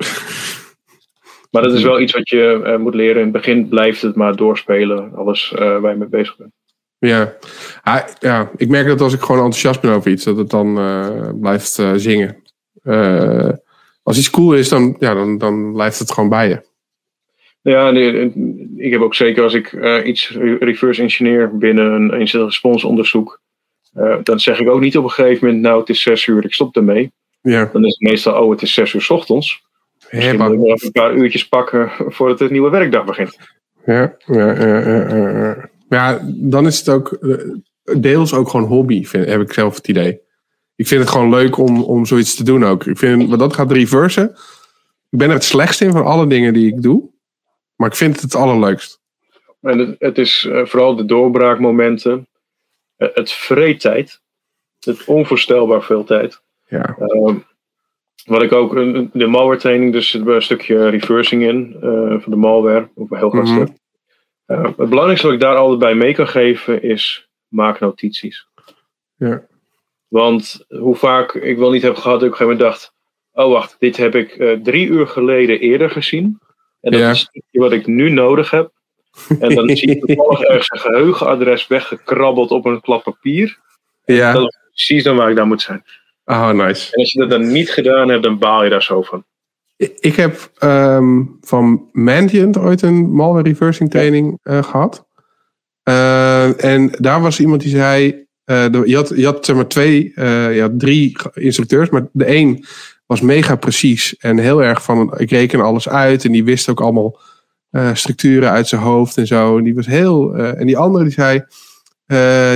Maar dat is wel iets wat je uh, moet leren. In het begin blijft het maar doorspelen, alles uh, waar je mee bezig bent. Ja. ja, ik merk dat als ik gewoon enthousiast ben over iets, dat het dan uh, blijft uh, zingen. Uh, als iets cool is, dan, ja, dan, dan blijft het gewoon bij je. Ja, nee, ik heb ook zeker als ik iets reverse engineer binnen een incident response onderzoek, dan zeg ik ook niet op een gegeven moment, nou het is zes uur, ik stop ermee. Ja. Dan is het meestal, oh het is zes uur s ochtends. Misschien moet ik nog even een paar uurtjes pakken voordat het nieuwe werkdag begint. Ja, ja, ja, ja, ja. Ja, dan is het ook eh, deels ook gewoon hobby, vind, heb ik zelf het idee. Ik vind het gewoon leuk om, om zoiets te doen ook. Ik vind, wat dat gaat reversen. Ik ben er het slechtste in van alle dingen die ik doe. Maar ik vind het het allerleukst. En het, het is uh, vooral de doorbraakmomenten. Uh, het vreedtijd. Het onvoorstelbaar veel tijd. Ja. Uh, wat ik ook, de malware training, dus zit een stukje reversing in van de malware. Op een heel groot mm stuk. Uh, het belangrijkste wat ik daar altijd bij mee kan geven is maak notities. Ja. Want hoe vaak ik wel niet heb gehad dat ik op een gegeven moment dacht: oh wacht, dit heb ik uh, drie uur geleden eerder gezien. En dat ja. is wat ik nu nodig heb. En dan zie je toevallig ergens een geheugenadres weggekrabbeld op een klap papier. Ja. Dat is precies dan waar ik daar moet zijn. Oh, nice. En als je dat dan niet gedaan hebt, dan baal je daar zo van. Ik heb um, van Mandiant ooit een malware reversing training uh, gehad. Uh, en daar was iemand die zei. Uh, je, had, je had zeg maar twee, je had drie instructeurs, maar de een was mega precies en heel erg van ik reken alles uit en die wist ook allemaal structuren uit zijn hoofd en zo. En die was heel. en die andere die zei: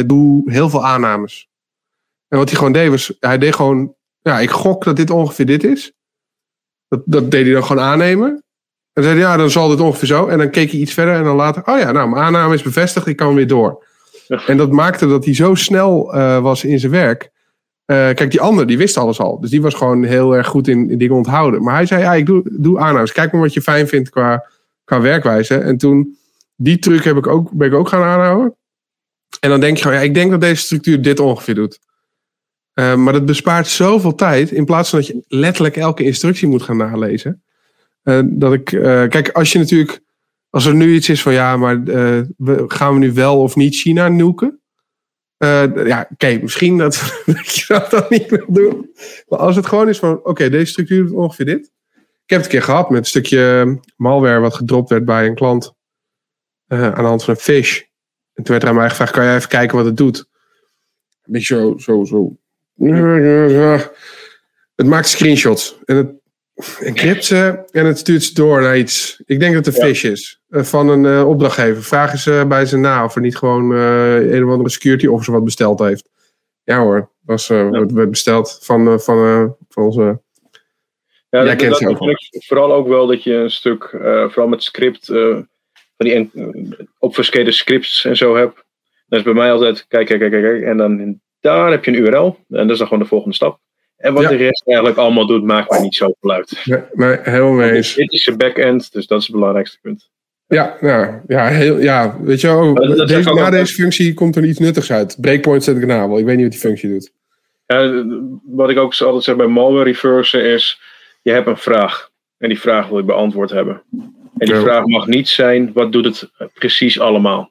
doe heel veel aannames. En wat hij gewoon deed was, hij deed gewoon, ja, ik gok dat dit ongeveer dit is. Dat, dat deed hij dan gewoon aannemen. En dan zei hij, ja, dan zal dit ongeveer zo. En dan keek hij iets verder en dan later, oh ja, nou, mijn aanname is bevestigd, ik kan weer door. En dat maakte dat hij zo snel uh, was in zijn werk. Uh, kijk, die ander, die wist alles al. Dus die was gewoon heel erg goed in, in dingen onthouden. Maar hij zei, ja, ik doe, doe aannames. Kijk maar wat je fijn vindt qua, qua werkwijze. En toen, die truc heb ik ook, ben ik ook gaan aanhouden. En dan denk je gewoon, ja, ik denk dat deze structuur dit ongeveer doet. Uh, maar dat bespaart zoveel tijd. In plaats van dat je letterlijk elke instructie moet gaan nalezen. Uh, dat ik, uh, kijk, als je natuurlijk. Als er nu iets is van ja, maar gaan we nu wel of niet China nuken? ja, oké, misschien dat, dat, je dat dan niet wil doen. Maar als het gewoon is van oké, deze structuur doet ongeveer dit. Ik heb het een keer gehad met een stukje malware wat gedropt werd bij een klant. eh, aan de hand van een fish. En toen werd er aan mij gevraagd, kan jij even kijken wat het doet? Een beetje zo, zo, zo. Het maakt screenshots. En het encrypt ze en het stuurt ze door naar iets. Ik denk dat het een Ja. fish is. eh, Van een eh, opdrachtgever. Vraag eens eh, bij zijn na of er niet gewoon eh, een of andere security officer wat besteld heeft. Ja hoor, was, werd besteld van, van, van onze... Ja, Jij dat, kent dat ze ook vooral ook wel dat je een stuk, vooral met script, van die scripts en zo hebt. Dat is bij mij altijd, kijk, kijk, kijk, kijk, en dan daar heb je een URL. En dat is dan gewoon de volgende stap. En wat Ja. de rest eigenlijk allemaal doet, maakt mij niet zoveel uit. Nee, nee, helemaal eens. Dit is de backend, dus dat is het belangrijkste punt. Ja, ja, ja, heel, ja weet je wel, Maar deze, na deze functie komt er iets nuttigs uit. Breakpoint zet ik erna wel. Ik weet niet wat die functie doet. Ja, wat ik ook altijd zeg bij malware reversen is, je hebt een vraag. En die vraag wil je beantwoord hebben. En die Ja. vraag mag niet zijn, wat doet het precies allemaal?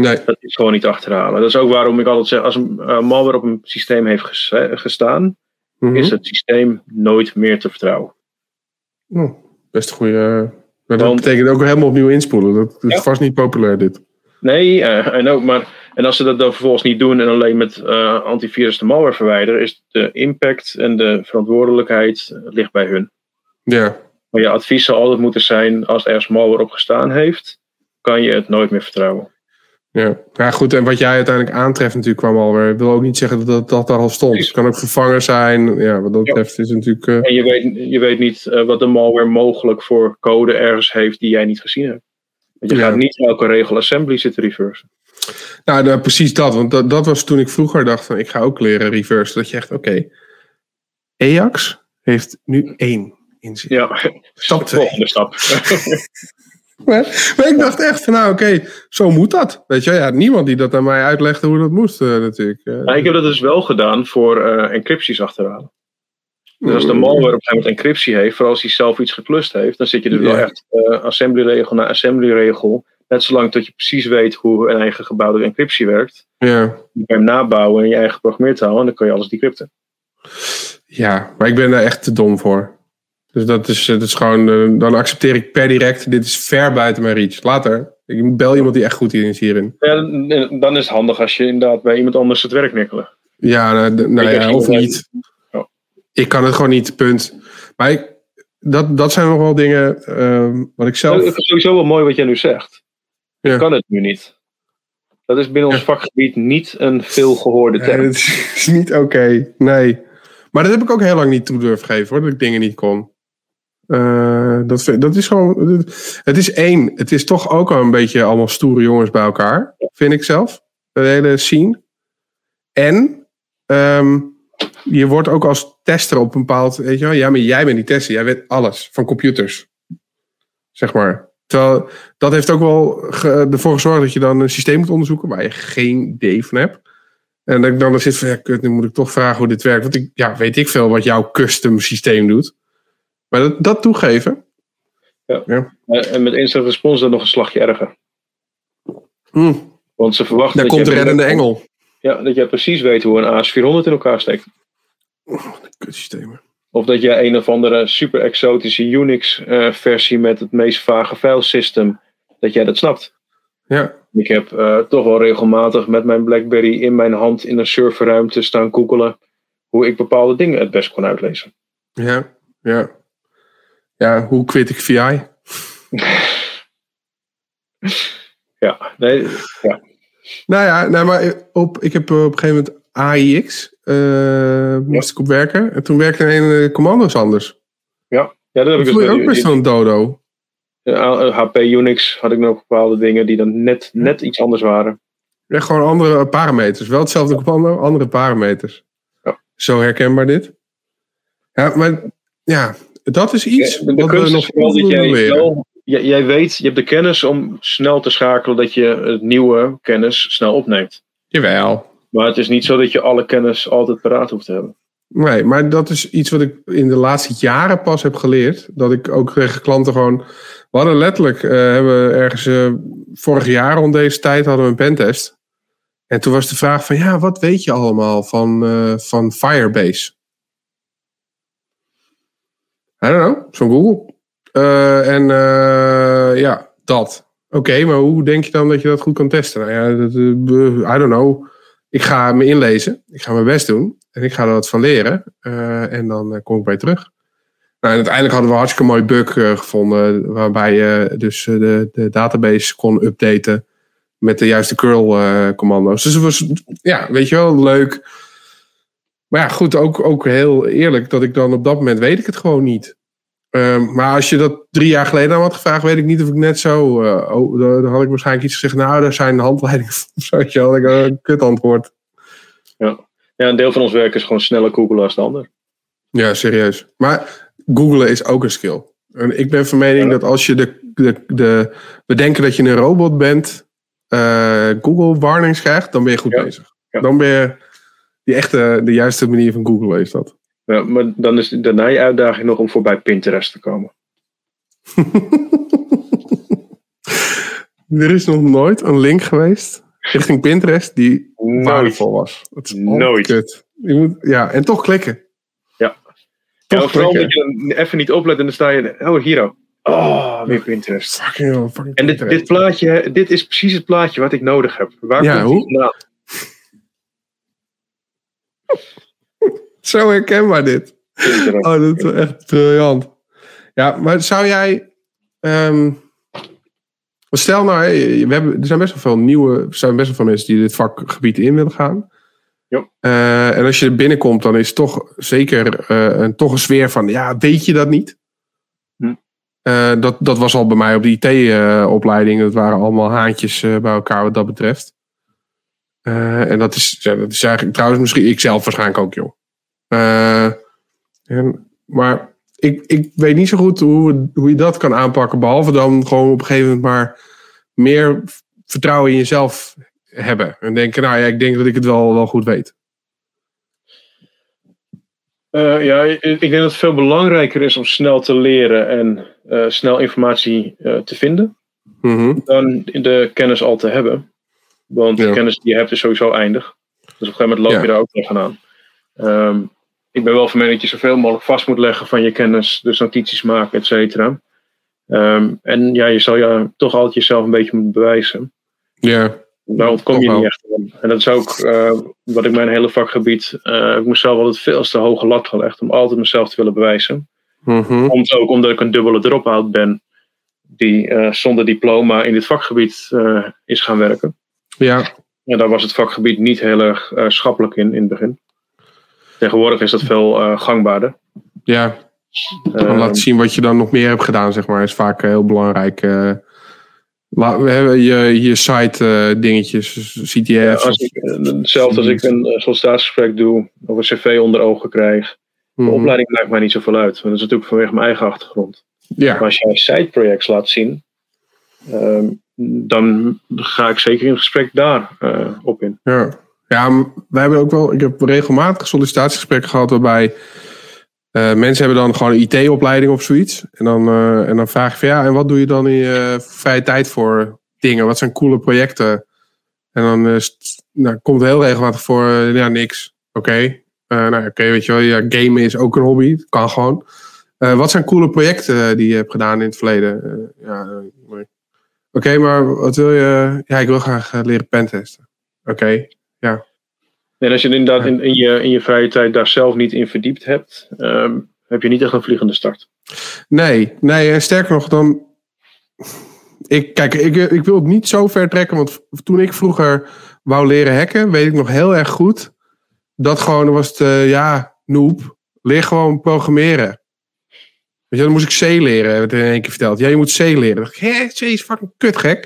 Nee, Dat is gewoon niet achterhalen. Dat is ook waarom ik altijd zeg, als een uh, malware op een systeem heeft ges- eh, gestaan, Mhm. is het systeem nooit meer te vertrouwen. Oh, best een goede. Maar dat betekent ook helemaal opnieuw inspoelen. Dat, dat is vast niet populair, dit. Nee, eh, en ook, maar en als ze dat dan vervolgens niet doen en alleen met eh, antivirus de malware verwijderen, is de impact en de verantwoordelijkheid eh, ligt bij hun. Ja, Maar je advies zou altijd moeten zijn, als er ergens malware op gestaan heeft, kan je het nooit meer vertrouwen. Ja. ja, goed. En wat jij uiteindelijk aantreft, natuurlijk kwam alweer. wil ook niet zeggen dat dat, daar al stond. Het kan ook vervangen zijn. Ja, wat dat Ja. betreft is het natuurlijk. eh, En je weet, je weet niet eh, wat de malware mogelijk voor code ergens heeft die jij niet gezien hebt. Want je Ja. gaat niet elke regel assembly zitten reversen. Nou, nou, precies dat. Want dat, dat was toen ik vroeger dacht van ik ga ook leren reverse. Dat je echt, oké, Ajax heeft nu één in zich. Ja, Stap de volgende stap. Maar, maar ik dacht echt van nou oké, zo moet dat. Weet je, ja, niemand die dat aan mij uitlegde hoe dat moest eh, natuurlijk. Eh, Nou, ik heb dat dus wel gedaan voor eh, encrypties achterhalen. Dus als de Mm. malware op een gegeven moment encryptie heeft, vooral als hij zelf iets geklust heeft, dan zit je dus wel echt assemblyregel na assemblyregel. Net zolang tot je precies weet hoe een eigen gebouwde encryptie werkt. ja. Je kan hem nabouwen in je eigen programmeertaal en dan kan je alles decrypten. ja, maar ik ben daar echt te dom voor. Dus dat is, dat is gewoon, eh, dan accepteer ik per direct, dit is ver buiten mijn reach. Later, ik bel iemand die echt goed in is hierin. Ja, dan is het handig als je inderdaad bij iemand anders het werk nikkelen. Ja, nou, nou Ik ja, of niet. Oh. Ik kan het gewoon niet, punt. Maar ik, dat, dat zijn nog wel dingen ehm, wat ik zelf... Het is sowieso wel mooi wat jij nu zegt. Ja. Je kan het nu niet. Dat is binnen ons vakgebied niet een veel gehoorde Nee, term. dat is, is niet oké. Nee. Maar dat heb ik ook heel lang niet toe durven geven hoor, dat ik dingen niet kon. Eh, dat, dat is gewoon. Het is één. Het is toch ook wel een beetje allemaal stoere jongens bij elkaar. Vind ik zelf. De hele scene. En ehm, je wordt ook als tester op een bepaald. Weet je wel, ja, maar jij bent die tester. Jij weet alles van computers. Zeg maar. Terwijl dat heeft ook wel ervoor gezorgd dat je dan een systeem moet onderzoeken waar je geen idee van hebt. En dat ik dan zit van, ja, nu moet ik toch vragen hoe dit werkt. Want ik, ja, weet ik veel wat jouw custom systeem doet. Maar dat, dat toegeven. Eh, En met instant response is dat nog een slagje erger. hm, Want ze verwachten daar dat komt de reddende engel. Ja, dat jij precies weet hoe een AS400 in elkaar steekt. Kutsystemen. Of dat jij een of andere super exotische Unix-versie met het meest vage filesystem, dat jij dat snapt. Ja, Ik heb eh, toch wel regelmatig met mijn Blackberry in mijn hand in een serverruimte staan googelen hoe ik bepaalde dingen het best kon uitlezen. ja, ja. Ja, hoe quit ik VI? Ja, nee, ja. Nou ja, nou, maar op, ik heb op een gegeven moment AIX. eh moest ik op werken. En toen werkte een de commando's anders. ja dat heb ik dus ook best wel een dodo. eh, HP Unix had ik nog bepaalde dingen die dan net, net iets anders waren. Ja, gewoon andere parameters. Wel hetzelfde commando, andere parameters. Ja. Zo herkenbaar dit. Ja, maar ja, dat is iets Ja, wat we nog wel dat jij, weet, je hebt de kennis om snel te schakelen dat je het nieuwe kennis snel opneemt. Jawel. Maar het is niet zo dat je alle kennis altijd paraat hoeft te hebben. Nee, maar dat is iets wat ik in de laatste jaren pas heb geleerd. Dat ik ook tegen klanten gewoon... We hadden letterlijk, eh, hebben we ergens eh, vorig jaar rond deze tijd hadden we een pentest. En toen was de vraag van, ja, wat weet je allemaal van, eh, van Firebase? I don't know, zo'n Google. Uh, en ja, dat. Oké, maar hoe denk je dan dat je dat goed kan testen? Nou ja, dat, I don't know. Ik ga me inlezen. Ik ga mijn best doen. En ik ga er wat van leren. en dan kom ik bij terug. Nou, en uiteindelijk hadden we een hartstikke mooi bug gevonden. Waarbij je dus de, de database kon updaten met de juiste curl-commando's. dus het was, ja, weet je wel, leuk. Maar ja, goed, ook, ook heel eerlijk dat ik dan op dat moment weet ik het gewoon niet. Um, maar als je dat drie jaar geleden aan had gevraagd, weet ik niet of ik net zo. Uh, oh, dan had ik waarschijnlijk iets gezegd. Nou, daar zijn handleidingen je wel, ik een kut antwoord. Ja. ja, een deel van ons werk is gewoon sneller googlen als de ander. Ja, serieus. Maar googlen is ook een skill. En ik ben van mening dat als je de, de, de. We denken dat je een robot bent. Uh, Google warnings krijgt, dan ben je goed bezig. Dan ben je die echte, de juiste manier van Google is dat. Ja, maar dan is daarna je uitdaging nog om voorbij Pinterest te komen. er is nog nooit een link geweest richting Pinterest die nooit. waardevol was. Is nooit. Kut. Je moet, ja, en toch klikken. Ja. Toch ja, vooral dat je dan even niet oplet en dan sta je, oh hier Oh, weer Pinterest. Fucking hell, fucking en dit, dit, plaatje, dit is precies het plaatje wat ik nodig heb. Waar ja, komt hoe? Zo herkenbaar dit. Oh, dat is echt briljant. Ja, maar zou jij. Um, stel nou, we hebben, er zijn best wel veel nieuwe. Er zijn best wel veel mensen die dit vakgebied in willen gaan. Ja. Uh, en als je er binnenkomt, dan is toch zeker uh, een, toch een sfeer van: ja, weet je dat niet? Hm. Uh, dat, dat was al bij mij op de IT-opleiding. dat waren allemaal haantjes bij elkaar wat dat betreft. En dat is, ja, dat is eigenlijk trouwens misschien ik zelf waarschijnlijk ook, joh. Uh, en, maar ik, ik weet niet zo goed hoe, hoe je dat kan aanpakken. Behalve dan gewoon op een gegeven moment maar meer vertrouwen in jezelf hebben. En denken, nou ja, ik denk dat ik het wel, wel goed weet. Uh, ja, ik denk dat het veel belangrijker is om snel te leren en uh, snel informatie uh, te vinden. Mm -hmm. Dan de kennis al te hebben. Want ja. de kennis die je hebt is sowieso eindig. Dus op een gegeven moment loop je daar ook tegenaan. Um, ik ben wel van mening dat je zoveel mogelijk vast moet leggen van je kennis, dus notities maken, et cetera. Um, en ja, je zal ja, toch altijd jezelf een beetje moeten bewijzen. Ja. Daar ontkom je niet echt aan. En dat is ook uh, wat ik mijn hele vakgebied. Uh, ik moest zelf altijd veel te hoge lat gelegd om altijd mezelf te willen bewijzen. Mm -hmm. Komt ook omdat ik een dubbele drop-out ben, die uh, zonder diploma in dit vakgebied is gaan werken. Ja. En daar was het vakgebied niet heel erg schappelijk in, in het begin. Tegenwoordig is dat veel uh, gangbaarder. Ja, uh, laten zien wat je dan nog meer hebt gedaan, zeg maar, is vaak heel belangrijk. We hebben je, je site dingetjes, CTF. Ja, als ik, zelfs als ik een sollicitatiegesprek doe of een cv onder ogen krijg. De mm. opleiding maakt mij niet zoveel uit. Want dat is natuurlijk vanwege mijn eigen achtergrond. Ja. Maar als jij site-projects laat zien, um, dan ga ik zeker in gesprek daar op in. Ja. Ja, wij hebben ook wel. Ik heb regelmatig sollicitatiegesprekken gehad waarbij uh, mensen hebben dan gewoon een IT-opleiding of zoiets. En dan, uh, en dan vraag je van ja, en wat doe je dan in je vrije tijd voor dingen? Wat zijn coole projecten? En dan nou, komt heel regelmatig voor, ja, niks. Oké. Nou, oké, weet je wel, ja, gamen is ook een hobby. Kan gewoon. wat zijn coole projecten die je hebt gedaan in het verleden? ja, okay, maar wat wil je? Ja, ik wil graag leren pentesten. Oké, ja. En als je inderdaad in, in, je, in je vrije tijd daar zelf niet in verdiept hebt, um, heb je niet echt een vliegende start. Nee, nee, en sterker nog, dan. Ik, kijk, ik, ik wil het niet zo ver trekken, want toen ik vroeger wou leren hacken, weet ik nog heel erg goed. Dat gewoon was het, uh, ja, noob, leer gewoon programmeren. Weet dan moest ik C leren, werd in één keer verteld. Ja, je moet C leren. Dan dacht ik, hé, C is fucking kut gek.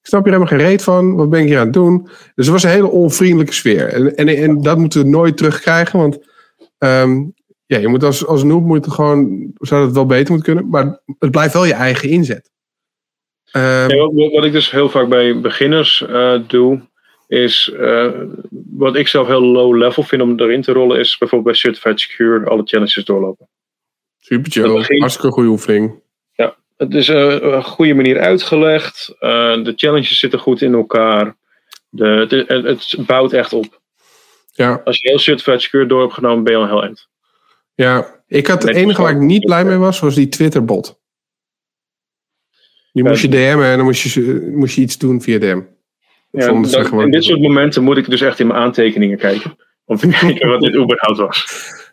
Ik snap hier helemaal geen reet van. Wat ben ik hier aan het doen? Dus het was een hele onvriendelijke sfeer. En, en, en dat moeten we nooit terugkrijgen. Want um, ja, je moet als, als noob moet gewoon, zou het wel beter moeten kunnen. Maar het blijft wel je eigen inzet. Ja, wat, wat, ik dus heel vaak bij beginners uh, doe, is uh, wat ik zelf heel low level vind om erin te rollen, is bijvoorbeeld bij Certified Secure alle challenges doorlopen. Super Joe, hartstikke goede oefening. Het is uh, een goede manier uitgelegd. Uh, de challenges zitten goed in elkaar. De, het, het, bouwt echt op. Ja. Als je heel certified secure door hebt genomen, ben je al heel eind. Ja, ik had het enige waar ik niet blij mee was, was die Twitter-bot. Die moest je DM'en en dan moest je, moest je iets doen via DM. Ja, in dit soort momenten moet ik dus echt in mijn aantekeningen kijken. Om te kijken wat dit überhaupt was.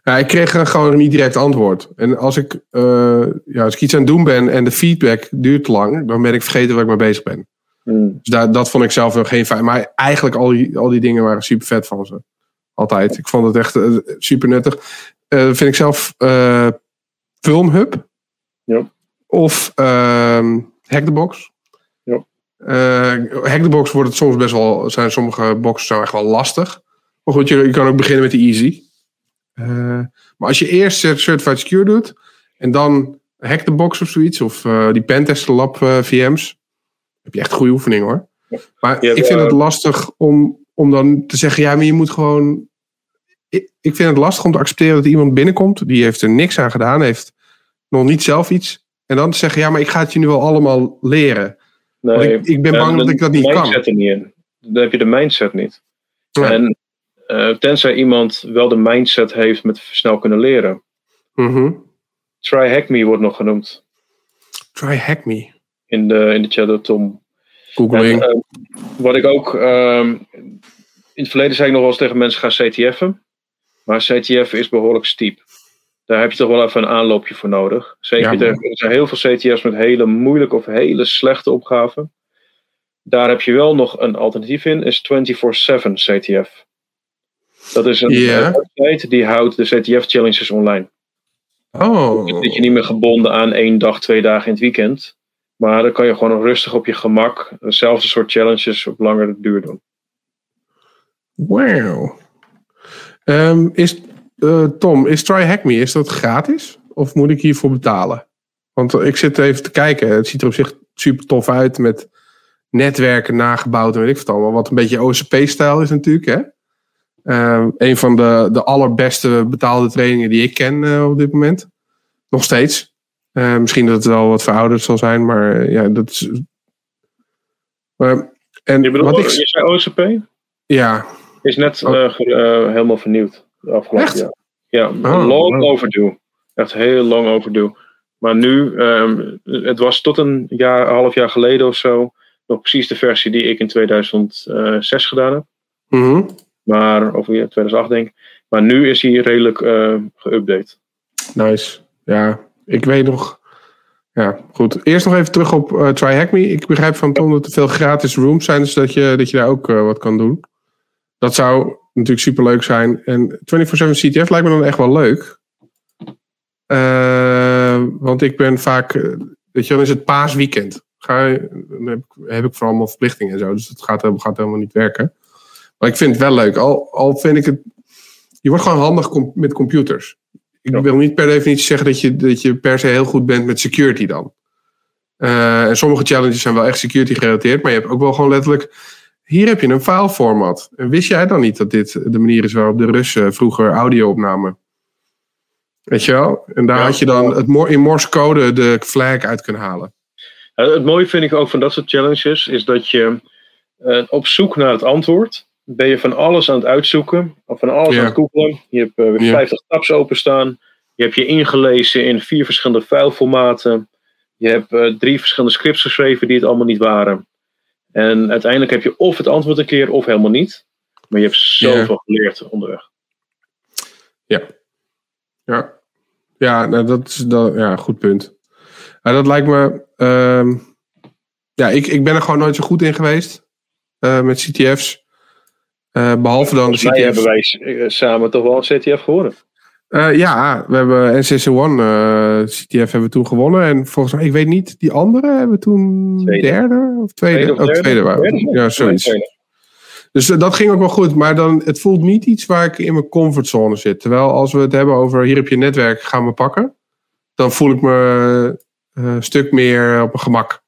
Ja, ik kreeg gewoon een niet direct antwoord. En als ik, eh, ja, als ik iets aan het doen ben en de feedback duurt lang, dan ben ik vergeten waar ik mee bezig ben. Hmm. Dus daar, dat vond ik zelf wel geen fijn. Maar eigenlijk al die, al die dingen waren super vet van ze. Altijd. Ik vond het echt eh, super nuttig. Eh vind ik zelf Filmhub. Ja. Of ehm Hack the Box. Ja. Hack the Box wordt het soms best wel, zijn sommige boxen zijn echt wel lastig. Maar goed, je, je kan ook beginnen met de easy. Eh, maar als je eerst Cert- Certified Secure doet en dan Hack the Box of zoiets, of eh, die Pentester Lab eh, VM's, heb je echt goede oefening hoor. Maar Ja, ik vind het lastig om, om dan te zeggen, ja, maar je moet gewoon. Ik, ik vind het lastig om te accepteren dat iemand binnenkomt, die heeft er niks aan gedaan, heeft nog niet zelf iets. En dan te zeggen, ja, maar ik ga het je nu wel allemaal leren. Nee, ik, ik ben bang dat ik dat niet kan. er niet in. Dan heb je de mindset niet. Ja. En eh, tenzij iemand wel de mindset heeft met snel kunnen leren. Mhm. Try Hack Me wordt nog genoemd Try hack me. in de, in de chat door Tom. Googling. En, eh, wat ik ook. ehm, in het verleden zei ik nog wel eens tegen mensen: ga CTF'en. Maar CTF is behoorlijk steep. Daar heb je toch wel even een aanloopje voor nodig. Zeker, Ja, er zijn heel veel CTF's met hele moeilijke of hele slechte opgaven. Daar heb je wel nog een alternatief in, is 24-7 CTF. Dat is een eh, website die houdt de CTF-challenges online. oh. Dan zit je niet meer gebonden aan één dag, twee dagen in het weekend. Maar dan kan je gewoon rustig op je gemak dezelfde soort challenges op langere duur doen. Wow. Ehm, is, eh, Tom, is Try Hack Me, is dat gratis? Of moet ik hiervoor betalen? Want ik zit even te kijken. Het ziet er op zich super tof uit met netwerken nagebouwd en weet ik wat allemaal. Wat een beetje OCP-stijl is natuurlijk. Hè? Ehm, een van de, de allerbeste betaalde trainingen die ik ken eh, op dit moment. Nog steeds. Eh, misschien dat het wel wat verouderd zal zijn, maar eh, ja, dat is... Maar, en Je bedoelt, wat ik... je zei OCP? Ja, Is net Oh. helemaal vernieuwd. de Afgelopen Echt? jaar. Ja, Oh, long overdue. Echt heel long overdue. Maar nu, ehm, het was tot een jaar, half jaar geleden of zo, nog precies de versie die ik in 2006 gedaan heb. mhm. Maar, of ja, 2008 denk ik. Maar nu is hij redelijk eh geüpdate. Nice. Ja, ik weet nog. Ja, goed. Eerst nog even terug op eh, Try Hack Me. Ik begrijp van Tom dat er veel gratis rooms zijn, dus dat je, dat je daar ook eh, wat kan doen. Dat zou natuurlijk super leuk zijn. En 24-7 CTF lijkt me dan echt wel leuk. Want ik ben vaak, weet je, dan is het paasweekend. Ga, dan heb ik, heb ik vooral allemaal verplichtingen en zo, dus dat gaat, gaat helemaal niet werken. Maar ik vind het wel leuk. Al, al vind ik het. Je wordt gewoon handig com- met computers. Ik Ja. wil niet per definitie zeggen dat je, dat je per se heel goed bent met security dan. Eh, en sommige challenges zijn wel echt security gerelateerd, maar je hebt ook wel gewoon letterlijk. Hier heb je een fileformat. En wist jij dan niet dat dit de manier is waarop de Russen vroeger audio opnamen? Weet je wel? En daar Ja. had je dan het in Morse code de flag uit kunnen halen. Het mooie vind ik ook van dat soort challenges is dat je eh, op zoek naar het antwoord ben je van alles aan het uitzoeken, of van alles Ja. aan het googlen. Je hebt eh, weer Ja. 50 tabs openstaan. Je hebt je ingelezen in vier verschillende fileformaten. Je hebt eh, drie verschillende scripts geschreven die het allemaal niet waren. En uiteindelijk heb je of het antwoord een keer of helemaal niet. Maar je hebt zoveel geleerd onderweg. Ja, ja nou, dat is dat, ja, goed punt. Nou, dat lijkt me. ehm, ja, ik, ik ben er gewoon nooit zo goed in geweest eh, met CTF's. Eh, behalve dan de mij hebben wij eh, samen toch wel een CTF geworden. Eh, ja, we hebben NCC1 eh, CTF hebben we toen gewonnen. En volgens mij, ik weet niet, die andere hebben we toen Tweede. derde of tweede? Tweede of oh, tweede waren we. Ja, zoiets. Dus dat ging ook wel goed. Maar dan, het voelt niet iets waar ik in mijn comfortzone zit. Terwijl als we het hebben over hier heb je netwerk, gaan we pakken. Dan voel ik me een stuk meer op mijn gemak.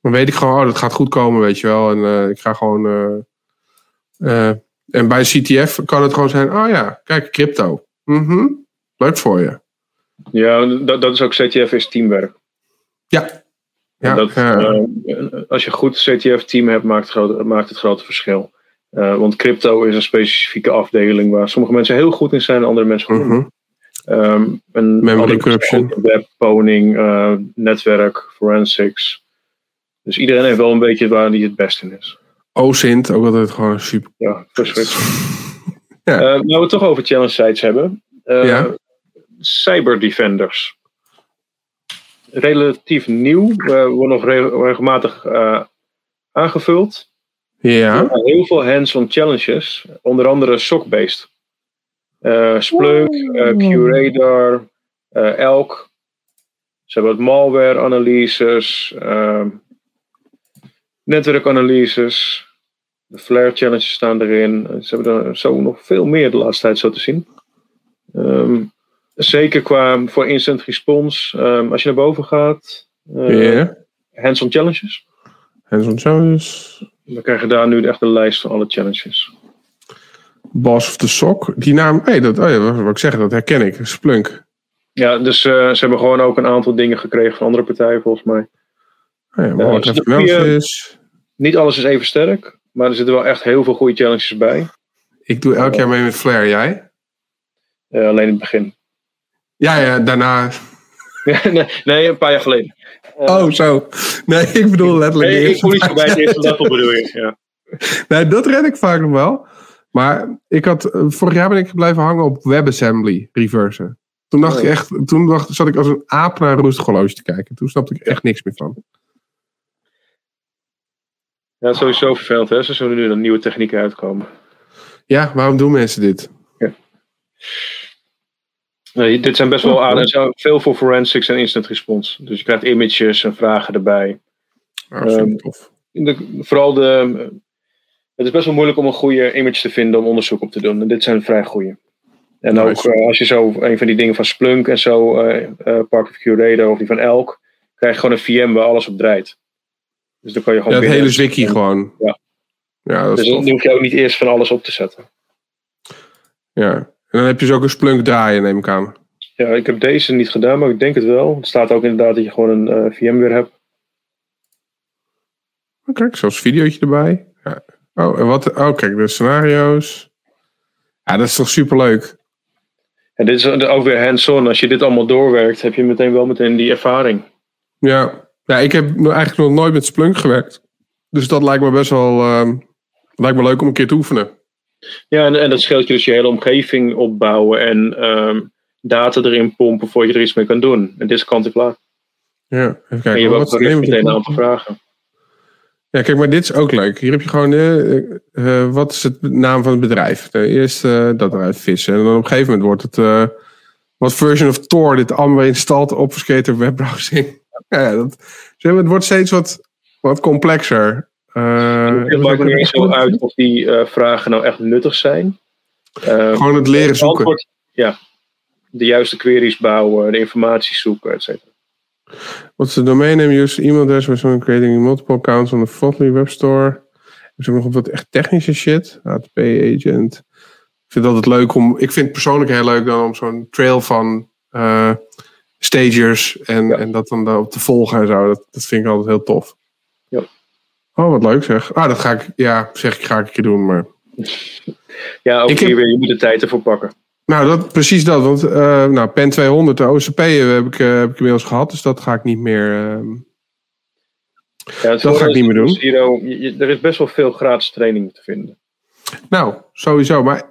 Dan weet ik gewoon, oh, dat gaat goed komen, weet je wel. En ik ga gewoon... eh, en bij CTF kan het gewoon zijn, oh ja, kijk, crypto. Mhm. Leuk voor je. Ja, dat, dat is ook CTF is teamwerk. Ja. Ja, dat, eh, als je een goed CTF-team hebt, maakt het, grote, maakt het grote verschil. Eh, want crypto is een specifieke afdeling waar sommige mensen heel goed in zijn andere mensen goed. Mhm. Ehm, en Memory corruption. Web, poning, netwerk, forensics. Dus iedereen heeft wel een beetje waar hij het best in is. OSINT, ook altijd gewoon super. Ja, verschrikkelijk. ja. Uh, nou, we het toch over challenge sites hebben. Uh, ja. Cyber Defenders. Relatief nieuw. Uh, wordt nog regelmatig aangevuld. Ja. Heel veel hands-on challenges. Onder andere sock-based. Splunk, QRadar, Elk. Ze hebben wat malware-analyses, netwerkanalyses. De Flare challenges staan erin. Ze hebben er zo nog veel meer de laatste tijd zo te zien. Um, zeker qua voor instant response. Um, als je naar boven gaat. Uh, yeah. Hands-on challenges. Hands-on challenges. Dan krijg je daar nu echt de lijst van alle challenges. Boss of the Sock. Die naam, hey, dat, oh ja, wat ik zeggen, dat herken ik. Splunk. Ja, dus uh, ze hebben gewoon ook een aantal dingen gekregen van andere partijen volgens mij. Oh uh, dus. Niet alles is even sterk, maar er zitten wel echt heel veel goede challenges bij. Ik doe elk jaar mee met Flare, jij? Uh, alleen in het begin. Ja, ja, daarna. nee, nee, een paar jaar geleden. oh, zo. Nee, ik bedoel letterlijk. Nee, ik voel niet bij het eerste level bedoel je. Ja. Nee, dat red ik vaak nog wel. Maar ik had, vorig jaar ben ik blijven hangen op WebAssembly reversen. Toen dacht ik echt, toen dacht, zat ik als een aap naar een roestig te kijken. Toen snapte ik echt niks meer van. Ja, sowieso vervelend hè. Ze zullen nu dan nieuwe technieken uitkomen. Ja, waarom doen mensen dit? Ja. Nee, dit zijn best wel aardig. Veel voor forensics en instant response. Dus je krijgt images en vragen erbij. Oh, um, tof. De, vooral de. Het is best wel moeilijk om een goede image te vinden om onderzoek op te doen. En dit zijn vrij goede. En nice. ook uh, als je zo een van die dingen van Splunk en zo, uh, uh, Park of Curator of die van Elk, krijg je gewoon een VM waar alles op draait. Dus dan kan je gewoon. Ja, het hele wiki gewoon. Ja. ja dat dus dan hoef je ook niet eerst van alles op te zetten. Ja, en dan heb je dus ook een Splunk draaien, neem ik aan. Ja, ik heb deze niet gedaan, maar ik denk het wel. Het staat ook inderdaad dat je gewoon een uh, VMware hebt. Oh, kijk, zoals videootje erbij. Ja. Oh, en wat? Oh, kijk, de scenario's. Ja, dat is toch superleuk. En dit is ook weer hands-on. Als je dit allemaal doorwerkt, heb je meteen wel meteen die ervaring. Ja, ja ik heb eigenlijk nog nooit met Splunk gewerkt. Dus dat lijkt me best wel uh, lijkt me leuk om een keer te oefenen. Ja, en, en dat scheelt je dus je hele omgeving opbouwen en um, data erin pompen voordat je er iets mee kan doen. En dit is kant en klaar. Ja, even kijken. En je hebt ook meteen een aantal vragen. Ja, kijk, maar dit is ook leuk. Hier heb je gewoon, uh, uh, wat is het naam van het bedrijf? Eerst uh, dat eruit vissen. En dan op een gegeven moment wordt het, wat version of Tor dit allemaal installed op Skater webbrowsing. Ja, dat, het wordt steeds wat, wat complexer. het maakt me niet zo uit of die vragen nou echt nuttig zijn. gewoon het leren zoeken. Antwoord, ja, de juiste queries bouwen, de informatie zoeken, et cetera. What's the domain name used email address when someone creating multiple accounts on the Frotley web store? Er is ook nog wat echt technische shit. HTTP agent. Ik vind het altijd leuk om. Ik vind het persoonlijk heel leuk dan om zo'n trail van uh, stagers en, ja. en dat dan daarop te volgen en zo. Dat, dat vind ik altijd heel tof. Ja. Oh, wat leuk zeg. Ah, dat ga ik, ja, zeg ik, ga ik een keer doen, maar. Ja, ook ik hier heb, weer, je moet de tijd ervoor pakken. Nou, dat, precies dat. Want uh, nou, PEN 200, de OCP heb ik, uh, heb ik inmiddels gehad. Dus dat ga ik niet meer... Uh, ja, dat ga ik niet meer doen. Zero, je, er is best wel veel gratis training te vinden. Nou, sowieso. Maar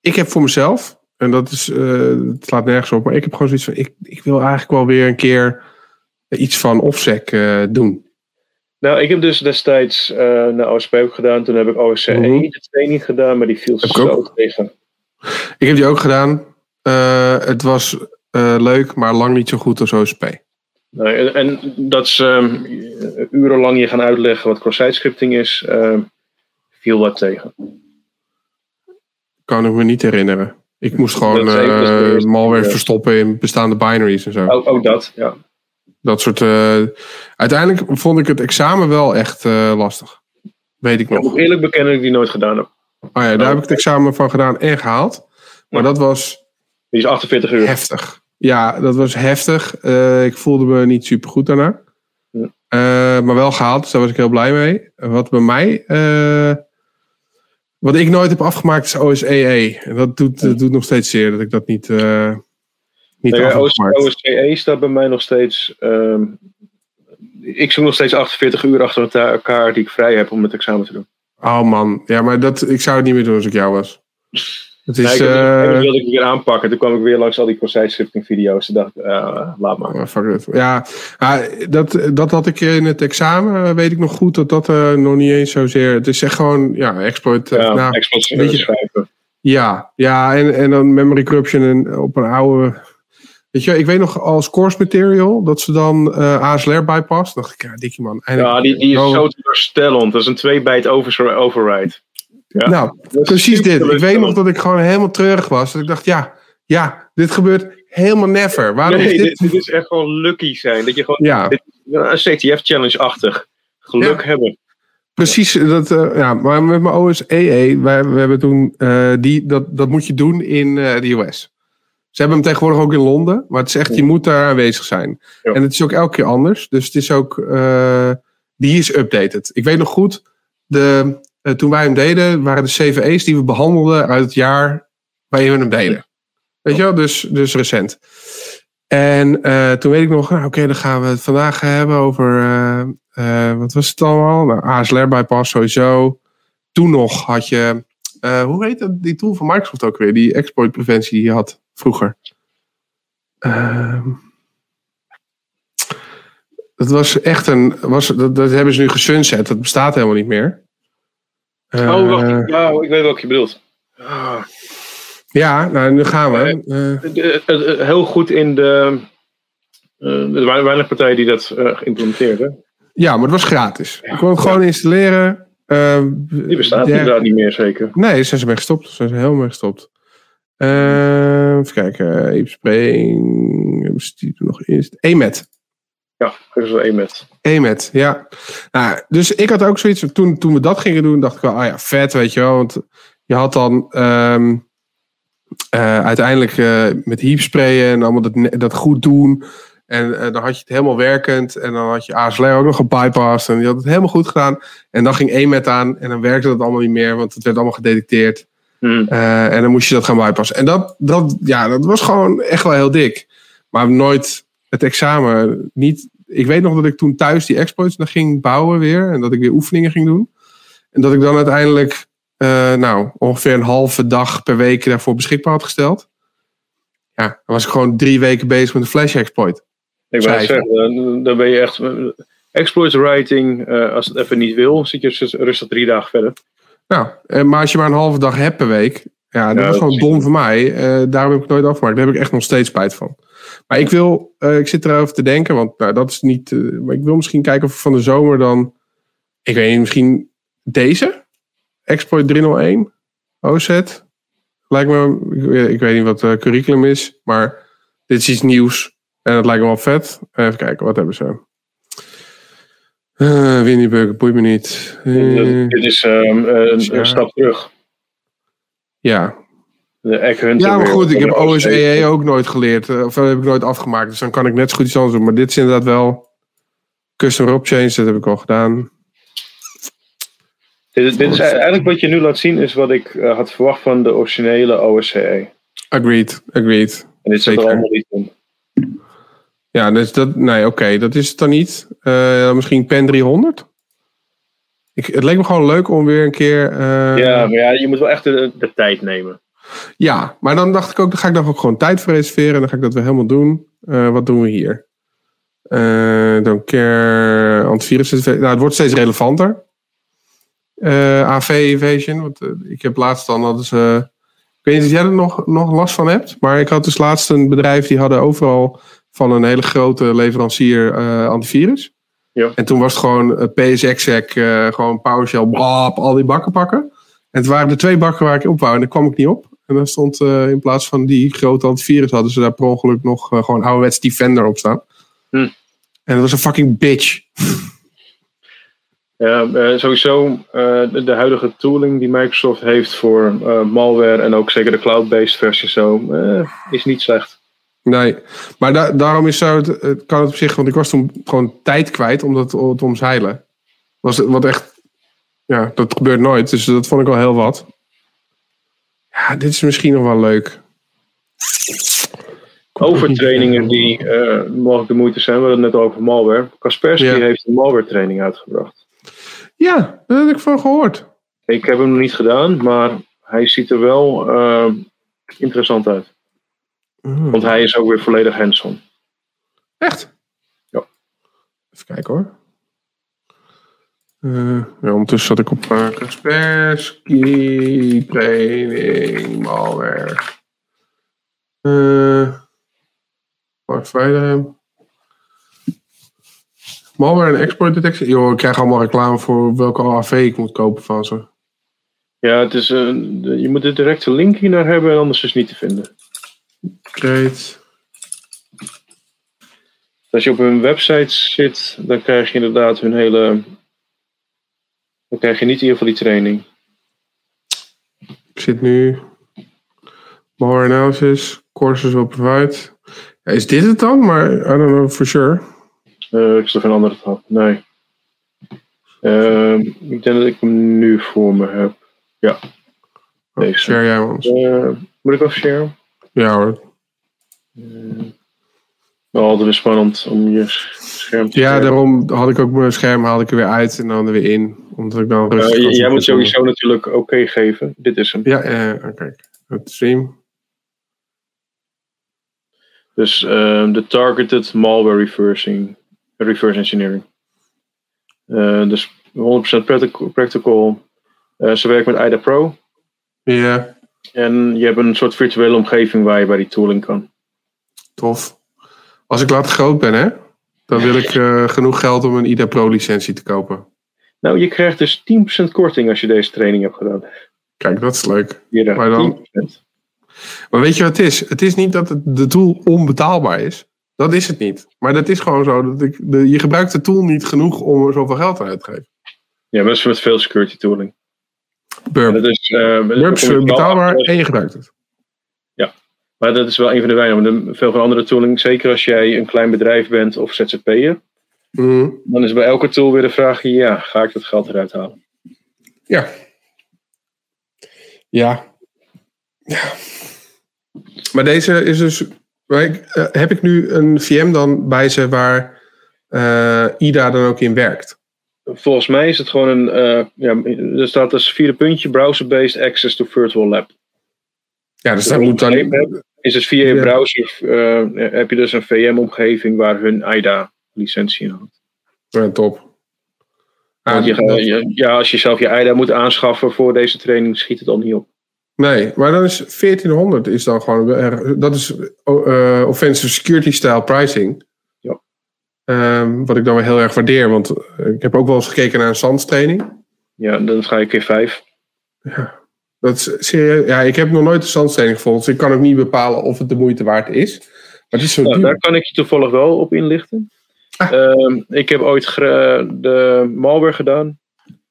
ik heb voor mezelf... En dat is, het slaat nergens op. Maar ik heb gewoon zoiets van... Ik, ik wil eigenlijk wel weer een keer iets van OffSec doen. Nou, ik heb dus destijds naar OSP ook gedaan. Toen heb ik OSCE mm -hmm. de training gedaan. Maar die viel zo tegen. Ik heb die ook gedaan. Uh, het was uh, leuk, maar lang niet zo goed als OSP. Nee, en dat is um, urenlang je gaan uitleggen wat cross-site scripting is, uh, viel wat tegen. Kan ik me niet herinneren. Ik moest gewoon uh, malware verstoppen in bestaande binaries en zo. Ook, ook dat, ja. Dat soort. uiteindelijk vond ik het examen wel echt lastig. Weet ik nog. Ik moet eerlijk bekennen dat ik die nooit gedaan heb. Oh ja, daar heb ik het examen van gedaan en gehaald. Maar dat was. Die is 48 uur. Heftig. Ja, dat was heftig. Ik voelde me niet super goed daarna. Ja. Maar wel gehaald, dus daar was ik heel blij mee. Wat bij mij. Uh, wat ik nooit heb afgemaakt is OSEE. En dat doet, doet nog steeds zeer dat ik dat niet. niet nee, OSCE staat bij mij nog steeds. Um, ik zoek nog steeds 48 uur achter elkaar die ik vrij heb om het examen te doen. Oh man, ja, maar dat, ik zou het niet meer doen als ik jou was. Het is, nee, ik, uh, wilde ik weer aanpakken. Toen kwam ik weer langs al die cross-site video's. Toen dacht uh, laat maar. Ja, dat, dat had ik in het examen, weet ik nog goed, dat dat uh, nog niet eens zozeer... Het is echt gewoon, ja, exploit. Ja, nou, exploit schrijven. Ja, ja en, en dan memory corruption en op een oude Weet je, ik weet nog als course material dat ze dan uh, ASLR bypass. dacht ik, ja, dikkie man. Ja, die, die is zo teleurstellend. Dat is een 2 byte over, override. Ja. Nou, precies dit. Ik weet nog dat ik gewoon helemaal treurig was. Dat ik dacht, ja, ja, dit gebeurt helemaal never. Waarom nee, is dit... dit, is echt gewoon lucky zijn. Dat je gewoon ja. dit, een CTF-challenge-achtig geluk ja. hebben. Precies, dat, uh, ja, maar met mijn OSEE, e, wij, we hebben toen, uh, die, dat, dat moet je doen in uh, de US. Ze hebben hem tegenwoordig ook in Londen. Maar het is echt, je moet daar aanwezig zijn. En het is ook elke keer anders. Dus het is ook, die is updated. Ik weet nog goed, de, uh, toen wij hem deden, waren de CVE's die we behandelden uit het jaar waarin we hem deden. Weet je wel, dus, dus recent. En uh, toen weet ik nog, nou, oké, dan gaan we het vandaag hebben over, wat was het allemaal? Nou, ASLR bypass sowieso. Toen nog had je, hoe heet dat, die tool van Microsoft ook weer, die exploitpreventie die je had vroeger. Uh, dat was echt een. Was, dat, dat, hebben ze nu gesunset. Dat bestaat helemaal niet meer. Uh, oh, wacht. Nou, ik weet wat je bedoelt. Ah. Ja, nou, nu gaan we. Uh, heel goed in de. er waren weinig partijen die dat geïmplementeerden. Ja, maar het was gratis. Je kon het gewoon installeren. die bestaat inderdaad niet meer, zeker. Nee, zijn ze mee gestopt. Zijn ze helemaal mee gestopt. Uh, even kijken. Ape Spring. Hebben ze die er nog in? EMET. Ja, dat is wel EMET. EMET, ja. Nou, dus ik had ook zoiets. Toen, toen we dat gingen doen, dacht ik wel, ah ja, vet, weet je wel. Want je had dan um, uh, uiteindelijk uh, met heapsprayen en allemaal dat, dat goed doen. En uh, dan had je het helemaal werkend. En dan had je ASLR ook nog gebypast. En je had het helemaal goed gedaan. En dan ging EMET aan. En dan werkte dat allemaal niet meer, want het werd allemaal gedetecteerd. Hmm. En dan moest je dat gaan bypassen. En dat, dat, ja, dat was gewoon echt wel heel dik. Maar nooit het examen niet. Ik weet nog dat ik toen thuis die exploits nog ging bouwen weer. En dat ik weer oefeningen ging doen. En dat ik dan uiteindelijk uh, nou, ongeveer een halve dag per week daarvoor beschikbaar had gesteld. Ja, dan was ik gewoon drie weken bezig met een flash exploit. Ik wou zeggen, dan ben je echt. Exploit writing, uh, als het even niet wil, zit je rustig drie dagen verder. Nou, maar als je maar een halve dag hebt per week. Ja, dat ja, was gewoon dom voor mij. Uh, daarom heb ik het nooit afgemaakt. Daar heb ik echt nog steeds spijt van. Maar ik wil, uh, ik zit erover te denken, want nou, dat is niet. Uh, maar ik wil misschien kijken of van de zomer dan. Ik weet niet, misschien deze? Exploit 301? OZ? Lijkt me, ik, ik weet niet wat het curriculum is, maar dit is iets nieuws. En het lijkt me wel vet. Even kijken, wat hebben ze? Uh, Winnie Burger, boeit me niet. Dit is um, een, een, stap terug. Ja. De ja, maar goed, ik heb OSEE ook nooit geleerd. Of heb ik nooit afgemaakt. Dus dan kan ik net zo goed iets anders doen. Maar dit is inderdaad wel custom rope change. Dat heb ik al gedaan. Dit, dit is eigenlijk wat je nu laat zien, is wat ik uh, had verwacht van de originele OSCE. Agreed, agreed. En dit zit er allemaal niet in. Ja, dus dat, nee, oké, okay, dat is het dan niet. Uh, misschien Pen 300? Ik, het leek me gewoon leuk om weer een keer. Uh... Ja, maar ja, je moet wel echt de, de, tijd nemen. Ja, maar dan dacht ik ook, dan ga ik daar ook gewoon tijd voor reserveren en dan ga ik dat weer helemaal doen. Uh, wat doen we hier? Don't care antivirus. Nou, het wordt steeds relevanter. AV Evasion. Want ik heb laatst dan hadden ze. Ik weet niet of jij er nog, nog last van hebt. Maar ik had dus laatst een bedrijf die hadden overal van een hele grote leverancier uh, antivirus. Ja. En toen was het gewoon uh, PSXec, uh, gewoon PowerShell, blap, al die bakken pakken. En het waren de twee bakken waar ik op wou en daar kwam ik niet op. En dan stond uh, in plaats van die grote antivirus hadden ze daar per ongeluk nog uh, gewoon ouderwets Defender op staan. Hm. En dat was een fucking bitch. Ja, uh, sowieso de, de, huidige tooling die Microsoft heeft voor malware en ook zeker de cloud-based versie zo, is niet slecht. Nee, maar da daarom is zo, het, kan het op zich, want ik was toen gewoon tijd kwijt om dat te omzeilen. Was het wat echt, ja, dat gebeurt nooit, dus dat vond ik wel heel wat. Ja, dit is misschien nog wel leuk. Over trainingen die uh, mogelijk de moeite zijn. We hadden het net over malware. Kaspersky heeft een malware training uitgebracht. Ja, daar heb ik van gehoord. Ik heb hem nog niet gedaan, maar hij ziet er wel uh, interessant uit. Mm. Want hij is ook weer volledig hands-on. Echt? Ja. Even kijken hoor. Uh, ja, ondertussen zat ik op uh, Kaspersky training malware. Uh, Mark. Malware en export detectie. Joh, ik krijg allemaal reclame voor welke AV ik moet kopen van ze. Ja, het is, uh, je moet de directe link hier naar hebben, anders is het niet te vinden. Als je op hun website zit, dan krijg je inderdaad hun hele. Dan krijg je niet in ieder geval die training. Ik zit nu. More analysis, courses will provide. Ja, is dit het dan? Maar I don't know for sure. Uh, ik zag een andere tab. Nee. Uh, ik denk dat ik hem nu voor me heb. Ja. Oh, Deze. Share jij ons? Uh, moet ik wel sharen? Ja hoor. Uh, altijd weer spannend om je scherm te Ja, daarom had ik ook mijn scherm haalde ik er weer uit en dan er weer in. Omdat ik dan rustig Jij moet sowieso natuurlijk oké geven. Dit is hem. Ja, oké. Okay. Het stream. Dus uh, de targeted malware reversing, reverse engineering. Uh, dus 100% practical. Uh, ze werkt met IDA Pro. Ja. En je hebt een soort virtuele omgeving waar je bij die tooling kan. Tof. Als ik later groot ben, hè, dan wil ik uh, genoeg geld om een IDA Pro licentie te kopen. Nou, je krijgt dus 10% korting als je deze training hebt gedaan. Kijk, dat is leuk. Hier, maar dan, 10%. Maar weet je wat het is? Het is niet dat het, de tool onbetaalbaar is. Dat is het niet. Maar dat is gewoon zo. Dat ik, de, je gebruikt de tool niet genoeg om er zoveel geld aan uit te geven. Ja, maar dat is met veel security tooling. Burp. Dat is, uh, Burp is betaalbaar en je gebruikt het. Maar dat is wel een van de weinigen. Veel van andere tooling, zeker als jij een klein bedrijf bent of ZZP'er, mm. dan is bij elke tool weer de vraag: ja, ga ik dat geld eruit halen? Ja. Ja. Ja. Maar deze is dus. Uh, heb ik nu een VM dan bij ze waar uh, IDA dan ook in werkt? Volgens mij is het gewoon een. Uh, ja, er staat als vierde puntje: browser-based access to virtual lab. Ja, dus dat moet dan. Is het via je browser. heb je dus een VM-omgeving waar hun IDA-licentie in had. Ja, top. Ah, je, ja, als je zelf je IDA moet aanschaffen voor deze training, schiet het al niet op. Nee, maar dan is 1400 is dan gewoon, dat is uh, offensive security style pricing. Ja. Um, wat ik dan wel heel erg waardeer, want ik heb ook wel eens gekeken naar een SANS training. Ja, dan ga ik keer 5. Ja, dat is serieus. Ja, ik heb nog nooit een SANS training gevolgd, dus ik kan ook niet bepalen of het de moeite waard is. Maar het is zo nou, daar kan ik je toevallig wel op inlichten. Ah. Uh, ik heb ooit de malware gedaan.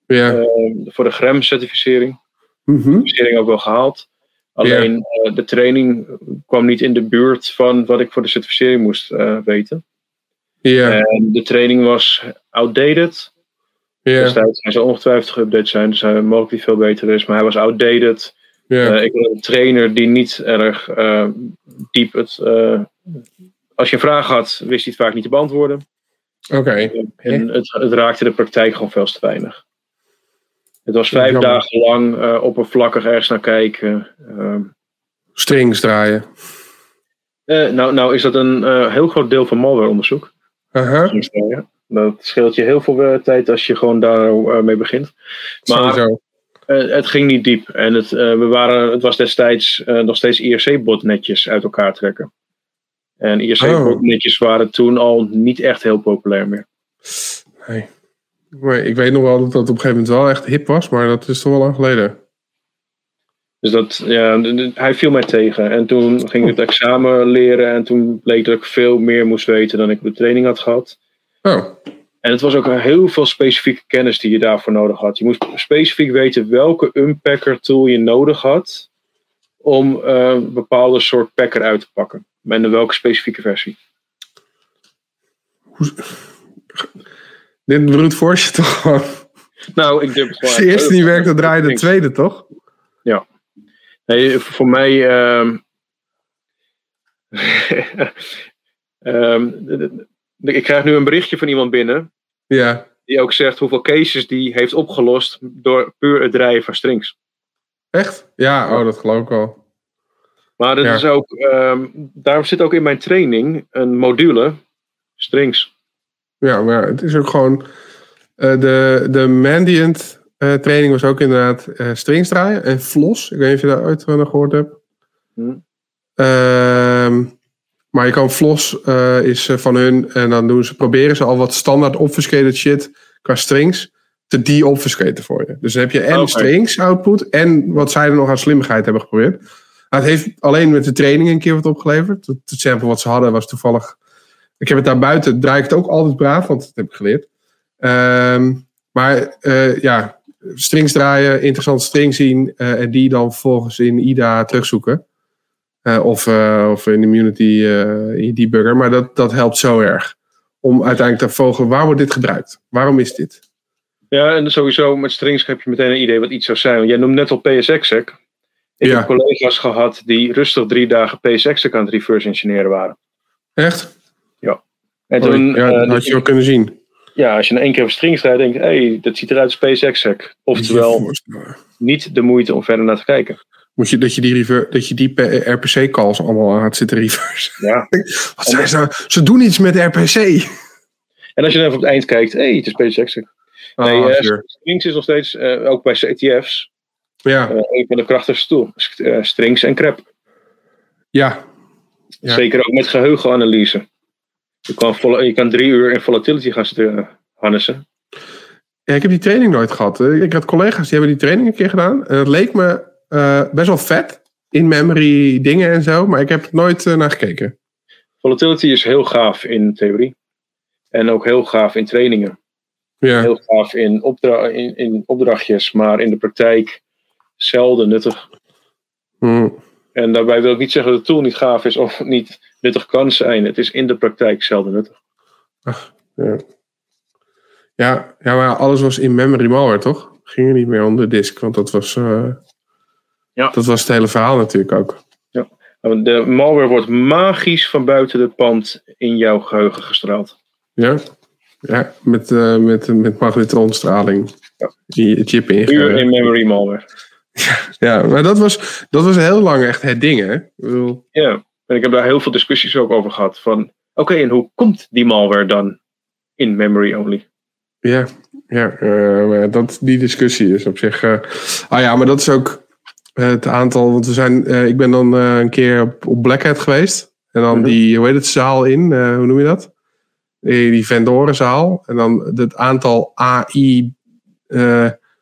Ja. Uh, voor de GREM-certificering. Mm certificering ook wel gehaald. Alleen uh, de training kwam niet in de buurt van wat ik voor de certificering moest uh, weten. Ja. En de training was outdated. Destijds hij zal ongetwijfeld geüpdate zijn, dus hij mogelijk niet veel beter is. Maar hij was outdated. Uh, ik was een trainer die niet erg diep het. als je een vraag had, wist hij het vaak niet te beantwoorden. Oké. En het, het raakte de praktijk gewoon veel te weinig. Het was vijf dagen lang uh, oppervlakkig ergens naar kijken. Uh, Strings draaien. Uh, nou, nou is dat een heel groot deel van malwareonderzoek. -huh. Dat scheelt je heel veel tijd als je gewoon daarmee mee begint. Maar het ging niet diep. En het, we waren, het was destijds nog steeds IRC-botnetjes uit elkaar trekken. En IRC-botnetjes oh. waren toen al niet echt heel populair meer. Nee. Maar ik weet nog wel dat dat op een gegeven moment wel echt hip was, maar dat is toch wel lang geleden. Dus dat, ja, hij viel mij tegen. En toen ging ik het examen leren en toen bleek dat ik veel meer moest weten dan ik op de training had gehad. Oh. En het was ook heel veel specifieke kennis die je daarvoor nodig had. Je moest specifiek weten welke unpacker tool je nodig had om uh, een bepaalde soort packer uit te pakken. En welke specifieke versie. Dit brute force toch gewoon. Nou, ik durf het gewoon. Als de eerste niet werkt, dan draai je de tweede, toch? Ja. Nee, voor mij. De- ik krijg nu een berichtje van iemand binnen. Ja. Die ook zegt hoeveel cases die heeft opgelost door puur het draaien van strings. Echt? Ja, oh, dat geloof ik al. Maar dat Ja. is ook, daarom zit ook in mijn training een module strings. Ja, maar het is ook gewoon. eh, de, de Mandiant eh, training was ook inderdaad eh, strings draaien en floss. Ik weet niet of je daar ooit van gehoord hebt. Hm. Ehm, maar je kan floss eh, is eh, van hun en dan doen ze, proberen ze al wat standaard obfuscated shit qua strings te de-obfuscaten voor je. Dus dan heb je en Oké. strings output en wat zij er nog aan slimmigheid hebben geprobeerd. Nou, het heeft alleen met de training een keer wat opgeleverd. Het, het sample wat ze hadden was toevallig. Ik heb het daar buiten, draai ik het ook altijd braaf, want dat heb ik geleerd. Ehm, maar eh, ja, strings draaien, interessante string zien en die dan vervolgens in IDA terugzoeken. Eh, of, eh, of in Immunity eh, in je debugger. Maar dat, dat helpt zo erg. Om uiteindelijk te volgen, waar wordt dit gebruikt? Waarom is dit? Ja, en sowieso met strings heb je meteen een idee wat iets zou zijn. Want jij noemt net al PSX-sec. Ik Ja. heb collega's gehad die rustig drie dagen PSX-sec aan het reverse engineeren waren. Echt? En Oh, toen, ja, eh, dat had je wel kunnen zien. ja, als je in één keer op strings draait, denk je, hé, hey, dat ziet eruit als PSX-sec. Oftewel, niet de moeite om verder naar te kijken. Moet je, dat je die, rever, dat je die RPC-calls allemaal aan het zitten reverse. Ja. Wat zijn ze? Ze doen iets met RPC. En als je dan even op het eind kijkt, hé, hey, het is PSX-sec. Nee, Oh, eh, strings is nog steeds, eh, ook bij CTF's, ja, eh, een van de krachtigste tool. St- eh, strings en crap. ja, Ja. Zeker ook met geheugenanalyse. Je kan, vol- je kan drie uur in volatility gaan eh, harnessen. Ja, ik heb die training nooit gehad. Ik had collega's die hebben die training een keer gedaan. En het leek me eh, best wel vet. In-memory dingen en zo. Maar ik heb er nooit eh, naar gekeken. Volatility is heel gaaf in theorie. En ook heel gaaf in trainingen. Ja, Heel gaaf in, opdra in, in opdrachtjes, maar in de praktijk zelden nuttig. Hm. En daarbij wil ik niet zeggen dat de tool niet gaaf is of niet nuttig kan zijn. Het is in de praktijk zelden nuttig. ja. Ja, ja, maar alles was in-memory malware, toch? Ging er niet meer om de disk. Want dat was, eh, Ja. dat was het hele verhaal natuurlijk ook. De malware wordt magisch van buiten het pand in jouw geheugen gestraald. Ja, ja met, eh, met, met magnetronstraling. Ja. Die chip Puur ingegaan. in memory malware. Ja, maar dat was, dat was heel lang echt het ding, hè? Ik bedoel, Ja, en ik heb daar heel veel discussies ook over gehad. Van, oké, en hoe komt die malware dan in memory only? Ja, ja eh, maar dat, die discussie is op zich. eh ah ja, maar dat is ook het aantal. Want we zijn, eh, ik ben dan eh, een keer op, op Black Hat geweest. En dan Mhm. die, hoe heet het, zaal in, eh, hoe noem je dat? Die, die vendorenzaal. En dan het aantal AI,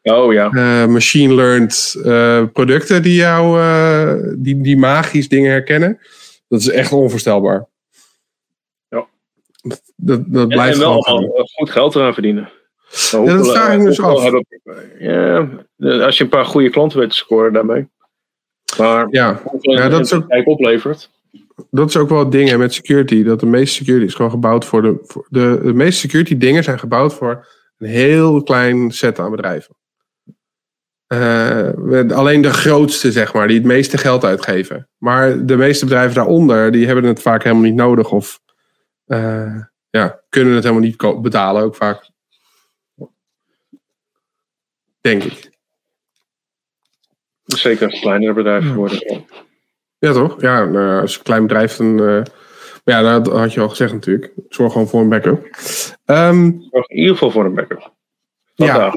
Oh ja, eh, machine learned producten die jou, die, die magisch dingen herkennen. Dat is echt onvoorstelbaar. Ja. Dat, dat, dat en, blijft en wel gewoon goed geld eraan verdienen. Maar dat vraag eh, ik me dus af. hebben- ja, eh, als je een paar goede klanten weet te scoren daarmee. Maar Ja, Ja, dat is ook- oplevert. dat is ook wel het ding hè, met security. Dat de meeste security is gewoon gebouwd voor de. Voor de, de meeste security dingen zijn gebouwd voor een heel klein set aan bedrijven. Eh, alleen de grootste, zeg maar, die het meeste geld uitgeven. Maar de meeste bedrijven daaronder, die hebben het vaak helemaal niet nodig. Of eh, ja, kunnen het helemaal niet betalen, ook vaak. Denk ik. Zeker als kleinere bedrijven worden. Ja, toch? Ja, nou ja, als een klein bedrijf, dan. eh, maar ja, dat had je al gezegd natuurlijk. Zorg gewoon voor een backup. Ehm, Zorg in ieder geval voor een backup. Ja. Vandaag.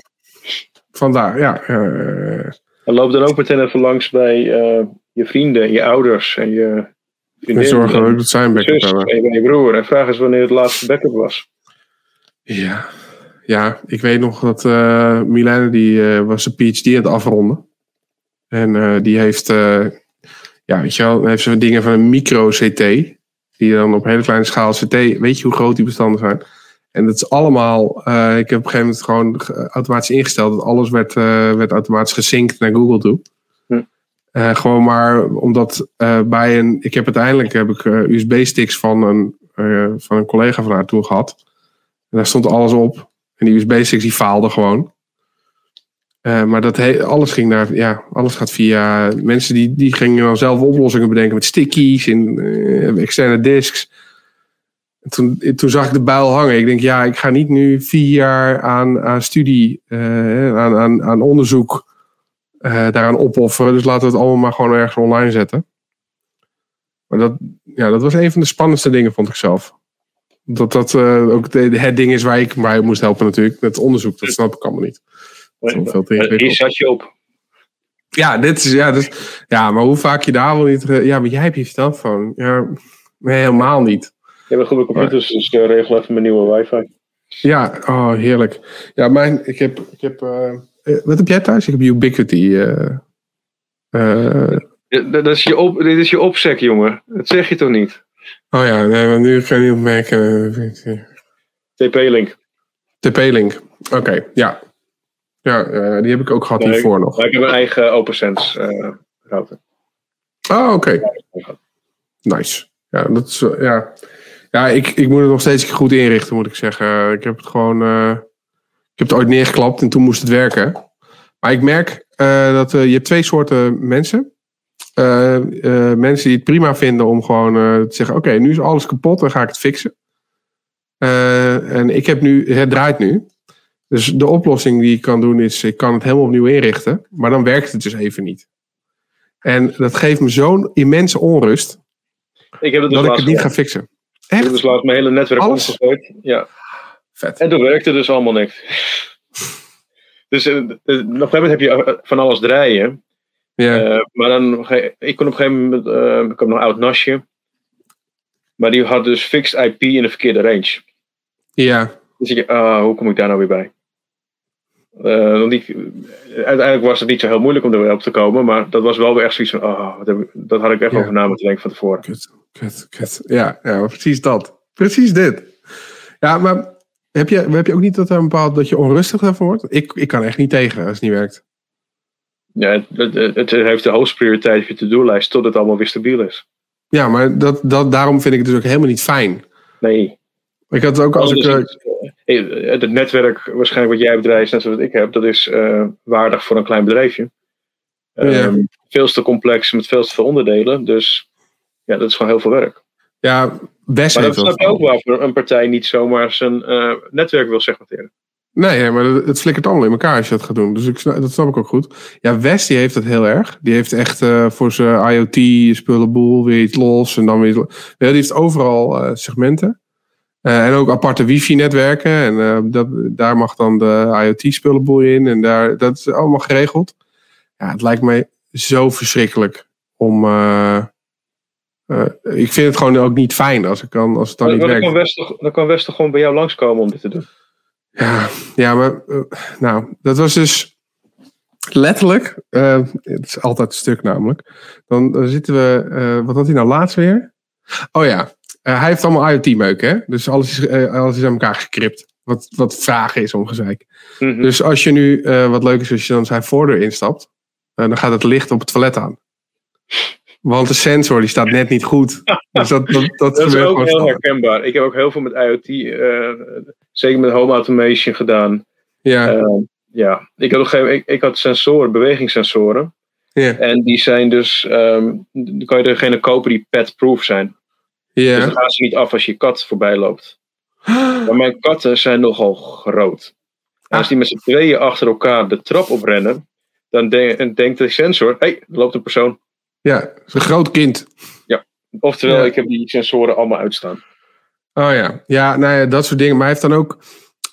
vandaar, ja. eh, En loop dan ook meteen even langs bij eh, je vrienden, je ouders en je en vriendin. zorgen en ook dat zij een backup hebben. en je broer. En vraag eens wanneer het laatste backup was. Ja. Ja, ik weet nog dat eh Milena, die eh, was een PhD aan het afronden. En eh, die heeft, ja, weet je wel, heeft ze dingen van een micro-CT. Die dan op hele kleine schaal CT, weet je hoe groot die bestanden zijn? En dat is allemaal, ik heb op een gegeven moment gewoon ge- automatisch ingesteld dat alles werd, werd automatisch gesynct naar Google toe. Hm. Gewoon maar omdat bij een, ik heb uiteindelijk heb ik USB-sticks van een, van een collega van haar toen gehad. En daar stond alles op. En die USB-sticks die faalden gewoon. Uh, maar dat alles ging naar, ja, alles gaat via mensen die, die gingen dan zelf oplossingen bedenken met stickies en uh, externe disks. En toen, toen zag ik de buil hangen. Ik denk, ja, ik ga niet nu vier jaar aan, aan studie, aan, aan, aan onderzoek daaraan opofferen. Dus laten we het allemaal maar gewoon ergens online zetten. Maar dat, ja, dat was een van de spannendste dingen, vond ik zelf. Dat dat ook de, het ding is waar ik mij moest helpen natuurlijk. Met onderzoek, dat snap ik allemaal niet. Hier zat je op. Ja, dit is, ja, dus, ja, maar hoe vaak je daar wel niet... Ja, maar jij hebt je telefoon. Ja, nee, helemaal niet. Je hebt een goede computers, dus uh, regel even mijn nieuwe wifi. Ja, oh, heerlijk. Ja, mijn, ik heb... Ik heb uh, wat heb jij thuis? Ik heb Ubiquity. Uh, dat is je op, dit is je opzek, jongen. Dat zeg je toch niet? Oh ja, nee, nu kan je niet opmerken. TP-link. TP-link, oké, ja. Ja, uh, die heb ik ook gehad nee, hiervoor nog. ik heb een eigen OpenSense uh, router. Oh, oké. Okay. Nice. Ja, dat is, ja. ja ik, ik moet het nog steeds goed inrichten, moet ik zeggen. Ik heb het gewoon. ik heb het ooit neergeklapt en toen moest het werken. Maar ik merk dat je hebt twee soorten mensen. Mensen die het prima vinden om gewoon te zeggen: Oké, nu is alles kapot, dan ga ik het fixen. en ik heb nu, het draait nu. Dus de oplossing die ik kan doen is, ik kan het helemaal opnieuw inrichten, maar dan werkt het dus even niet. En dat geeft me zo'n immense onrust, ik heb het dus dat ik het niet ga fixen. Echt? Ik heb dus laatst mijn hele netwerk Alles? omgegooid. Ja. Vet. En toen werkte dus allemaal niks. dus uh, op een gegeven moment heb je eh, van alles draaien. Ja. Uh, maar dan, ik kon op een gegeven moment, uh, ik heb nog een oud nasje. Maar die had dus fixed IP in de verkeerde range. Ja. Dus ik, uh, hoe kom ik daar nou weer bij? Uh, die, uiteindelijk was het niet zo heel moeilijk om er weer op te komen, maar dat was wel weer echt zoiets van, oh, dat had ik echt ja. over na moeten denken van tevoren. Kut, kut, kut. Ja, ja, precies dat. Precies dit. Ja, maar heb je, heb je ook niet dat er een bepaald dat je onrustig daarvan wordt? Ik, ik kan echt niet tegen als het niet werkt. Ja, het, het, het heeft de hoogste prioriteit op je to-do-lijst tot het allemaal weer stabiel is. Ja, maar dat, dat, daarom vind ik het dus ook helemaal niet fijn. Nee. Ik had ook als, ik. Dus, het netwerk, waarschijnlijk wat jij bedrijf, net zoals ik heb, dat is uh, waardig voor een klein bedrijfje. Um, ja. Veel te complex met veel te veel onderdelen. Dus ja, dat is gewoon heel veel werk. Ja, best Maar dat snap je ook wel voor een partij niet zomaar zijn uh, netwerk wil segmenteren. Nee, maar het flikkert allemaal in elkaar als je dat gaat doen. Dus ik, dat snap ik ook goed. Ja, West die heeft dat heel erg. Die heeft echt uh, voor zijn IoT-spullenboel weer iets los. En dan weer. Ja, die heeft overal uh, segmenten. Uh, en ook aparte wifi-netwerken. En dat, daar mag dan de IoT-spullenboel in. En daar, dat is allemaal geregeld. Ja, het lijkt mij zo verschrikkelijk om. Uh, ik vind het gewoon ook niet fijn als, ik kan, als het dan, dan niet dan werkt. Kan Wester, dan kan Wester gewoon bij jou langskomen om dit te doen. Ja, ja maar. nou, dat was dus. Letterlijk. het is altijd een stuk namelijk. Dan, dan zitten we. wat had hij nou laatst weer? Oh ja, uh, hij heeft allemaal IoT-meuk, hè? Dus alles is, uh, alles is aan elkaar gekript. Wat, wat vragen is om gezeik. Mm -hmm. Dus als je nu, uh, wat leuk is, als je dan zijn voordeur instapt, dan gaat het licht op het toilet aan. Want de sensor die staat net niet goed. Dus dat, dat, dat, dat is ook heel herkenbaar. Ik heb ook heel veel met IoT, zeker met home automation gedaan. Ja. ja, ik had, op ik, ik had sensoren, bewegingssensoren. Ja. En die zijn dus, um, dan kan je degene kopen die pet-proof zijn. Ja. Dus dan gaan ze niet af als je kat voorbij loopt. Maar mijn katten zijn nogal groot. En als die met z'n tweeën achter elkaar de trap oprennen, dan de denkt de sensor: hé, hey, er loopt een persoon. Ja, een groot kind. Ja, oftewel, ja. ik heb die sensoren allemaal uitstaan. Oh ja, ja, nou ja, dat soort dingen. Maar hij heeft dan ook.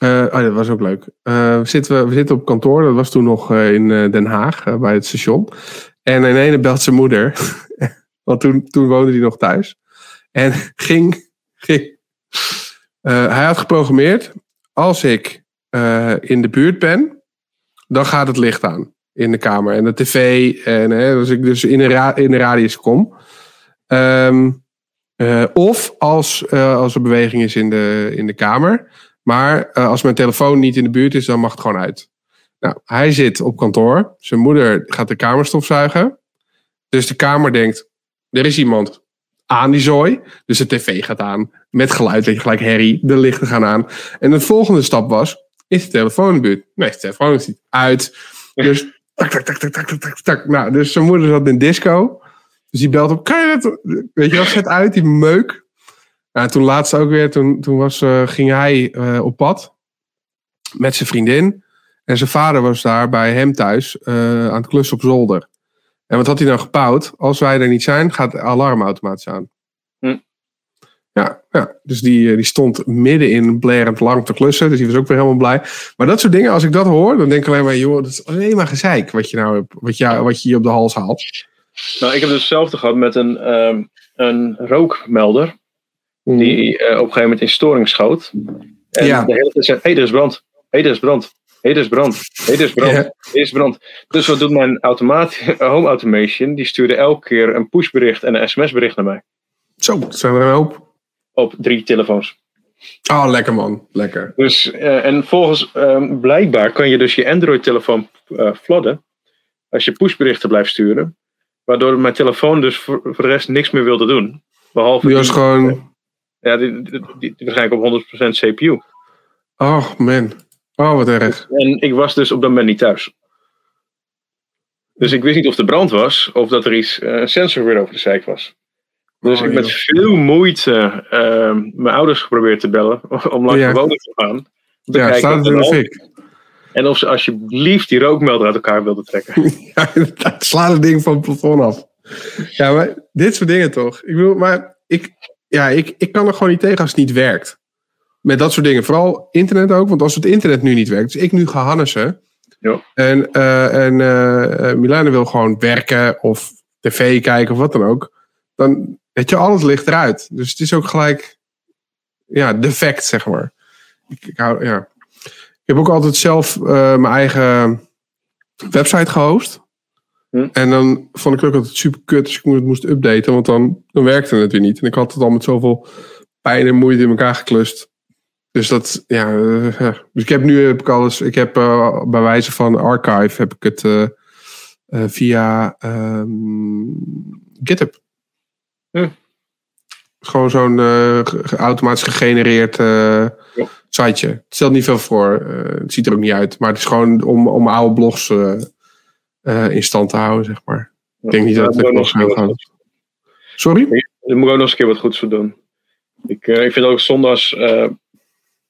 Uh, oh, dat was ook leuk. Uh, we, zitten, we zitten op kantoor, dat was toen nog uh, in Den Haag, bij het station. En in ene belt zijn moeder, want toen, toen woonde hij nog thuis. En ging. ging hij had geprogrammeerd. Als ik in de buurt ben, dan gaat het licht aan in de kamer en de tv. En hè, als ik dus in de, ra in de radius kom. Um, uh, of als, als er beweging is in de, in de kamer. Maar als mijn telefoon niet in de buurt is, dan mag het gewoon uit. Nou, hij zit op kantoor. Zijn moeder gaat de kamer stofzuigen. Dus de kamer denkt: er is iemand aan die zooi. Dus de tv gaat aan. Met geluid, weet je, gelijk herrie. De lichten gaan aan. En de volgende stap was, is de telefoon in de buurt? Nee, de telefoon is niet uit. Dus tak, tak, tak, tak, tak, tak, tak. Nou, dus zijn moeder zat in disco. Dus die belt op, kan je dat, weet je wel, zet uit die meuk. Nou, toen laatst ook weer, toen, toen was, uh, ging hij uh, op pad met zijn vriendin. En zijn vader was daar bij hem thuis uh, aan het klussen op zolder. En wat had hij nou gebouwd? Als wij er niet zijn, gaat de alarm automatisch aan. Hm. Ja, ja, dus die, die stond midden in blerend lang te klussen. Dus die was ook weer helemaal blij. Maar dat soort dingen, als ik dat hoor, dan denk ik alleen maar, joh, dat is alleen maar gezeik wat je nou hebt, wat je, wat je hier op de hals haalt. Nou, ik heb dus hetzelfde gehad met een, um, een rookmelder. Mm. Die uh, op een gegeven moment in storing schoot. En Ja. de hele tijd zei, hé, hey, er is brand. Hé, hey, er is brand. Hé, hey, er is brand. Hé, hey, er is brand. Ja. Is brand. Dus wat doet mijn automaat, home automation? Die stuurde elke keer een pushbericht en een sms-bericht naar mij. Zo, dat zijn er een hoop. Op drie telefoons. Oh, lekker man. Lekker. Dus, uh, en volgens um, blijkbaar kan je dus je Android-telefoon uh, flooden. Als je pushberichten blijft sturen. Waardoor mijn telefoon dus voor, voor de rest niks meer wilde doen. Behalve Die was gewoon... Ja, die, die, waarschijnlijk op 100% CPU. Oh man. Oh, wat erg. En ik was dus op dat moment niet thuis. Dus ik wist niet of er brand was. Of dat er iets, uh, een sensor weer over de zijk was. Dus Oh, ik met veel moeite uh, mijn ouders geprobeerd te bellen. Om langs Ja. de woning te gaan. Ja, kijken staat het in de de fik. En of ze alsjeblieft die rookmelder uit elkaar wilden trekken. Ja, inderdaad. Sla het ding van het plafond af. Ja, maar dit soort dingen toch? Ik bedoel, maar ik, ja, ik, ik kan er gewoon niet tegen als het niet werkt. Met dat soort dingen. Vooral internet ook. Want als het internet nu niet werkt. Dus ik nu ga Hannessen. Ja. En, uh, en uh, Milana wil gewoon werken. Of tv kijken of wat dan ook. Dan, weet je, alles ligt eruit. Dus het is ook gelijk, ja, defect, zeg maar. Ik, ik, hou, ja. Ik heb ook altijd zelf uh, mijn eigen website gehost. Hm. En dan vond ik ook altijd super kut als ik het moest updaten, want dan, dan werkte het weer niet. En ik had het al met zoveel pijn en moeite in elkaar geklust. Dus dat, ja. Uh, ja. Dus ik heb nu heb ik alles, ik heb uh, bij wijze van archive heb ik het uh, via um, GitHub. Hm. Gewoon zo'n automatisch gegenereerd. Siteje. Het stelt niet veel voor. Uh, het ziet er ook niet uit. Maar het is gewoon om, om oude blogs uh, in stand te houden, zeg maar. Ja. Ik denk niet dat het nog gaat. Sorry? Daar moet ik ook nog eens een keer wat goeds voor doen. Ik, ik vind ook zonde als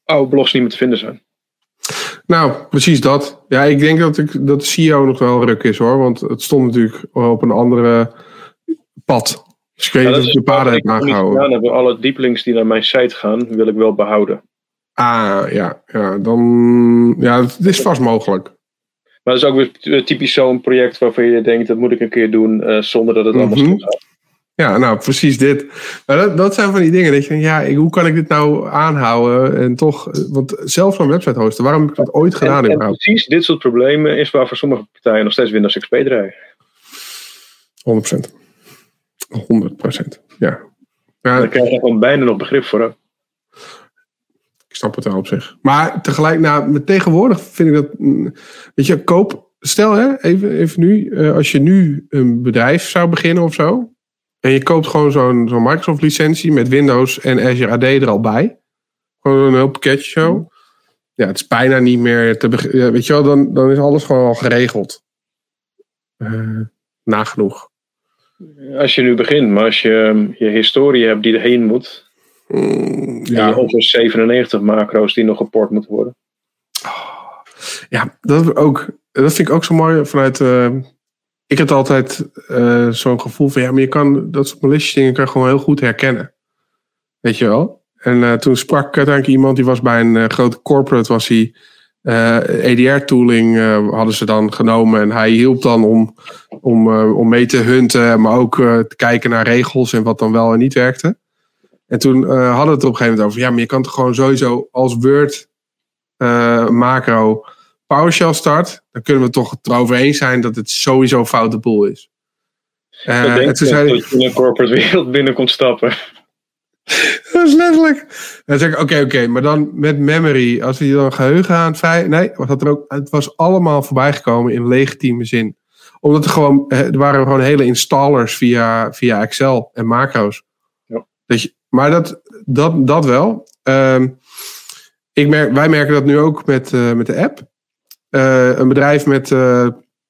oude blogs niet meer te vinden zijn. Nou, precies dat. Ja, ik denk dat, ik, dat de CEO nog wel ruk is hoor. Want het stond natuurlijk op een andere pad. Dus ik weet niet ja, of ik de paden heb aangehouden. Alle dieplinks die naar mijn site gaan, wil ik wel behouden. Ah, ja. Ja, dan... Ja, het is vast mogelijk. Maar dat is ook weer typisch zo'n project waarvan je denkt, dat moet ik een keer doen uh, zonder dat het allemaal mm -hmm. gaat. Ja, nou, precies dit. Maar dat, dat zijn van die dingen dat je denkt, ja, ik, hoe kan ik dit nou aanhouden? En toch, want zelf zo'n website hosten, waarom heb ik dat ooit gedaan? En, en precies dit soort problemen is waar voor sommige partijen nog steeds Windows XP draaien. 100%. 100%. Ja. ja. Daar krijg je gewoon bijna nog begrip voor. Ik snap het wel op zich. Maar tegelijk, nou, met tegenwoordig vind ik dat. Weet je, koop. Stel hè, even, even nu. Uh, als je nu een bedrijf zou beginnen of zo. En je koopt gewoon zo'n zo'n Microsoft licentie met Windows en Azure AD er al bij. Gewoon een heel pakketje zo. Ja, het is bijna niet meer te beginnen. Weet je wel, dan, dan is alles gewoon al geregeld. Uh, nagenoeg. Als je nu begint, maar als je je historie hebt die erheen moet. Mm, ja. Je 97 macro's die nog geport moeten worden. Ja, dat, ook, dat vind ik ook zo mooi vanuit. Uh, ik had altijd uh, zo'n gevoel van ja, maar je kan dat soort malicious dingen kan gewoon heel goed herkennen. Weet je wel? En uh, toen sprak ik uiteindelijk iemand die was bij een grote corporate, was hij. EDR-tooling hadden ze dan genomen en hij hielp dan om, om, om mee te hunten, maar ook te kijken naar regels en wat dan wel en niet werkte. En toen hadden we het op een gegeven moment over, ja, maar je kan toch gewoon sowieso als Word macro PowerShell start, dan kunnen we het toch erover eens zijn dat het sowieso een foute boel is. Uh, ik denk zei, dat je in een corporate wereld binnen komt stappen. dat is letterlijk. Dan zeg ik, oké, okay, oké, okay, maar dan met memory, als we die dan geheugen aan het. Nee, wat er ook, het was allemaal voorbijgekomen in legitieme zin. Omdat er gewoon, er waren gewoon hele installers via, via Excel en macro's. Ja. Dat je, maar dat, dat, dat wel. Um, ik merk, wij merken dat nu ook met, uh, met de app. eh, een bedrijf met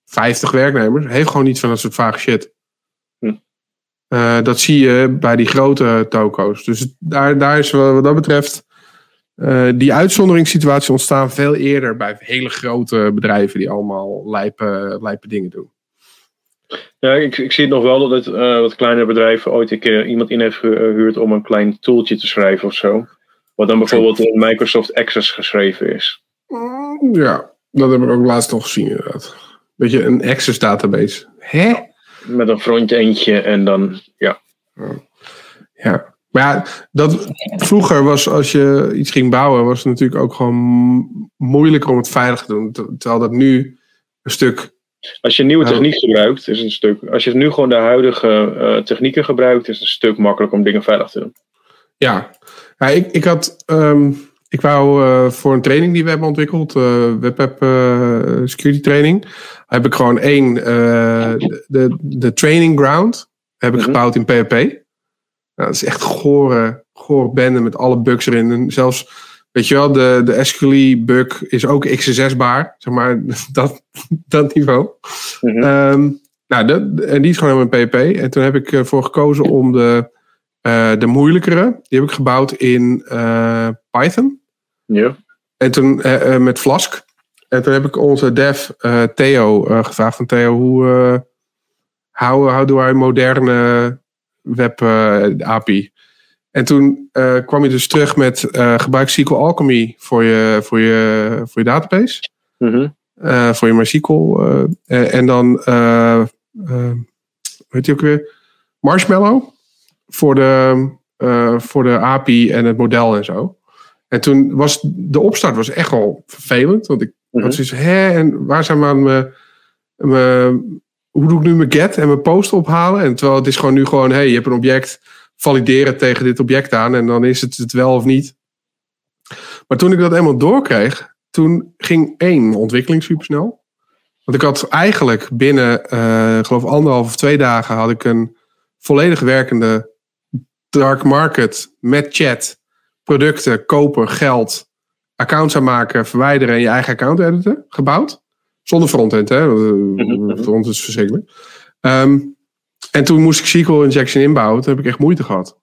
50 werknemers heeft gewoon niet van dat soort vage shit. Hm. dat zie je bij die grote toko's. Dus daar, daar is wat dat betreft. die uitzonderingssituatie ontstaan veel eerder bij hele grote bedrijven die allemaal lijpe, lijpe dingen doen. Ja, ik, ik zie het nog wel dat het, uh, wat kleinere bedrijven ooit een keer iemand in heeft gehuurd om een klein tooltje te schrijven of zo. Wat dan bijvoorbeeld in Microsoft Access geschreven is. Mm, ja, dat heb ik ook laatst nog gezien inderdaad. Beetje een Access database. Hè? Met een frontendje en dan, ja. Ja, maar ja, dat, vroeger was als je iets ging bouwen, was het natuurlijk ook gewoon moeilijker om het veilig te doen. Terwijl dat nu een stuk als je nieuwe techniek gebruikt, is het een stuk. Als je nu gewoon de huidige uh, technieken gebruikt, is het een stuk makkelijker om dingen veilig te doen. Ja, ja ik, ik had. Um, ik wou uh, voor een training die we hebben ontwikkeld, uh, WebApp security training, heb ik gewoon één, de, de, de, training ground, heb ik -hmm. gebouwd in PHP. Nou, dat is echt gore, gore bende met alle bugs erin. En zelfs Weet je wel, de, de SQLi-bug is ook XSS-baar. Zeg maar, dat, dat niveau. Mm -hmm. um, nou, de, en die is gewoon helemaal PHP. En toen heb ik ervoor gekozen om de, uh, de moeilijkere. Die heb ik gebouwd in uh, Python. Ja. En toen uh, met Flask. En toen heb ik onze dev Theo gevraagd van Theo, hoe how, how do I moderne web API? En toen uh, kwam je dus terug met uh, gebruik SQL Alchemy voor je, voor je, voor je database. Mm -hmm. uh, voor je MySQL. en dan, weet je ook weer, Marshmallow voor de, voor de API en het model en zo. En toen was de opstart was echt wel vervelend. Want ik mm -hmm. had zoiets hè, en waar zijn maar mijn, mijn, hoe doe ik nu mijn get en mijn post ophalen? En terwijl het is gewoon nu gewoon, hey, je hebt een object valideren tegen dit object aan en dan is het het wel of niet. Maar toen ik dat eenmaal doorkreeg, toen ging één ontwikkeling supersnel. Want ik had eigenlijk binnen, uh, geloof anderhalf of twee dagen, had ik een volledig werkende dark market met chat, producten, kopen, geld, accounts aanmaken, verwijderen en je eigen account editen gebouwd. Zonder frontend, hè? Frontend is verschrikkelijk. Um, en toen moest ik SQL injection inbouwen. Toen heb ik echt moeite gehad.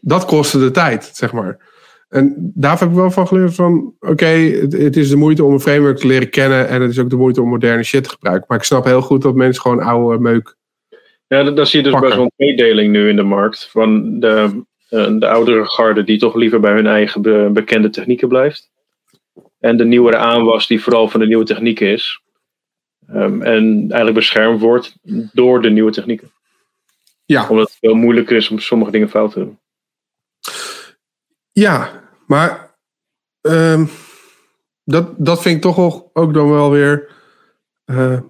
Dat kostte de tijd, zeg maar. En daar heb ik wel van geleerd van... Oké, het, het, is de moeite om een framework te leren kennen... en het is ook de moeite om moderne shit te gebruiken. Maar ik snap heel goed dat mensen gewoon oude meuk... Ja, daar zie je dus pakken. best wel een tweedeling nu in de markt. Van de, eh, de oudere garde die toch liever bij hun eigen bekende technieken blijft. En de nieuwere aanwas die vooral van de nieuwe technieken is. Um, en eigenlijk beschermd wordt door de nieuwe technieken. Ja. Omdat het wel moeilijker is om sommige dingen fout te doen. Ja, maar um, dat, dat vind ik toch ook dan wel weer. Uh,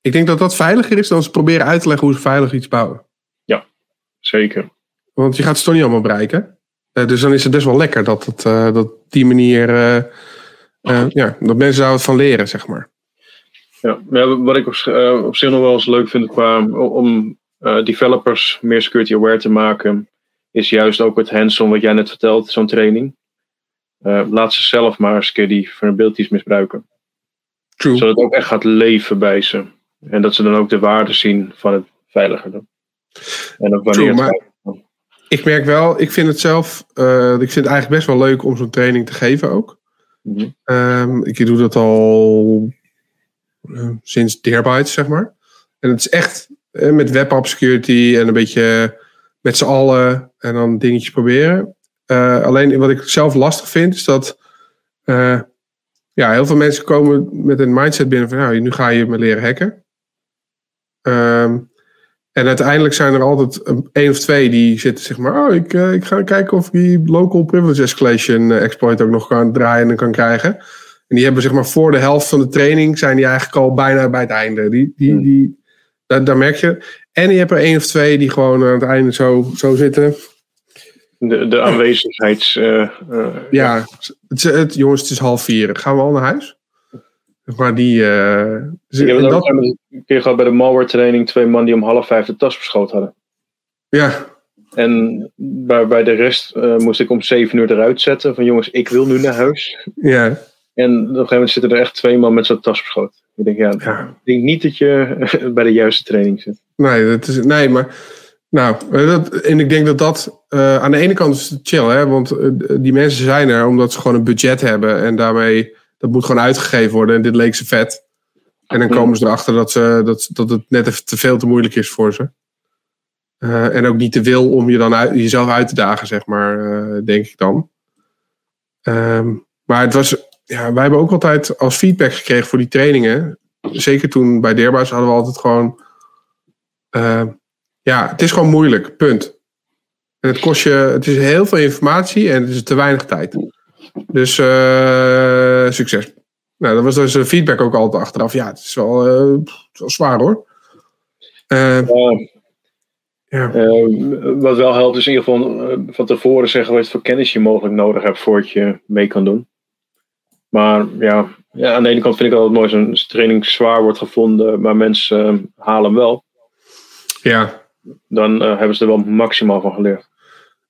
ik denk dat dat veiliger is dan ze proberen uit te leggen hoe ze veilig iets bouwen. Ja, zeker. Want je gaat het toch niet allemaal bereiken. Uh, dus dan is het best wel lekker dat het uh, dat die manier. ja, dat mensen daar wat van leren, zeg maar. Ja, wat ik op, op zich nog wel eens leuk vind qua, om uh, developers meer security aware te maken, is juist ook het hands-on wat jij net vertelt, zo'n training. Uh, laat ze zelf maar eens een keer die vulnerabilities misbruiken. True. Zodat het ook echt gaat leven bij ze. En dat ze dan ook de waarde zien van het veiliger doen. En ook wanneer True, het maar ik merk wel, ik vind het zelf, uh, ik vind het eigenlijk best wel leuk om zo'n training te geven ook. Mm -hmm. um, ik doe dat al uh, sinds Deerbytes, zeg maar. En het is echt, eh, met web app security en een beetje met z'n allen en dan dingetjes proberen. Uh, alleen wat ik zelf lastig vind is dat uh, ja, heel veel mensen komen met een mindset binnen van nou, nu ga je me leren hacken. Um, en uiteindelijk zijn er altijd een, één of twee die zitten zeg maar, oh, ik, uh, ik ga kijken of ik die local privilege escalation exploit ook nog kan draaien en kan krijgen. En die hebben zeg maar voor de helft van de training zijn die eigenlijk al bijna bij het einde. Die, die, die, daar, daar merk je. En je hebt er één of twee die gewoon aan het einde zo, zo zitten. De, de aanwezigheids. Uh, uh, ja, het, het, jongens, het is half vier. Gaan we al naar huis? Maar die. Uh, ik heb dat... een keer gehad bij de malware training. Twee man die om half vijf de tas beschoten hadden. Ja. En bij, bij de rest moest ik om zeven uur eruit zetten. Van jongens, ik wil nu naar huis. Ja. En op een gegeven moment zitten er echt twee man met zo'n tas op schoot. Ik denk, ja, Ja. ik denk niet dat je bij de juiste training zit. Nee, dat is, nee maar. Nou, dat, en ik denk dat dat. eh, aan de ene kant is chill, hè? Want eh, die mensen zijn er omdat ze gewoon een budget hebben. En daarmee. Dat moet gewoon uitgegeven worden. En dit leek ze vet. En dan komen ze erachter dat, ze, dat, dat het net even te veel te moeilijk is voor ze. Eh, en ook niet de wil om je dan uit, jezelf uit te dagen, zeg maar, denk ik dan. Ehm, maar het was, ja, wij hebben ook altijd als feedback gekregen voor die trainingen. Zeker toen bij Deerbaas hadden we altijd gewoon. eh, ja, het is gewoon moeilijk, punt. En het kost je, het is heel veel informatie en het is te weinig tijd. Dus eh, succes. Nou, dat was dus de feedback ook altijd achteraf. Ja, het is wel, eh, het is wel zwaar hoor. Ja. uh, wat wel helpt is in ieder geval uh, van tevoren zeggen wat voor kennis je mogelijk nodig hebt voordat je mee kan doen. Maar ja, ja, aan de ene kant vind ik altijd mooi als een training zwaar wordt gevonden, maar mensen uh, halen hem wel. Ja. Dan uh, hebben ze er wel maximaal van geleerd.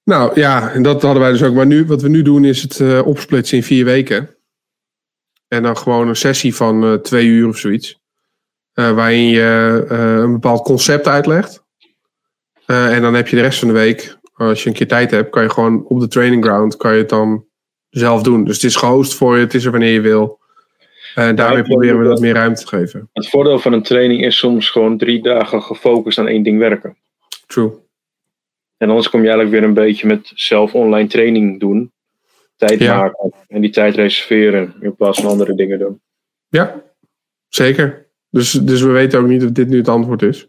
Nou ja, en dat hadden wij dus ook. Maar nu, wat we nu doen is het uh, opsplitsen in vier weken. En dan gewoon een sessie van twee uur of zoiets. Waarin je een bepaald concept uitlegt. en dan heb je de rest van de week, als je een keer tijd hebt, kan je gewoon op de training ground kan je het dan zelf doen. Dus het is gehost voor je, het is er wanneer je wil. En daarmee proberen we dat meer ruimte te geven. Het voordeel van een training is soms gewoon drie dagen gefocust aan één ding werken. True. En anders kom je eigenlijk weer een beetje met zelf online training doen. Tijd ja. maken en die tijd reserveren in plaats van andere dingen doen. Ja, zeker. Dus, dus we weten ook niet of dit nu het antwoord is.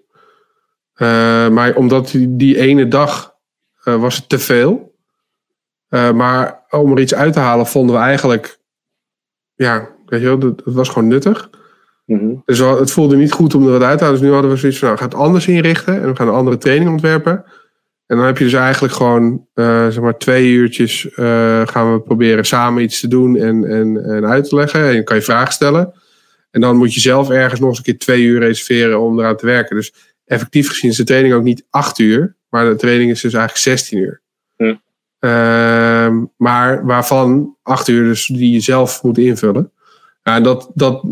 Uh, maar omdat die, die ene dag uh, was het te veel. Uh, maar om er iets uit te halen vonden we eigenlijk... Ja, weet je wel, het was gewoon nuttig. Mm -hmm. Dus het voelde niet goed om er wat uit te halen. Dus nu hadden we zoiets van, nou, we gaan het anders inrichten. En we gaan een andere training ontwerpen. En dan heb je dus eigenlijk gewoon, uh, zeg maar, twee uurtjes uh, gaan we proberen samen iets te doen en, en, en uit te leggen. En dan kan je vragen stellen. En dan moet je zelf ergens nog eens een keer twee uur reserveren om eraan te werken. Dus effectief gezien is de training ook niet acht uur, maar de training is dus eigenlijk 16 uur. Hm. Uh, maar waarvan acht uur dus die je zelf moet invullen. En dat, dat,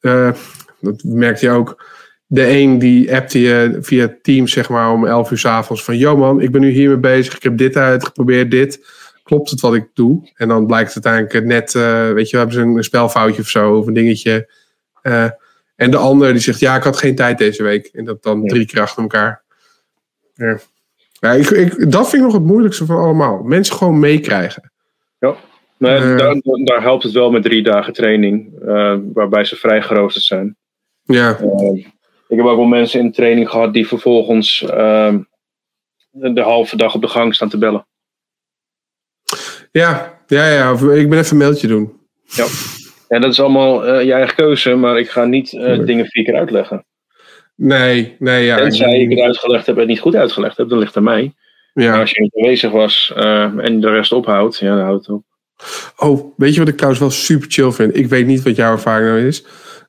uh, dat merkte je ook de een die appte je via Teams zeg maar om 11 uur s avonds van yo man, ik ben nu hiermee bezig, ik heb dit uitgeprobeerd, dit. Klopt het wat ik doe? En dan blijkt het uiteindelijk net, uh, weet je, we hebben ze een spelfoutje of zo, of een dingetje. Uh, en de ander die zegt, ja, ik had geen tijd deze week. En dat dan drie keer achter elkaar. Ja. Ja, ik, ik, dat vind ik nog het moeilijkste van allemaal. Mensen gewoon meekrijgen. Ja, nee, uh, daar, daar, helpt het wel met drie dagen training, waarbij ze vrij geroosterd zijn. Ja. Ik heb ook wel mensen in training gehad die vervolgens uh, de halve dag op de gang staan te bellen. Ja, ja, ja. Ik ben even een mailtje doen. Ja, ja dat is allemaal je eigen keuze, maar ik ga niet dingen vier keer uitleggen. Nee, nee, ja. Tenzij ik het uitgelegd heb en het niet goed uitgelegd heb, dan ligt het aan mij. Ja. Maar als je niet aanwezig was uh, en de rest ophoudt, ja, dan houdt het op. Oh, weet je wat ik trouwens wel super chill vind? Ik weet niet wat jouw ervaring nou is.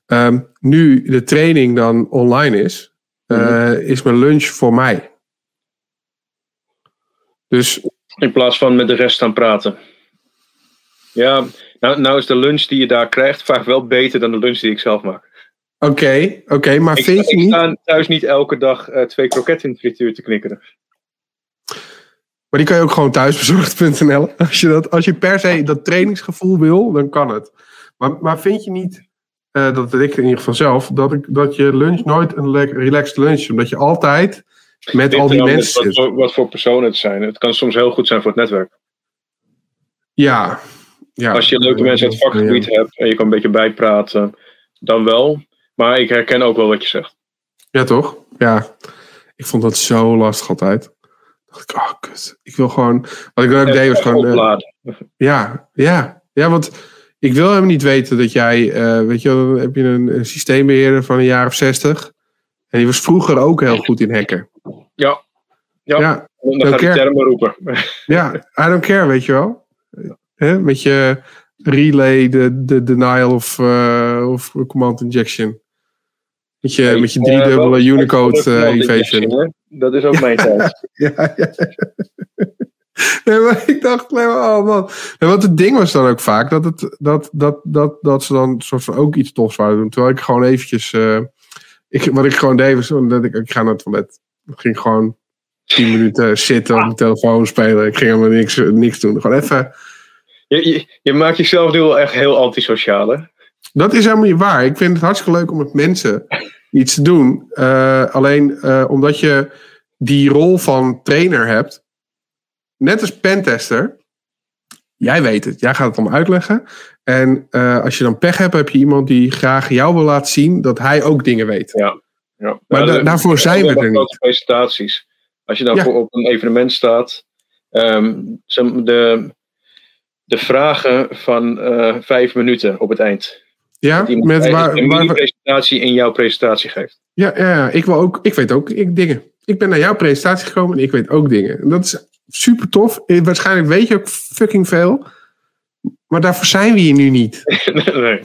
Um, nu de training dan online is, uh, mm-hmm. is mijn lunch voor mij. Dus. In plaats van met de rest aan praten. Ja, nou, nou is de lunch die je daar krijgt vaak wel beter dan de lunch die ik zelf maak. Oké, okay, oké, okay, maar ik, vind je niet... Ik sta thuis niet elke dag uh, twee kroketten in de frituur te knikkeren. Maar die kan je ook gewoon thuisbezorgd.nl. Als je, dat, als je per se dat trainingsgevoel wil, dan kan het. Maar, maar vind je niet uh, dat weet ik in ieder geval zelf, dat, ik, dat je lunch nooit een relaxed lunch is. Omdat je altijd met al die mensen wat. Voor, wat voor personen het zijn. Het kan soms heel goed zijn voor het netwerk. Ja. ja. Als je leuke mensen uit het vakgebied ja. hebt en je kan een beetje bijpraten, dan wel. Maar ik herken ook wel wat je zegt. Ja, toch? Ja. Ik vond dat zo lastig altijd. dacht ik, oh kut. Ik wil gewoon... Wat ik dan ook deed was gewoon... Uh, ja, ja. Ja, want ik wil hem niet weten dat jij, uh, weet je, dan heb je een, een, systeembeheerder van een jaar of zestig. En die was vroeger ook heel goed in hacken. Ja. Ja. ja dan gaat hij termen roepen. Ja, I don't care, weet je wel. He, met je relay, de, de denial of, uh, of command injection. Met je, met je driedubbele uh, Unicode uh, evasion. Dat is ook mijn tijd. ja, ja. Nee, maar ik dacht, nee, maar, oh man. En wat het ding was dan ook vaak, dat, het, dat, dat, dat, dat ze dan soort van ook iets tofs zouden doen. Terwijl ik gewoon eventjes, uh, ik, wat ik gewoon deed was, dat ik, ik ga naar het toilet. Ik ging gewoon tien minuten zitten op mijn telefoon spelen. Ik ging helemaal niks, niks doen. Gewoon even. Je, je, je maakt jezelf nu wel echt heel antisociaal, hè? Dat is helemaal niet waar. Ik vind het hartstikke leuk om met mensen iets te doen. Uh, alleen uh, omdat je die rol van trainer hebt, net als pentester, jij weet het, jij gaat het om uitleggen. En uh, als je dan pech hebt, heb je iemand die graag jou wil laten zien dat hij ook dingen weet. Ja, ja. Maar da daarvoor zijn we er niet. presentaties. Als je dan ja. op een evenement staat, um, de, de vragen van vijf minuten op het eind. Ja, met waar, een waar, presentatie in jouw presentatie geeft. Ja, ja, ik, wil ook, ik weet ook ik, dingen. Ik ben naar jouw presentatie gekomen en ik weet ook dingen. En dat is super tof. Eh, waarschijnlijk weet je ook fucking veel. Maar daarvoor zijn we hier nu niet. nee.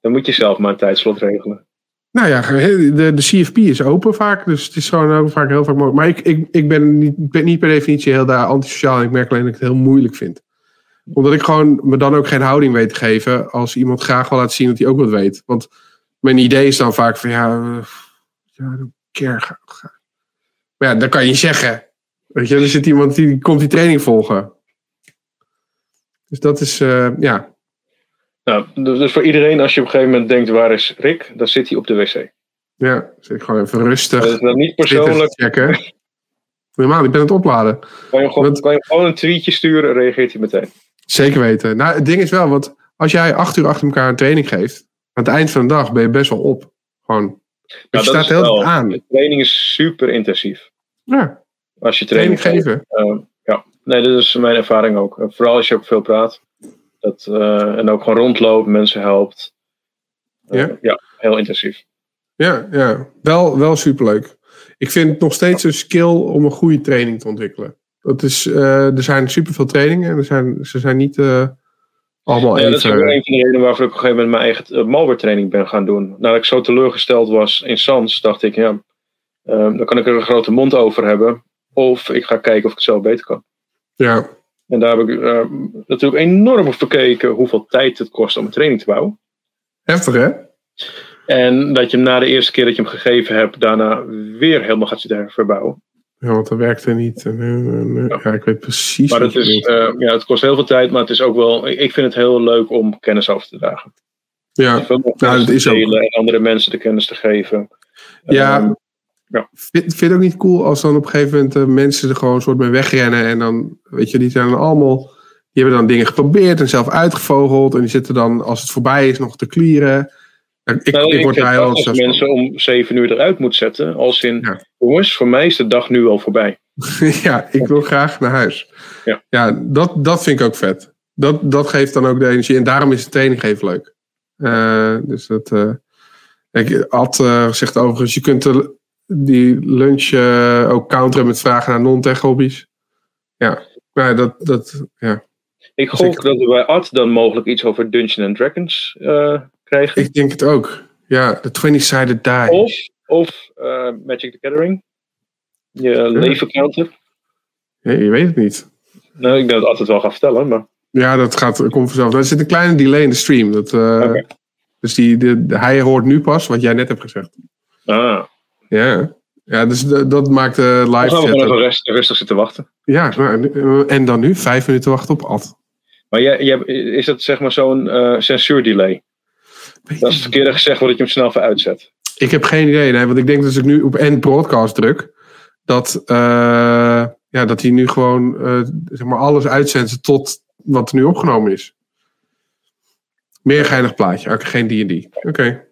Dan moet je zelf maar een tijdslot regelen. Nou ja, de, de CFP is open vaak. Dus het is gewoon ook vaak heel vaak mogelijk. Maar ik, ik, ik ben, niet, ben niet per definitie heel daar antisociaal. En ik merk alleen dat ik het heel moeilijk vind. Omdat ik gewoon me dan ook geen houding weet te geven. Als iemand graag wil laten zien dat hij ook wat weet. Want mijn idee is dan vaak van ja, uh, ja een keer ga. Maar ja, dat kan je zeggen. Weet je, er zit iemand die komt die training volgen. Dus dat is, uh, ja. Nou, dus voor iedereen, als je op een gegeven moment denkt, waar is Rick? Dan zit hij op de wc. Ja, zit gewoon even rustig. Dat is dan niet persoonlijk. Checken. Normaal, ik ben het opladen. Kan je, gewoon, kan je gewoon een tweetje sturen, reageert hij meteen. Zeker weten. Nou, het ding is wel, want als jij acht uur achter elkaar een training geeft, aan het eind van de dag ben je best wel op. Gewoon. Nou, je staat heel aan. De training is super intensief. Ja. Als je training, training geven. Uh, ja, nee, dat is mijn ervaring ook. Vooral als je ook veel praat. Dat, uh, en ook gewoon rondloopt, mensen helpt. Ja? ja, heel intensief. Ja, ja. Wel, wel superleuk. Ik vind het nog steeds een skill om een goede training te ontwikkelen. Dat is, er zijn superveel trainingen en er zijn, ze zijn niet allemaal ja, even... Dat is ook een van de redenen waarvoor ik op een gegeven moment mijn eigen malware training ben gaan doen. Nadat ik zo teleurgesteld was in Sans, dacht ik, ja, dan kan ik er een grote mond over hebben. Of ik ga kijken of ik het zelf beter kan. Ja. En daar heb ik uh, natuurlijk enorm op verkeken hoeveel tijd het kost om een training te bouwen. Heftig hè? En dat je hem na de eerste keer dat je hem gegeven hebt, daarna weer helemaal gaat zitten verbouwen. Ja, want dat werkte niet. Ja, ja ik weet precies. Maar het, is, uh, ja, het kost heel veel tijd, maar het is ook wel. Ik vind het heel leuk om kennis over te dragen. Ja, nou, dat is ook. En andere mensen de kennis te geven. Ja, um, ja. Vind, vind het ook niet cool als dan op een gegeven moment uh, mensen er gewoon een soort mee wegrennen en dan, weet je, die zijn dan allemaal, die hebben dan dingen geprobeerd en zelf uitgevogeld en die zitten dan, als het voorbij is, nog te klieren. Ik, nou, ik, ik word daar als mensen om zeven uur eruit moet zetten, als in, ja. jongens, voor mij is de dag nu al voorbij. ja, ik wil graag naar huis. Ja, ja dat, dat vind ik ook vet. Dat, dat geeft dan ook de energie en daarom is de training even leuk. Uh, dus dat, uh, ik had uh, gezegd overigens, je kunt de, die lunch ook counteren met vragen naar non-tech hobby's. Ja, maar dat, dat ja. Ik gok dat we bij Art dan mogelijk iets over Dungeons and Dragons Ik denk het ook. Ja, de 20-sided die. Of, of uh, Magic the Gathering. Je ja. leven counter. Nee, je weet het niet. Nou, ik dat het altijd wel gaat vertellen, maar... Ja, dat gaat, komt vanzelf. Er zit een kleine delay in de stream. Dat, uh, okay. Dus die, de, hij hoort nu pas wat jij net hebt gezegd. Ah. Ja, ja dus de, dat maakt de live chat... Dan gaan we gewoon rust, rustig zitten wachten. Ja, nou, en dan nu vijf minuten wachten op Ad. Maar jij, jij, is dat zeg maar zo'n uh, censuurdelay? Dat is het verkeerde gezegd wordt dat je hem snel even uitzet. Ik heb geen idee, nee, want ik denk dat als ik nu op end broadcast druk, dat, uh, ja, dat hij nu gewoon uh, zeg maar alles uitzendt tot wat er nu opgenomen is. Meer geinig plaatje, okay, geen D&D. Oké. Okay.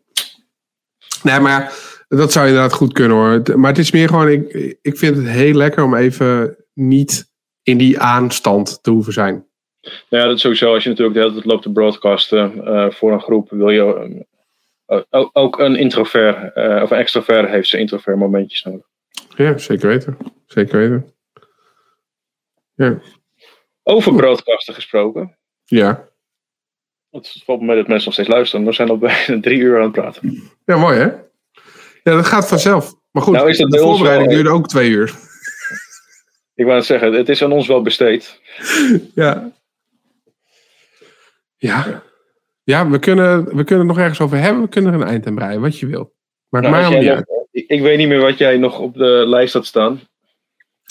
Nee, maar dat zou inderdaad goed kunnen hoor. Maar het is meer gewoon, ik, ik vind het heel lekker om even niet in die aanstand te hoeven zijn. Nou ja, dat is sowieso. Als je natuurlijk de hele tijd loopt te broadcasten uh, voor een groep, wil je uh, ook, een introvert uh, of een extrovert heeft zijn introvert momentjes nodig. Ja, zeker weten. Zeker weten. Ja. Over broadcasten gesproken. Ja. Het valt me dat mensen nog steeds luisteren. We zijn al bijna drie uur aan het praten. Ja, mooi hè? Ja, dat gaat vanzelf. Maar goed, nou, is dat de voorbereiding duurde ook twee uur. Ik wou het zeggen, het is aan ons wel besteed. Ja. Ja. Ja, we kunnen, we kunnen het nog ergens over hebben. We kunnen er een eind aan breien, wat je wil. Maar Nou, mij nog- ik, ik weet niet meer wat jij nog op de lijst had staan.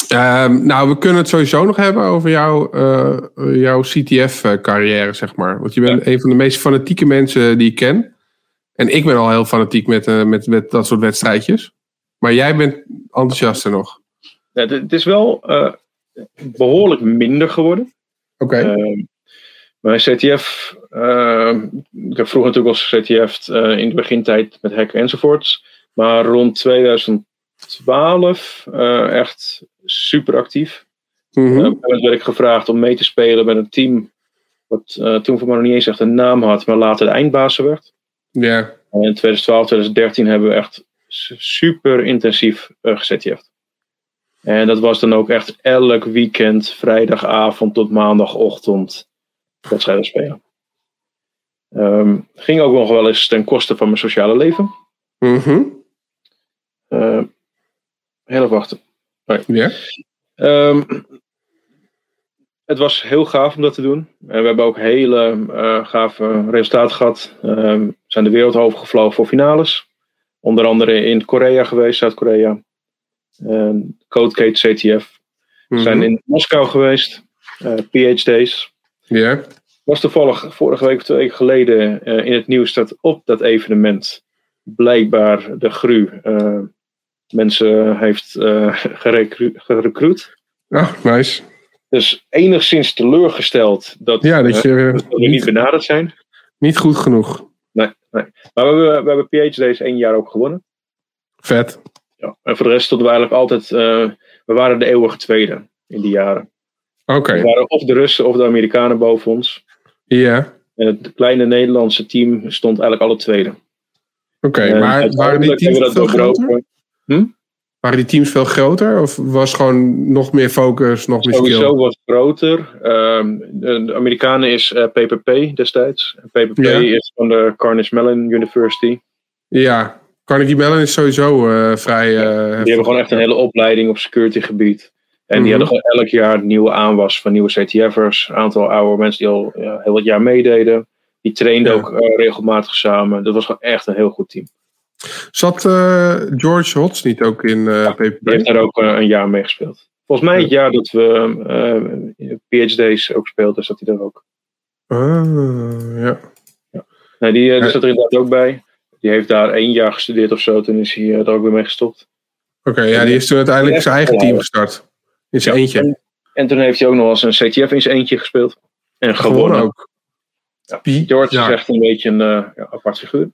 Ehm, nou, we kunnen het sowieso nog hebben over jouw, eh, jouw CTF-carrière, zeg maar. Want je bent een van de meest fanatieke mensen die ik ken. En ik ben al heel fanatiek met, eh, met, met dat soort wedstrijdjes. Maar jij bent enthousiaster nog. Ja, het, is wel eh, behoorlijk minder geworden. Oké. Ehm, mijn CTF, ehm, ik heb vroeger natuurlijk als CTF eh, in de begintijd met hacken enzovoorts. Maar rond 2012 eh, echt super actief. Gegeven moment werd ik gevraagd om mee te spelen met een team. Wat eh, toen voor mij nog niet eens echt een naam had, maar later de eindbazen werd. Ja. En in 2012, 2013 hebben we echt su- super intensief uh. En dat was dan ook echt elk weekend, vrijdagavond tot maandagochtend, wedstrijden spelen. Ehm, ging ook nog wel eens ten koste van mijn sociale leven. Mhm. Uh, heel even wachten. Ja. Ehm, het was heel gaaf om dat te doen. En we hebben ook hele uh, gave resultaten gehad. Um, we zijn de wereld overgevlogen voor finales. Onder andere in Korea geweest, Zuid-Korea. Um, Codegate CTF. We Mhm. zijn in Moskou geweest. Uh, PhD's. Ja. Was toevallig vorige week of twee weken geleden uh, in het nieuws dat op dat evenement blijkbaar de GRU uh, mensen heeft uh, gerecru gerecruit. Ah, nice. Dus enigszins teleurgesteld dat, ja, dat, je, dat niet, niet benaderd zijn. Niet goed genoeg. Nee, nee. Maar we hebben, we hebben PhD's één jaar ook gewonnen. Vet. Ja, en voor de rest stonden we eigenlijk altijd. We waren de eeuwige tweede in die jaren. Oké. Okay. Waren of de Russen of de Amerikanen boven ons. Ja. En het kleine Nederlandse team stond eigenlijk alle tweede. Oké, okay, maar waren die teams veel groter? Hm? Waren die teams veel groter? Of was gewoon nog meer focus, nog meer Sowieso skill? was groter. Um, de, de, Amerikanen is uh, PPP destijds. PPP ja. is van de Carnegie Mellon University. Ja, Carnegie Mellon is sowieso uh, vrij... Uh, die hebben gewoon echt een hele opleiding op security gebied. En Mhm. die hadden gewoon elk jaar nieuwe aanwas van nieuwe CTF'ers. Een aantal oude mensen die al ja, heel wat jaar meededen. Die trainden Ja. ook uh, regelmatig samen. Dat was gewoon echt een heel goed team. Zat uh, George Hots niet ook in uh, PPP? Die heeft daar ook een jaar mee gespeeld. Volgens mij het jaar dat we PhD's ook speelden, zat hij daar ook. Ah, ja. ja. Nee, die, die zat er inderdaad ook bij. Die heeft daar één jaar gestudeerd of zo. Toen is hij er ook weer mee gestopt. Oké, okay, ja, die heeft toen uiteindelijk zijn eigen team gestart. In zijn ja, eentje. En, en, toen heeft hij ook nog eens een CTF in zijn eentje gespeeld. En gewonnen. ook. Ja. George ja. is echt een beetje een uh, apart figuur.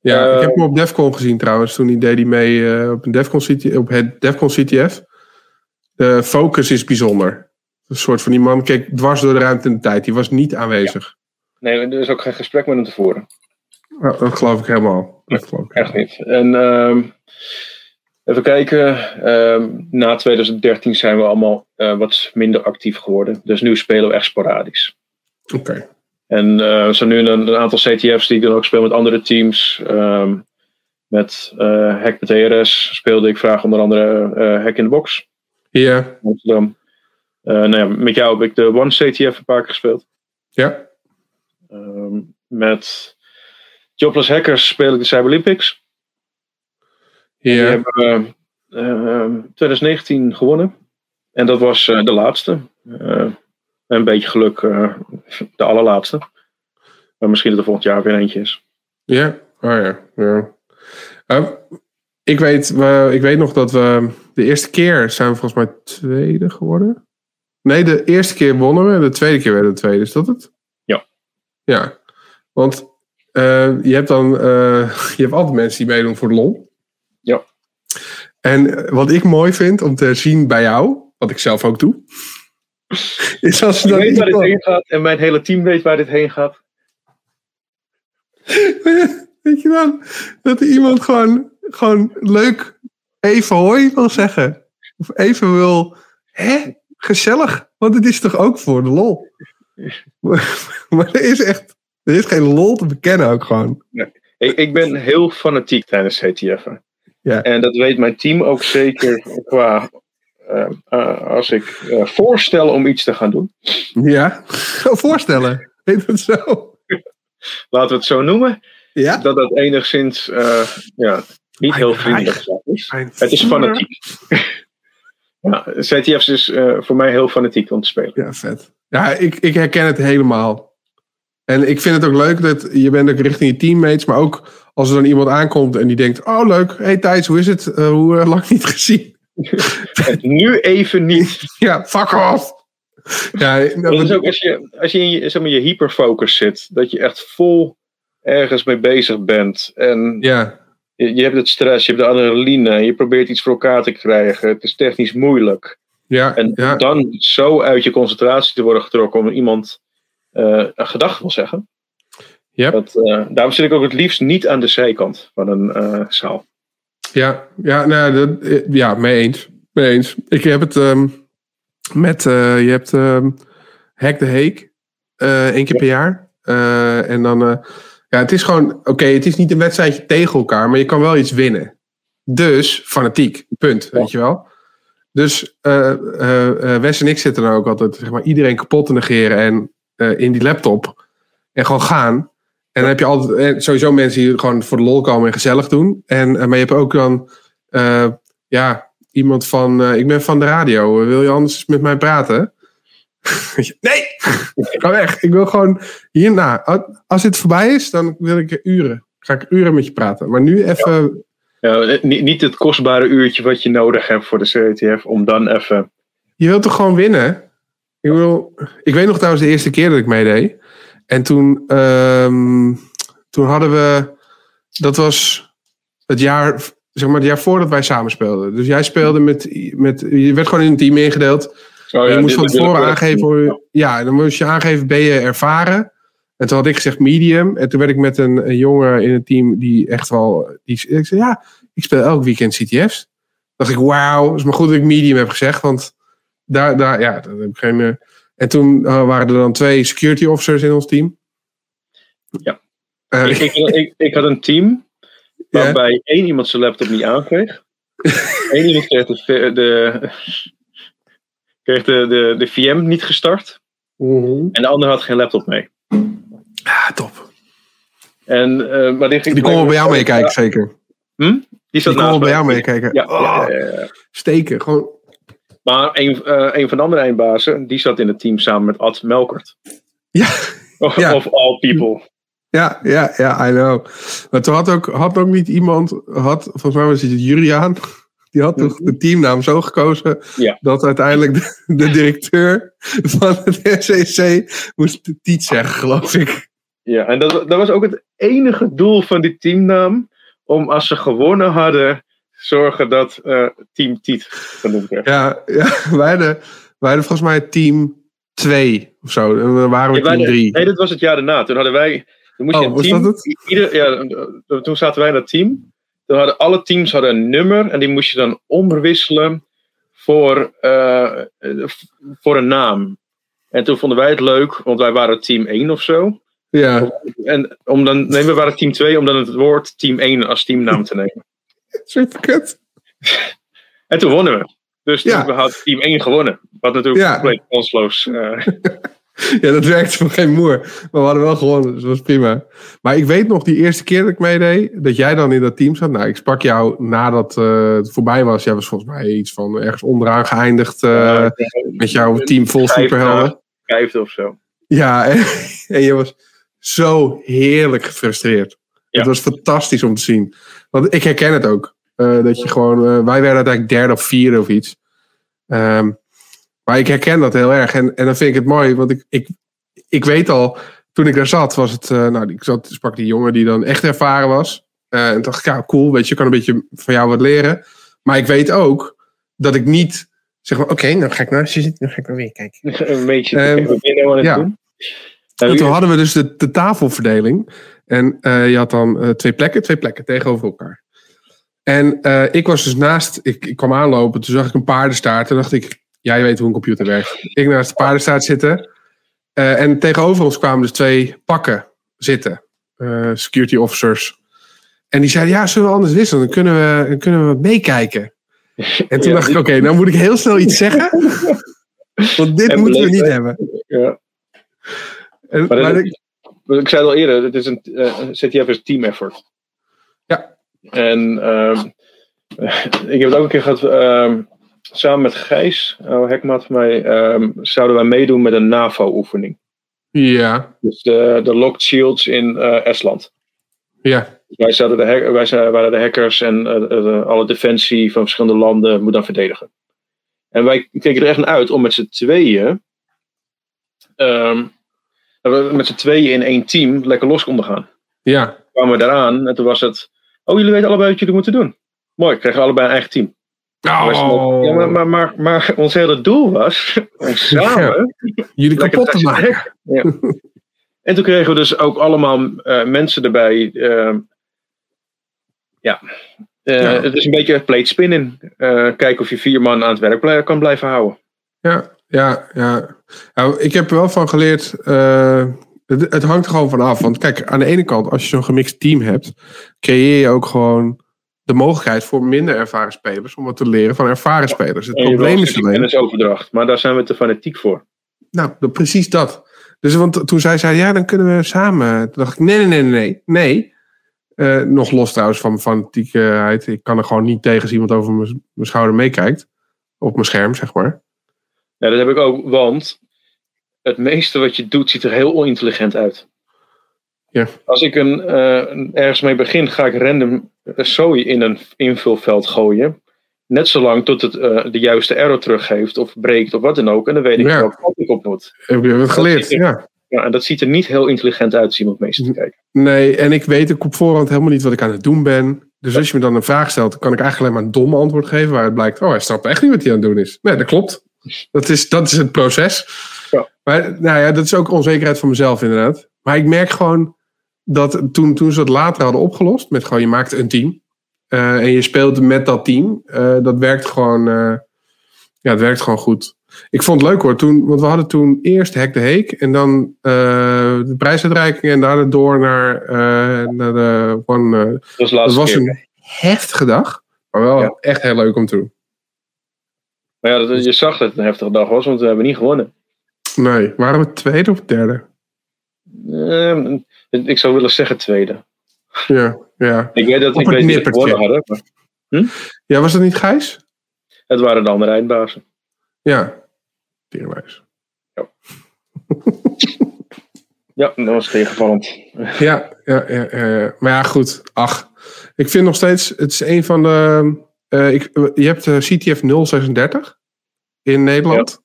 Ja, uh, ik heb hem op Defcon gezien trouwens. Toen deed hij mee uh, op, een Defcon CT, op het Defcon CTF. De focus is bijzonder. Een soort van die man keek dwars door de ruimte en de tijd. Die was niet aanwezig. Ja. Nee, er is ook geen gesprek met hem tevoren. Oh, dat geloof ik helemaal. Dat geloof ik Echt niet. En uh, even kijken. Uh, na 2013 zijn we allemaal uh, wat minder actief geworden. Dus nu spelen we echt sporadisch. Oké. Okay. En uh, er zijn nu een, een, aantal CTF's die ik dan ook speel met andere teams. Um, met uh, Hack met TRS speelde ik vraag onder andere uh, Hack in the Box. Ja. Amsterdam. Nou ja, met jou heb ik de One CTF een paar keer gespeeld. Ja. Um, met Jobless Hackers speel ik de Cyber Olympics. Ja. Die hebben we 2019 gewonnen. En dat was uh, de laatste. Uh, een beetje geluk, de allerlaatste. Maar misschien dat er volgend jaar weer eentje is. Ja, oh ja. ja. Uh, ik, weet, we, ik weet nog dat we de eerste keer zijn we volgens mij tweede geworden. Nee, de eerste keer wonnen we en de tweede keer werden we tweede. Is dat het? Ja. Ja, want uh, je hebt dan je hebt altijd mensen die meedoen voor de lol. Ja. En wat ik mooi vind om te zien bij jou, wat ik zelf ook doe, is als je ik dan weet waar dit heen gaat en mijn hele team weet waar dit heen gaat. weet je dan, dat iemand gewoon, gewoon leuk even hoi wil zeggen. Of even wil, hè, gezellig, want het is toch ook voor de lol. maar er is echt, er is geen lol te bekennen ook gewoon. Nee. Ik, ik ben heel fanatiek tijdens CTF'en. Ja. En dat weet mijn team ook zeker qua als ik voorstel om iets te gaan doen. Ja, voorstellen. Heet het zo? Laten we het zo noemen. Ja? Dat dat enigszins ja, niet heel vriendelijk is. Het is fanatiek. ja, CTF's is voor mij heel fanatiek om te spelen. Ja, vet. Ja, ik, ik herken het helemaal. En ik vind het ook leuk dat je bent ook richting je teammates, maar ook als er dan iemand aankomt en die denkt, oh leuk, hey Thijs, hoe is het? Uh, hoe uh, lang niet gezien? nu even niet. Ja, fuck off. Ja, dat is ook als je, als je in je, zeg maar, je hyperfocus zit, dat je echt vol ergens mee bezig bent. En ja. je, je hebt het stress, je hebt de adrenaline, je probeert iets voor elkaar te krijgen. Het is technisch moeilijk. Ja, en ja. dan zo uit je concentratie te worden getrokken om iemand uh, een gedachte wil zeggen. Yep. Dat, uh, daarom zit ik ook het liefst niet aan de zijkant van een uh, zaal. Ja, ja, nou, dat, ja mee eens. Mee eens. Ik heb het um, met, je hebt um, Hack the Heek, één keer per jaar. en dan, ja, het is gewoon, oké, okay, het is niet een wedstrijdje tegen elkaar, maar je kan wel iets winnen. Dus fanatiek, punt, ja. weet je wel. Dus Wes en ik zitten dan ook altijd, zeg maar, iedereen kapot te negeren en uh, in die laptop. En gewoon gaan. En dan heb je altijd sowieso mensen die gewoon voor de lol komen en gezellig doen. En, uh, maar je hebt ook dan uh, ja, iemand van, ik ben van de radio. Wil je anders met mij praten? nee, ga weg. Ik wil gewoon hierna. Als dit voorbij is, dan wil ik uren. Ga ik uren met je praten. Maar nu even. Ja. Ja, niet, niet het kostbare uurtje wat je nodig hebt voor de CTF. Om dan even. Je wilt toch gewoon winnen? Ik, wil, ik weet nog trouwens de eerste keer dat ik meedeed. En toen, um, toen hadden we. Dat was het jaar, zeg maar, het jaar voordat wij samen speelden. Dus jij speelde met. met je werd gewoon in een team ingedeeld. Oh, ja, je moest van tevoren aangeven. Ja. ja, dan moest je aangeven: ben je ervaren? En toen had ik gezegd medium. En toen werd ik met een, een jongen in het team die echt wel. Die, ik zei: Ja, ik speel elk weekend CTF's. dacht ik: Wauw, het is maar goed dat ik medium heb gezegd. Want daar, daar, ja, dat heb ik geen. Uh, en toen uh, waren er dan twee security officers in ons team. Ja. Uh, ik, ik, ik, ik, had een team waarbij yeah. één iemand zijn laptop niet aankreeg. Eén iemand kreeg de, de, kreeg de, de, de VM niet gestart. Mm -hmm. En de ander had geen laptop mee. Ah, top. En, uh, maar die ging die kon wel bij jou meekijken, zeker. Hm? Die, die kon wel bij jou meekijken. Ja, oh, ja, ja, ja, Steken, gewoon maar een, uh, een van de andere eindbazen, die zat in het team samen met Ad Melkert. Ja. Of, ja. of all people. Ja, ja, ja, I know. Maar toen had ook, had ook niet iemand, had, volgens mij was het Juliaan, die had toch de teamnaam zo gekozen ja. dat uiteindelijk de, de, directeur van het SEC moest Tiet zeggen, geloof ik. Ja, en dat, dat was ook het enige doel van die teamnaam, om als ze gewonnen hadden, zorgen dat uh, team Tiet genoemd werd. Ja, ja wij, hadden, wij hadden volgens mij team 2 of zo. En dan waren we ja, team 3. Nee, dat was het jaar daarna. Toen hadden wij. Toen moest oh, je een was team, dat het? Ieder, ja, toen zaten wij in dat team. Toen hadden alle teams hadden een nummer en die moest je dan omwisselen voor, uh, voor een naam. En toen vonden wij het leuk, want wij waren team 1 of zo. Ja. En om dan, nee, we waren team 2 om dan het woord team 1 als teamnaam te nemen. Super kut. En toen wonnen we. Dus Ja. toen had team 1 gewonnen. Wat natuurlijk Ja. compleet kansloos. eh, Ja, dat werkte voor geen moer. Maar we hadden wel gewonnen, dus dat was prima. Maar ik weet nog die eerste keer dat ik meedeed, dat jij dan in dat team zat. Nou, ik sprak jou nadat eh, het voorbij was. Jij was volgens mij iets van ergens onderaan geëindigd eh, met jouw team vol superhelden. Vijfde of zo. Ja, en, en je was zo heerlijk gefrustreerd. Het was fantastisch om te zien. Want ik herken het ook. Eh, dat je gewoon, eh, wij werden uiteindelijk derde of vierde of iets. Ehm, maar ik herken dat heel erg. En, en dan vind ik het mooi, want ik, ik, ik weet al, toen ik daar zat, was het, eh, nou, ik zat, sprak die jongen die dan echt ervaren was. En dacht ik, ja, cool, weet je, ik kan een beetje van jou wat leren. Maar ik weet ook dat ik niet, zeg maar, oké, dan ga ik naar, dan ga ik maar weer kijken. een beetje. Ehm, aan het ja. doen? En toen hadden we dus de, de tafelverdeling. En eh, je had dan eh, twee plekken, twee plekken tegenover elkaar. En eh, ik was dus naast, ik, ik kwam aanlopen, toen zag ik een paardenstaart. Toen dacht ik, jij weet hoe een computer werkt. Ik naast de paardenstaart zitten. En tegenover ons kwamen dus twee pakken zitten. security officers. En die zeiden, ja, zullen we anders wisselen? Dan kunnen we, dan kunnen we meekijken. En toen dacht ik, oké, nou moet ik heel snel iets zeggen. Want dit En moeten we niet hebben. Ja. En, Maar maar dat- ik- Ik zei het al eerder, het is een eh, CTF is een team effort. Ja. En ehm, ik heb het ook een keer gehad, ehm, samen met Gijs, oh, hekmaat van mij, ehm, zouden wij meedoen met een NAVO-oefening. ja, Dus de, de Locked Shields in eh, Estland. ja, Dus wij, zouden de hack- wij zijn- waren de hackers en eh, alle defensie van verschillende landen moet dan verdedigen. En wij keken er echt naar uit om met z'n tweeën, ehm, dat we met z'n tweeën in één team lekker los konden gaan. ja. kwamen we daaraan en toen was het, oh jullie weten allebei wat jullie moeten doen. Mooi, kregen we allebei een eigen team. Oh, Ja, maar, maar, maar, maar ons hele doel was om samen jullie kapot te maken. Ja. En toen kregen we dus ook allemaal eh, mensen erbij. ehm, ja. Eh, Ja. Het is een beetje plate spinnen. Eh kijken of je vier man aan het werk kan blijven houden. Ja, ja, ja. Nou, ik heb er wel van geleerd. eh, het, het hangt er gewoon van af. Want kijk, aan de ene kant, als je zo'n gemixt team hebt, creëer je ook gewoon de mogelijkheid voor minder ervaren spelers om wat te leren van ervaren spelers. Het probleem is alleen. kennisoverdracht. Maar daar zijn we te fanatiek voor. Nou, precies dat. Dus want toen zij zei, ja, dan kunnen we samen. Toen dacht ik, nee, nee, nee, nee, nee. Eh, nog los trouwens van mijn fanatiekheid. Ik kan er gewoon niet tegen als iemand over mijn schouder meekijkt. Op mijn scherm, zeg maar. Ja, dat heb ik ook, want het meeste wat je doet ziet er heel onintelligent uit. Ja. Als ik een, eh, ergens mee begin, ga ik random zooi in een invulveld gooien. Net zolang tot het eh, de juiste error teruggeeft of breekt of wat dan ook. En dan weet ik Ja. welke kant ik op moet. Heb je het geleerd? er- Ja. Ja, en dat ziet er niet heel intelligent uit, als iemand meestal te kijken. Nee, en ik weet ook op voorhand helemaal niet wat ik aan het doen ben. Dus als je me dan een vraag stelt, kan ik eigenlijk alleen maar een dom antwoord geven. Waar het blijkt, oh, hij snapt echt niet wat hij aan het doen is. Nee, dat klopt. Dat is, dat is het proces. Ja. Maar nou ja, dat is ook onzekerheid van mezelf inderdaad. Maar ik merk gewoon dat toen, toen ze dat later hadden opgelost, met gewoon je maakt een team. eh, en je speelt met dat team. eh, dat werkt gewoon, eh, ja, het werkt gewoon goed. Ik vond het leuk hoor, toen, want we hadden toen eerst Hack de Heek en dan de prijsuitreiking en daarna door naar, naar de One. Dat was de dat laatste was keer. een heftige dag, maar wel Ja. echt heel leuk om te doen. Maar ja, dat, je zag dat het een heftige dag was, want we hebben niet gewonnen. Nee, waren we tweede of derde? Ehm, ik zou willen zeggen tweede. Ja, ja. Ik weet dat Op ik weet niet gewonnen hadden. Maar Ja, was dat niet Gijs? het waren de andere eindbazen. Ja. Tierenwijs. Ja, dat was tegenvallend. Ja, ja, ja, ja, ja. maar ja, goed. Ach, ik vind nog steeds, het is een van de. Eh, ik, je hebt de CTF 036 in Nederland.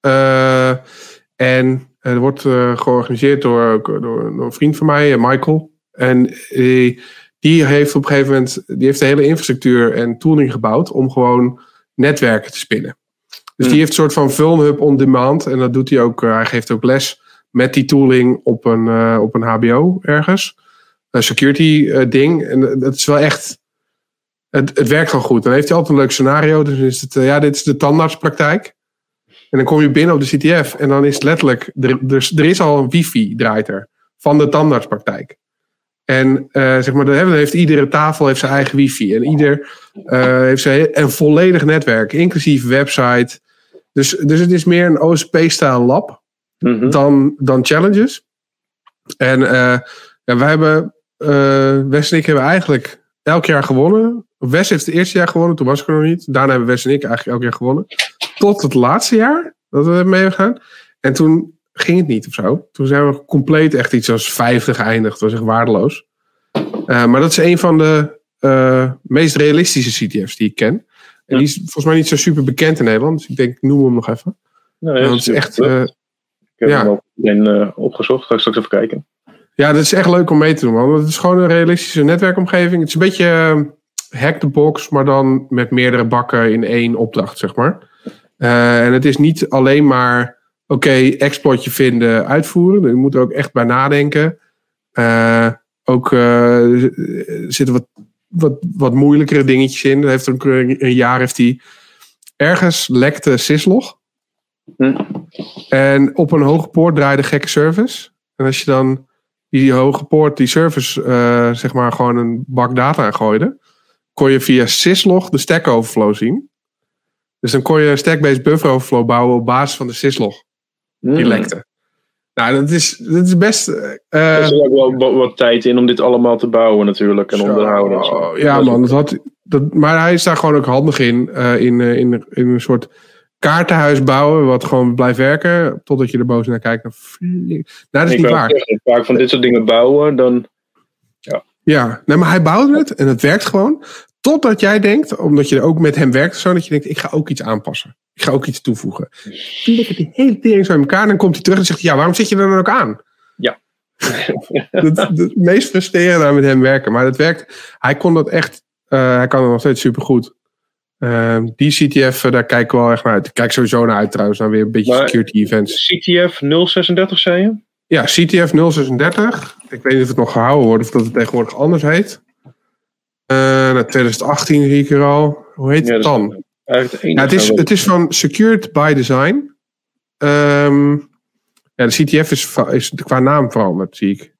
Eh, en er wordt eh, georganiseerd door, door, door een vriend van mij, eh, Michael. En eh, die heeft op een gegeven moment die heeft de hele infrastructuur en tooling gebouwd om gewoon netwerken te spinnen. Dus Hmm. die heeft een soort van Vulnhub on demand. En dat doet hij ook. eh, hij geeft ook les met die tooling op een, eh, op een HBO ergens. Een security eh, ding. En eh, dat is wel echt. Het, het werkt gewoon goed. Dan heeft hij altijd een leuk scenario. Dus is het, eh, ja, dit is de tandartspraktijk. En dan kom je binnen op de CTF. En dan is het letterlijk. Er, er, er is al een wifi draait er. Van de tandartspraktijk. En eh, zeg maar, dan heeft- iedere tafel heeft zijn eigen wifi. En ieder eh, heeft zijn, een volledig netwerk. Inclusief website. Dus, dus het is meer een OSP-style lab Mhm. dan, dan challenges. En eh, ja, wij hebben, Wes en ik hebben eigenlijk elk jaar gewonnen. Wes heeft het eerste jaar gewonnen, toen was ik er nog niet. Daarna hebben Wes en ik eigenlijk elk jaar gewonnen. Tot het laatste jaar dat we mee gegaan. En toen ging het niet of zo. Toen zijn we compleet echt iets als vijfde geëindigd. Dat was echt waardeloos. Eh, maar dat is een van de eh, meest realistische CTF's die ik ken. En die is volgens mij niet zo super bekend in Nederland. Dus ik denk, ik noem hem nog even. Nou, het is echt... eh, ik heb ja. hem ook meteen opgezocht. Ga ik straks even kijken. Ja, dat is echt leuk om mee te doen, man. Want het is gewoon een realistische netwerkomgeving. Het is een beetje hack the box, maar dan met meerdere bakken in één opdracht, zeg maar. Eh, en het is niet alleen maar, oké, exploitje vinden, uitvoeren. Je moet er ook echt bij nadenken. Eh, ook eh, er zitten wat, wat, wat moeilijkere dingetjes in. Er heeft ook een, een jaar heeft hij ergens lekte syslog. Hm. En op een hoge poort draaide gekke service. En als je dan die hoge poort, die service, zeg maar gewoon een bak data gooide. Kon je via syslog de Stack Overflow zien. Dus dan kon je een stack-based buffer overflow bouwen op basis van de syslog. Die Hmm. lekte. Nou, dat is, dat is best... eh, Er zit ook wel wat, wat tijd in om dit allemaal te bouwen natuurlijk en Zo, onderhouden. en zo. Ja, Dat man. Dat had, dat, maar hij is daar gewoon ook handig in. eh, in, eh, in, in een soort kaartenhuis bouwen, wat gewoon blijft werken. Totdat je er boos naar kijkt. Nou, dat is Ik niet waar. zeggen, vaak van dit soort dingen bouwen, dan Ja, nee, maar hij bouwde het en het werkt gewoon. Totdat jij denkt, omdat je er ook met hem werkt, zo dat je denkt: ik ga ook iets aanpassen. Ik ga ook iets toevoegen. Flikkert die hele tering zo in elkaar en dan komt hij terug en zegt: ja, waarom zit je er dan ook aan? Ja. dat, dat, het meest frustrerende aan met hem werken. Maar dat werkt. Hij kon dat echt. eh, hij kan het nog steeds supergoed. Ehm die CTF, eh, daar kijken we wel echt naar uit. Ik kijk sowieso naar uit trouwens, naar weer een beetje Maar- security events. CTF 036 zei je? Ja, CTF 036. Ik weet niet of het nog gehouden wordt of dat het tegenwoordig anders heet. Eh nou, 2018 zie ik er al. Hoe heet Ja, het dan? Het Ja, het, is, het is van Secured by Design. Ehm, ja, de CTF is, is qua naam veranderd, zie ik.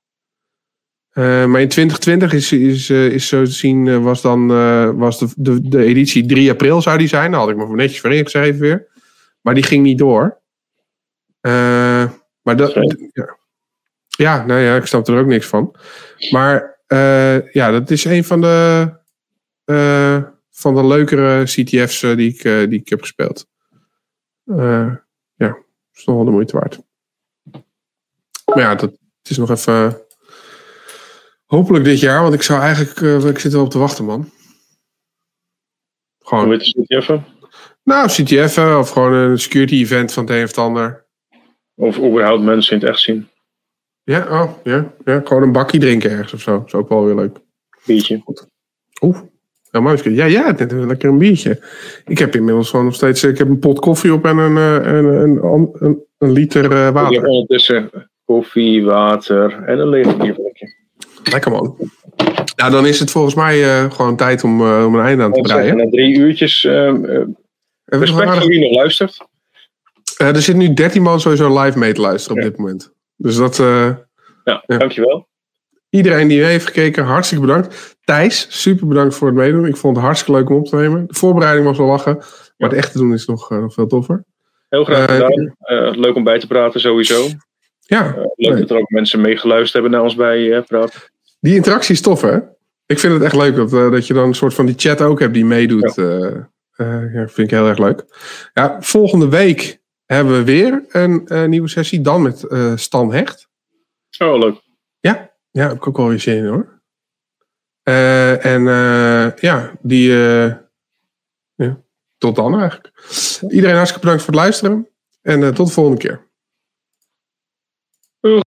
Eh, maar in 2020 is, is, eh, is zo te zien, eh, was dan eh, was de, de, de editie 3 april zou die zijn. Daar had ik me voor netjes voor ingeschreven weer. Maar die ging niet door. Eh, maar dat, ja, nou ja, ik snap er ook niks van. Maar eh, ja, dat is een van de, eh, van de leukere CTF's eh, die, ik, die ik heb gespeeld. Eh, ja, is nog wel de moeite waard. Maar ja, dat, het is nog even. hopelijk dit jaar, want ik zou eigenlijk. ik zit wel op te wachten, man. Hoe Gewoon. heet de CTF? Nou, CTF eh, of gewoon een security event van het een of het ander. Of überhaupt mensen in het echt zien. Ja, oh, ja, ja, gewoon een bakje drinken ergens of zo. Is ook wel weer leuk. Biertje. Oeh, helemaal eens. Ja, ja, is lekker een biertje. Ik heb inmiddels gewoon nog steeds. Ik heb een pot koffie op en een, eh, en een, een, een, een liter eh, Ik heb water. ondertussen koffie, water en een leeg bierflesje. Lekker man. Nou, dan is het volgens mij eh, gewoon tijd om, om een einde aan te breien. Na drie uurtjes, respect voor wie nog luistert. Er zit nu 13 man sowieso live mee te luisteren op Ja. dit moment. Dus dat. eh, Ja, Ja. dankjewel. iedereen die heeft gekeken, hartstikke bedankt. Thijs, super bedankt voor het meedoen. Ik vond het hartstikke leuk om op te nemen. De voorbereiding was wel lachen. Maar het echte doen is nog, eh, nog veel toffer. Heel graag Eh, gedaan. Leuk om bij te praten sowieso. Ja, leuk Nee. dat er ook mensen meegeluisterd hebben naar ons bij praten. die interactie is tof, hè? Ik vind het echt leuk dat, dat je dan een soort van die chat ook hebt die meedoet. Ja, vind ik heel erg leuk. Ja, volgende week hebben we weer een eh, nieuwe sessie. Dan met eh, Stan Hecht. Oh, leuk. Ja, heb ik ook wel weer zin in hoor. Eh, en ja, die. ja, tot dan eigenlijk. Iedereen hartstikke bedankt voor het luisteren. En tot de volgende keer.